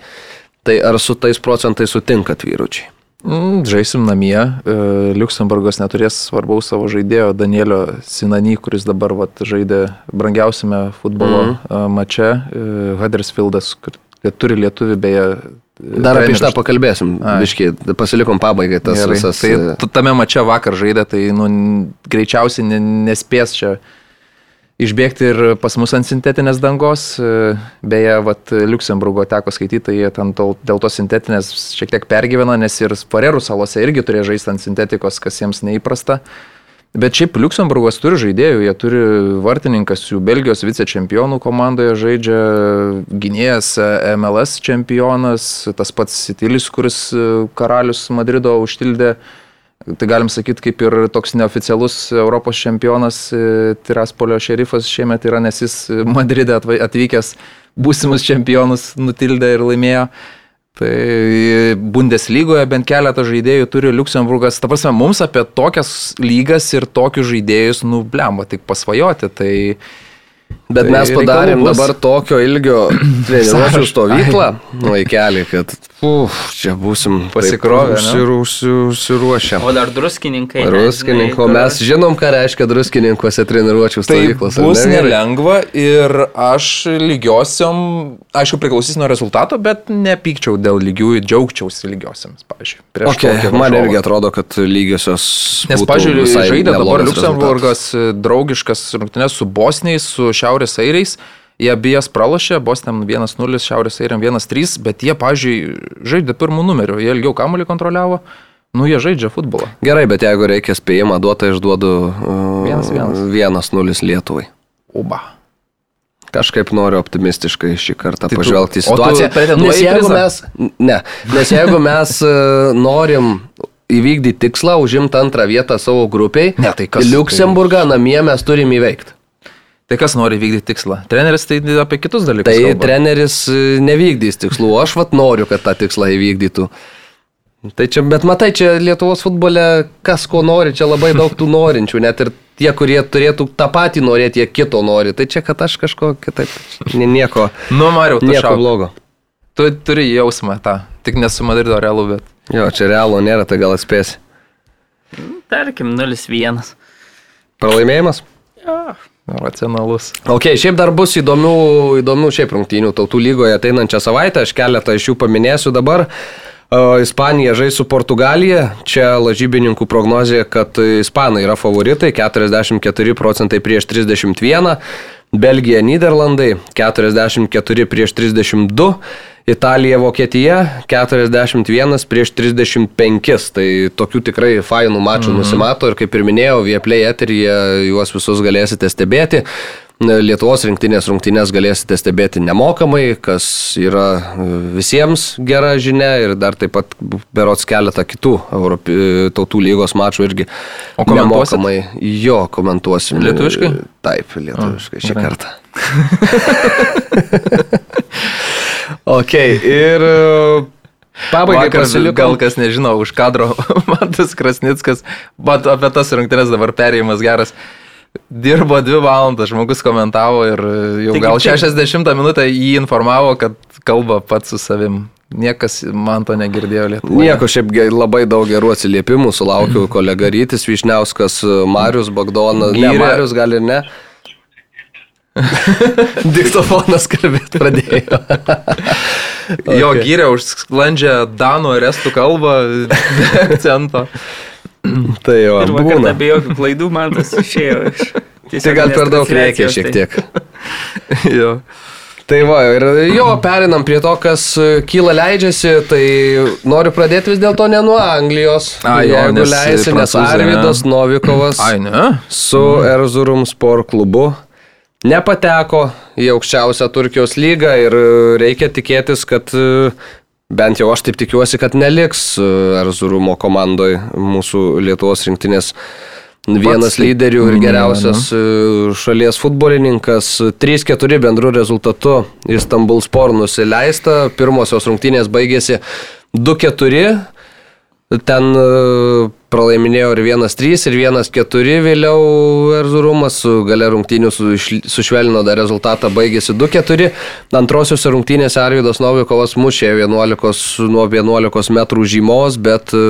Tai ar su tais procentais sutinkat vyručiai? Mm, Žaisim namie. E, Liuksemburgas neturės svarbaus savo žaidėjo Danielio Sinany, kuris dabar vat, žaidė brangiausiame futbolo mm. mače. Huddersfieldas, kur turi lietuvių beje. Dar apie šitą pakalbėsim. Ai. Biškiai, pasilikom pabaigai tas Gerai. visas. Tai e, tu tame mače vakar žaidė, tai nu, greičiausiai ne- nespės čia išbėgti ir pas mus ant sintetinės dangos. E, Beje, vat, Luxemburgo teko skaityti, tai jie ten to, dėl tos sintetinės šiek tiek pergyvena, nes ir Farerų salose irgi turėjo žaisti ant sintetikos, kas jiems neįprasta. Bet šiaip Luxemburgas turi žaidėjų, jie turi vartininkas, jų Belgijos vicečempionų komandoje žaidžia gynėjas e, MLS čempionas, tas pats Sitilis, kuris e, karalius Madrido užtildė. Tai galim sakyti, kaip ir toks neoficialus Europos čempionas e, Tiraspolio šerifas šiemet yra, nes jis Madride atvykęs būsimus čempionus nutildė ir laimėjo. Tai Bundeslygoje bent keletą žaidėjų turi Luxemburgas. Ta prasme, mums apie tokias lygas ir tokius žaidėjus, nu, blemba, tik pasvajoti. Tai Bet Tai mes padarėm dabar tokio ilgio treniruočių Sąrašą. stovyklą, vaikelį, kad uf, čia būsim Pasikrovę, ne? užsiru- užsi- Užsiruošę. O dar druskininkai. ne, Druskininko, žinai, mes žinom, ką reiškia druskininkuose treniruočių Tai stovyklos. ar bus ne, nelengva ir aš lygiosiam, aišku, priklausys nuo rezultato, bet nepykčiau dėl lygiųjų, džiaugčiausi lygiosiams, pavyzdžiui. Okay, man irgi atrodo, kad lygiosios. Nes, būtų pažiūrėjau, žaidė dabar e, draugiškas rungtynės su Bosniais, su Šiaurės Airiais Jie abiejas pralošė, Boston 1-0, Šiaurės Airiam 1-3, bet jie, pažiūrėjau, žaidė pirmų numerių, jie ilgiau kamuolį kontroliavo. Nu, jie žaidžia futbolą. Gerai, bet jeigu reikia spėjimą duoti, aš duodu Vienas, vienas. 1-0 Lietuvai. Uba. Kažkaip noriu optimistiškai šį kartą Tai tu- pažvelgti į tu situaciją. pretenduoji Nes jeigu mes, ne, nes jeigu mes e, norim įvykdyti tikslą, užimti antrą vietą savo grupiai, Ne, tai kas- Liuksemburgą namie mes turim įveikti. Tai kas nori vykdyti tikslą? Treneris tai apie kitus dalykus. Tai kalba. treneris e, nevykdys tikslų, o aš vat noriu, kad tą tikslą įvykdytų. Tai čia, bet matai, čia Lietuvos futbole kas ko nori, čia labai daug tų norinčių, net ir tie, kurie turėtų tą patį norėti, jie kito nori. Tai čia, kad aš kažko kitaip, ni- nieko, Nu, Mariau, tu nieko šauk. blogo. Tu turi jausmą tą. Tik nesu Madrido realu, bet. Jo, čia realo nėra, tai gal atspėsi. Tarkim, 0-1. Pralaimėjimas? Racionalus. Ok, šiaip dar bus įdomių, įdomių šiaip rungtynių tautų lygoje ateinančią savaitę, aš keletą iš jų paminėsiu dabar. Ispanija žais su Portugalija, čia lažybininkų prognozija, kad Ispanai yra favoritai, 44 procentai prieš 31, Belgija, Niderlandai 44 prieš 32, Italija, Vokietija 41 prieš 35. Tai tokių tikrai fainų mačų mhm. nusimato ir kaip ir minėjau, Vieplay eteryje juos visus galėsite stebėti. Lietuvos rinktinės rungtynės galėsite stebėti nemokamai, kas yra visiems gera žinia ir dar taip pat berots keletą kitų Europi, tautų lygos mačų irgi O nemokamai. Jo, komentuosim. Lietuviškai? Taip, lietuviškai šį gerai. kartą. ok, ir e, pabaigai Vakar, pasiliko. gal kas nežino, už kadro Matas Krasnickas, bet apie tas rungtynes dabar perėjimas geras. Dirbo dvi valandas, žmogus komentavo ir jau Taigi gal taip. 60 minutę jį informavo, kad kalba pats su savim. Niekas man to negirdėjo Lietuvoje. Nieko, šiaip labai daug gerų atsiliepimų sulaukiu kolega Rytis Višniauskas, Marius Bagdonas. Ne, Marius gal ir ne. Diktofonas kalbėti pradėjo. Jo Ok. gyrė už sklandžią Danų ir Estų kalbą be akcento. Tai jo, Ir vakar be jokių klaidų man tas išėjo iš. Tai gal per daug reikia šiek tai- tiek. jo. Tai va, ir jo, perinam prie to, kas e, kyla leidžiasi, tai noriu pradėti vis dėlto ne nuo Anglijos. A, jo, jeigu nes leisi, nes prancūzai, ne? Arvidas Novikovas Ai, ne? su Erzurum Sport klubu nepateko į aukščiausią Turkijos lygą ir e, reikia tikėtis, kad e, bent jau aš taip tikiuosi, kad neliks e, Erzurumo komandoje mūsų Lietuvos rinktinės vienas taip lyderių ir geriausias e, šalies futbolininkas. 3-4 bendrų rezultatų Istanbul Sport nusileista, pirmosios rungtynės baigėsi 2-4. Ten e, pralaiminėjo ir 1-3, ir 1-4 vėliau Erzurumas, su gale rungtynių su- sušvelnino dar rezultatą, baigėsi 2-4. Antrosiuose rungtynėse Arvidas Novikovas mušė 11, nuo 11 metrų žymos, bet e,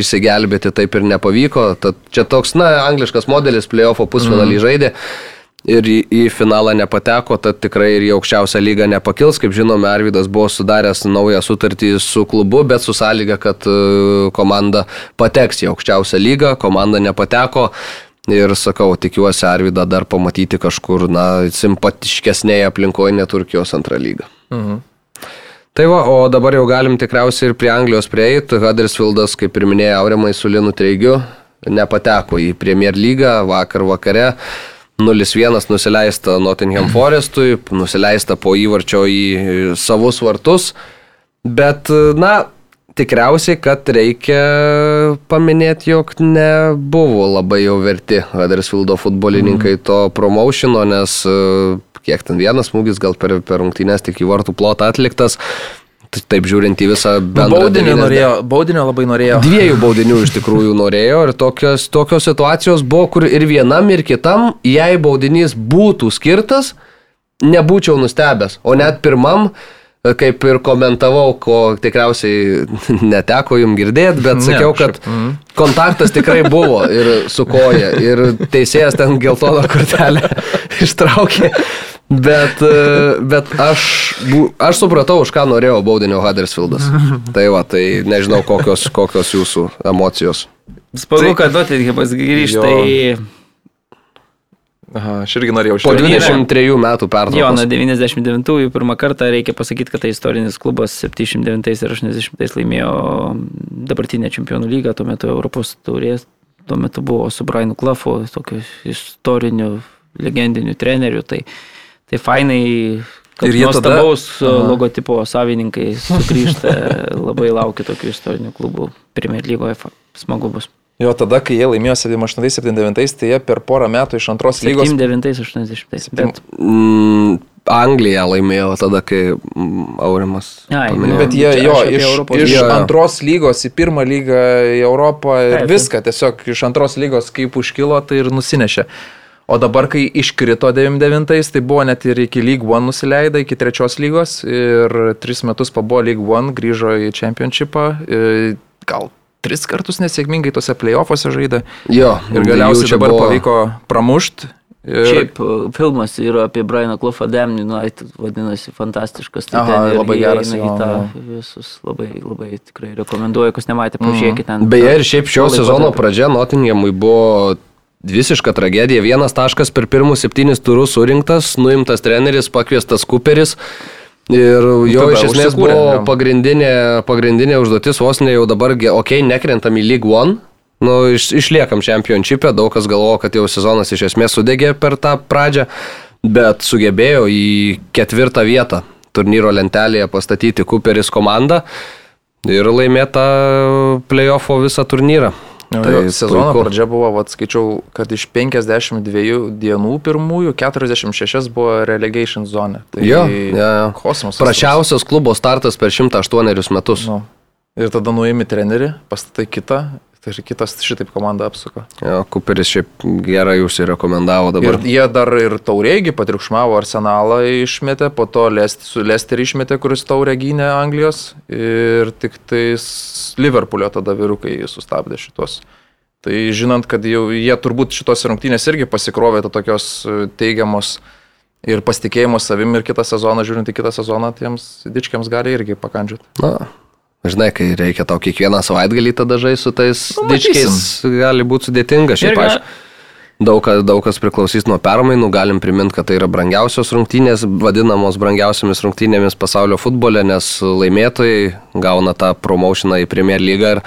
išsigelbėti taip ir nepavyko. Tad čia toks, na, angliškas modelis, playoffo pusfinalį mm. žaidė. Ir į, į finalą nepateko, tad tikrai ir į aukščiausią lygą nepakils. Kaip žinome, Arvidas buvo sudaręs naują sutartį su klubu, bet su sąlyga, kad e, komanda pateks į aukščiausią lygą, komanda nepateko. Ir sakau, tikiuosi Arvidą dar pamatyti kažkur, na, simpatiškesnėje aplinkoje, ne Turkijos antrą lygą. Mhm. Tai va, o dabar jau galim tikriausiai ir prie Anglijos prieiti. Huddersfieldas, kaip ir minėjo Aurimai su Linu Treigiu, nepateko į Premier lygą vakar vakare. 0-1 nusileista Nottingham Forestui, nusileista po įvarčio į savus vartus. Bet, na, tikriausiai, kad reikia paminėti, jog nebuvo labai jau verti Huddersfieldo futbolininkai to promotiono, nes e, kiek ten vienas smūgis gal per, per rungtynės tik į vartų plotą atliktas. Tai Taip žiūrint į visą bendrą Baudinio 90 norėjo, baudinio labai norėjo. Dviejų baudinių iš tikrųjų norėjo ir tokios, tokios situacijos buvo, kur ir vienam, ir kitam, jei baudinys būtų skirtas, nebūčiau nustebęs. O net pirmam, kaip ir komentavau, ko tikriausiai neteko jum girdėti, bet sakiau, kad mhm. kontaktas tikrai buvo ir su koja. Ir teisėjas ten geltoną kortelę ištraukė. Bet, e, bet aš, aš supratau, už ką norėjo baudinio Huddersfieldas. Tai va, tai nežinau, kokios, kokios jūsų emocijos. Smagu, kad Nottinghamas grįžta į Aha, aš irgi norėjau Po šitą. 23 metų Jo, nuo pertraukos. 99-ųjų pirmą kartą reikia pasakyti, kad tai istorinis klubas 79 ir 80 laimėjo dabartinę čempionų lygą, tuo metu Europos taurės, tuo metu buvo su Brianu Klaffu, tokiu istoriniu, legendiniu treneriu, tai, tai fainai, kad Ir jie tada- nuostabaus Aha. logotipo savininkai sugrįžta, labai laukiu tokių istorinių klubų Premier lygoje, smagu bus. Jo, tada, kai jie laimėjo 78-79, tai jie per porą metų iš antros lygos 79-80, bet Mm, Anglija laimėjo tada, kai mm, Aurimas. Ai, paminėjo. Bet jie jo, iš, Europos iš antros lygos į pirmą lygą į Europą ir taip. viską, tiesiog iš antros lygos kaip užkilo, tai ir nusinešė. O dabar, kai iškrito 99, tai buvo net ir iki League One nusileido, iki trečios lygos ir tris metus pabuvo League One, grįžo į Championshipą, e, gal tris kartus nesėkmingai tose playoffuose žaidė Jo, ir jų galiausiai čia dabar buvo- pavyko pramušti. Ir... Šiaip e, filmas yra apie Brianą Clough Damn United, vadinasi, fantastiškas. Tai Aha, labai geras, jo, tą visus labai, labai tikrai rekomenduoju, kas nematė, pažiūrėkite ten. Beje, ir šiaip šio sezono pradžia Nottinghamui buvo visiška tragedija. Vienas taškas per pirmus septynis turus surinktas, nuimtas treneris, pakviestas Cooperis. Ir jo tada iš esmės buvo jo. pagrindinė, pagrindinė užduotis, vos ne jau dabar, okei, okay, nekrentam į League One, nu, iš, išliekam čempionšipę, daug kas galvojo, kad jau sezonas iš esmės sudegė per tą pradžią, bet sugebėjo į ketvirtą vietą turnyro lentelėje pastatyti Cooperis komandą ir laimėtą playoffo visą turnyrą. Tai Tai sezono puiku. pradžia buvo, vat, skaičiau, kad iš 52 dienų pirmųjų 46 buvo relegation zone. Tai Jo, jo, jo. kosmosas. Prašiausias klubo startas per 108 metus. Nu. Ir tada nuimi trenerį, pastatai kitą, tai ir kitas šitaip komandą apsuko. Jo, Cooperis šiaip gerai jūs rekomendavo dabar. Ir jie dar ir taurėgi patriukšmavo arsenalą išmetė, po to Lest- su Lesterį išmetė, kuris taurė gynė Anglijos ir tik tais Liverpoolio tada vyrukai sustabdė šitos. Tai žinant, kad jau jie turbūt šitos rungtynės irgi pasikrovė to tokios e, teigiamos ir pasitikėjimo savim ir kitą sezoną, žiūrint į kitą sezoną, tiems dičkiams gali irgi pakandžiuoti. Na, žinai, kai reikia tau kiekvieną savaitgalį tada žaisti su tais Nu, dičkiais, gali būti sudėtinga. Šiaip Ir ga- aš. Daug, daug kas priklausys nuo permainų, galim priminti, kad tai yra brangiausios rungtynės, vadinamos brangiausiamis rungtynėmis pasaulio futbole, nes laimėtojai gauna tą promotioną į Premier lygą ir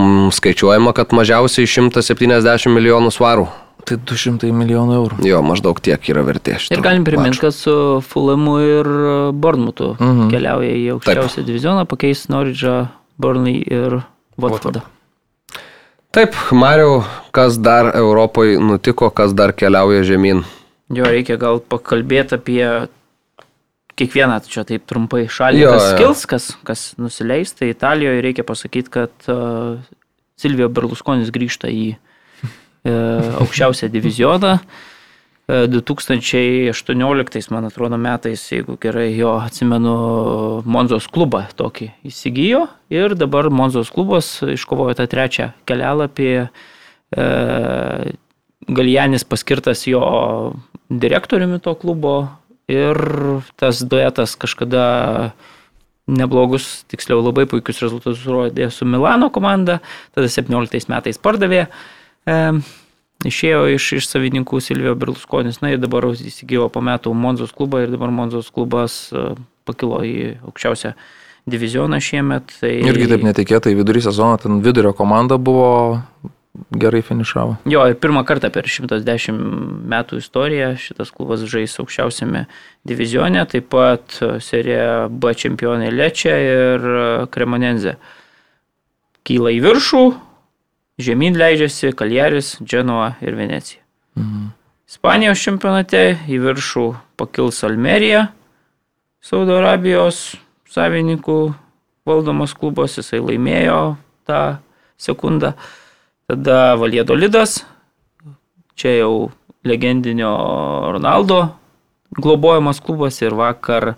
mm, skaičiuojama, kad mažiausiai 170 milijonų svarų. Tai 200 milijonų eurų. Jo, maždaug tiek yra vertė. šito Ir galim priminti, kad su Fulamu ir Bournemouthu Mhm. keliauja į aukščiausią divizioną, pakeis Norridžą, Burnley ir Watfordą. Taip, Mariau, kas dar Europoje nutiko, kas dar keliauja žemyn? Jo, reikia gal pakalbėti apie kiekvieną, čia taip trumpai šalį, Jo, kas jo. skils, kas, kas nusileis. Tai Italijoje reikia pasakyti, kad uh, Silvio Berlusconis grįžta į aukščiausią divizioną. E, 2018, man atrodo, metais, jeigu gerai jo atsimenu, Monzos klubą tokį įsigijo ir dabar Monzos klubas iškovojo tą trečią kelialapį. E, Galijanis paskirtas jo direktoriumi to klubo ir tas duetas kažkada neblogus, tiksliau labai puikius rezultatus rodė su Milano komanda, tada 17 metais pardavė. E, Išėjo iš, iš savininkų Silvio Berlusconis, na ir dabar įsigijo po metų Monzos klubą ir dabar Monzos klubas e, pakilo į aukščiausią divizioną šiemet. Tai... Irgi taip netikėtai vidury sezono ten vidurio komanda buvo gerai finišavo. Jo, ir pirmą kartą per 110 metų istoriją šitas klubas žais aukščiausiame divizione, taip pat serija B čempionai Lečia ir Kremonenze. Kyla į viršų, žemyn leidžiasi Kaljaris, Genoa ir Venecija. Mhm. Ispanijos čempionate į viršų pakils Almerija, Saudo Arabijos savininkų valdomas klubas, jisai laimėjo tą sekundą. Tada Valiedolidas, čia jau legendinio Ronaldo globojamas klubas ir vakar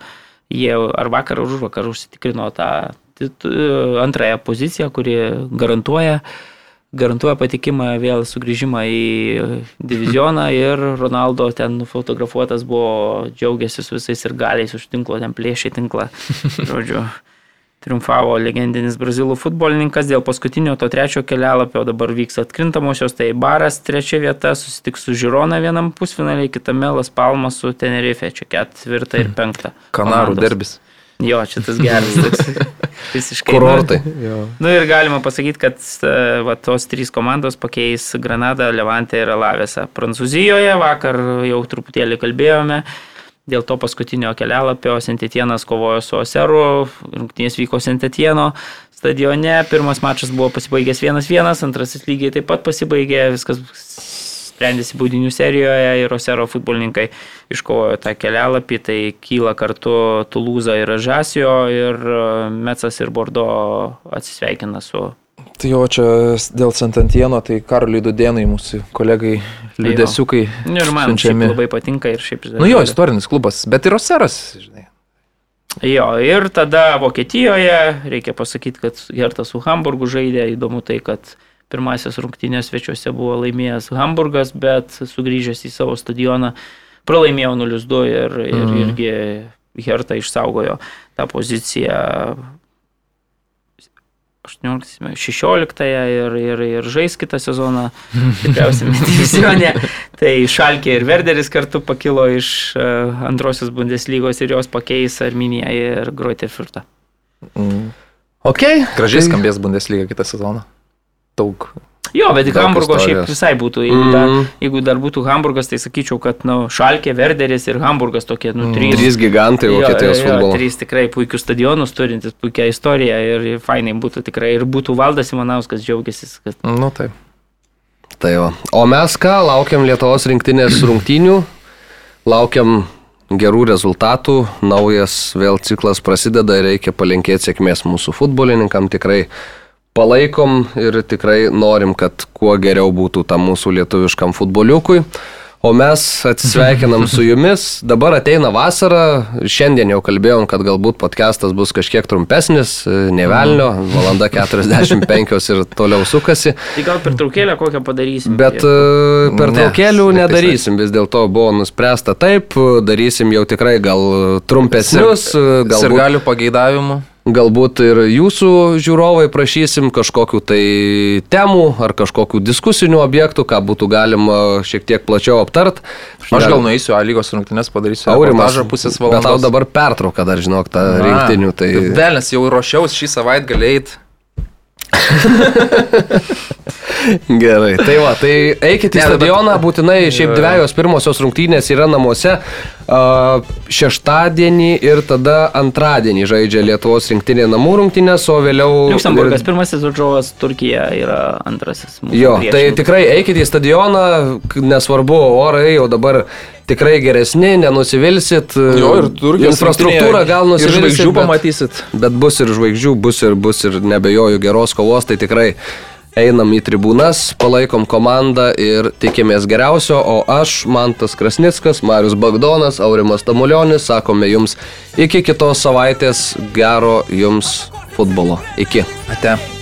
jie, ar vakar ar už vakar užsitikrino tą antrąją poziciją, kuri garantuoja garantuoja patikimą vėl sugrįžimą į divizioną ir Ronaldo ten nufotografuotas buvo, džiaugiasi su visais ir galiais už tinklo, ten plėšė tinklą. Žodžiu, triumfavo legendinis brazilų futbolininkas dėl paskutinio to trečio kelialapio, dabar vyks atkrintamosios, tai Baras trečia vieta, susitiks su Žirona vienam pusfinaliai, kitame Las Palmas su Tenerife, čia ketvirta ir penkta. Kanarų komandos. derbis. Jo, čia tas geras toks visiškai. Kurortai. Nu ir galima pasakyti, kad e, va, tos trys komandos pakeis Granadą, Levantę ir Alavėsą. Prancūzijoje vakar jau truputėlį kalbėjome. Dėl to paskutinio kelialapio Sentetienas kovojo su Oseru, rungtynės vyko Sentetieno stadione, pirmas mačas buvo pasibaigęs 1-1, antrasis lygiai taip pat pasibaigė, viskas sprendėsi baudinių serijoje ir Osero futbolininkai iškovojo tą kelialapį, tai kyla kartu Tulūza ir Žasio ir e, Metsas ir Bordo atsisveikina su Tai jo čia dėl Santantieno, tai Karoliui Dudenui, mūsų kolegai liūdėsiukai. Nu, Ir man siunčiami. labai patinka ir šiaip. Nu jo, istorinis klubas, bet ir Oseras, žinai. Jo, ir tada Vokietijoje, reikia pasakyti, kad Gertas su Hamburgu žaidė, įdomu tai, kad pirmasis rungtynės svečiuose buvo laimėjęs Hamburgas, bet sugrįžęs į savo stadioną pralaimėjo 0-2 ir, ir Mhm. irgi Hertha išsaugojo tą poziciją 18, 16 ir, ir, ir žais kitą sezoną, tikriausiai divizione. Tai Šalkė ir Verderis kartu pakilo iš e, antrosios Bundeslygos ir jos pakeis Arminiją ir Groitė Firtą. Mm. Ok. Gražiai tai- skambės Bundesliga kitą sezoną. Daug. Jo, bet Daug Hamburgo šiaip istorijos. visai būtų. Jeigu, Mm. dar, jeigu dar būtų Hamburgas, tai sakyčiau, kad nu, Šalkė, Verderis ir Hamburgas tokie, nu, trys. Trys gigantai Vokietijos jo, jo, futbolo. Trys tikrai puikius stadionus turintis, puikia istorija ir, ir fainai būtų tikrai. Ir būtų Valdas Imanauskas džiaugiasi, kad Nu taip. Tai va. O mes ką, laukiam Lietuvos rinktinės rungtynių, laukiam gerų rezultatų, naujas vėl ciklas prasideda ir reikia palinkėti sėkmės mūsų futbolininkam. Tikrai palaikom ir tikrai norim, kad kuo geriau būtų tam mūsų lietuviškam futboliukui. O mes atsisveikinam su jumis. Dabar ateina vasara. Šiandien jau kalbėjom, kad galbūt podcastas bus kažkiek trumpesnis, ne velnio, valanda 45 ir toliau sukasi. tai gal per traukėlę kokią padarysim. Bet e, per Ne, nedarysim, vis dėlto buvo nuspręsta taip, darysim jau tikrai gal trumpesnius, Ir galbūt, galių pageidavimų. Galbūt ir jūsų žiūrovai prašysim kažkokių tai temų ar kažkokių diskusinių objektų, ką būtų galima šiek tiek plačiau aptart. Aš gal nueisiu A lygos rungtynės, padarysiu Aurimas, pusės Bet tau valandos. dabar pertrauka dar, žinok, tą rinktinių. Tai... Velnes jau ruošiausi šį savaitę galėjai. Gerai, tai va, tai eikite į stadioną, būtinai šiaip dviejos pirmosios rungtynės yra namuose. A, Šeštadienį ir tada antradienį žaidžia Lietuvos rinktinė namų rungtynės, o vėliau... Liuksemburgas pirmasis varžovas, Turkija yra antrasis. mūsų Jo, tai priešininkas. tikrai eikite į stadioną, nesvarbu, orai jau dabar tikrai geresni, nenusivilsit. Jo, ir Turkijos infrastruktūra gal ir nusivilsit. žvaigždžių bet- pamatysit. Bet bus ir žvaigždžių, bus ir, bus ir nebejoju geros kovos, tai tikrai einam į tribūnas, palaikom komandą ir tikimės geriausio, o aš, Mantas Krasnickas, Marius Bagdonas, Aurimas Tamulionis, sakome jums iki kitos savaitės gero jums futbolo. Iki. Ate.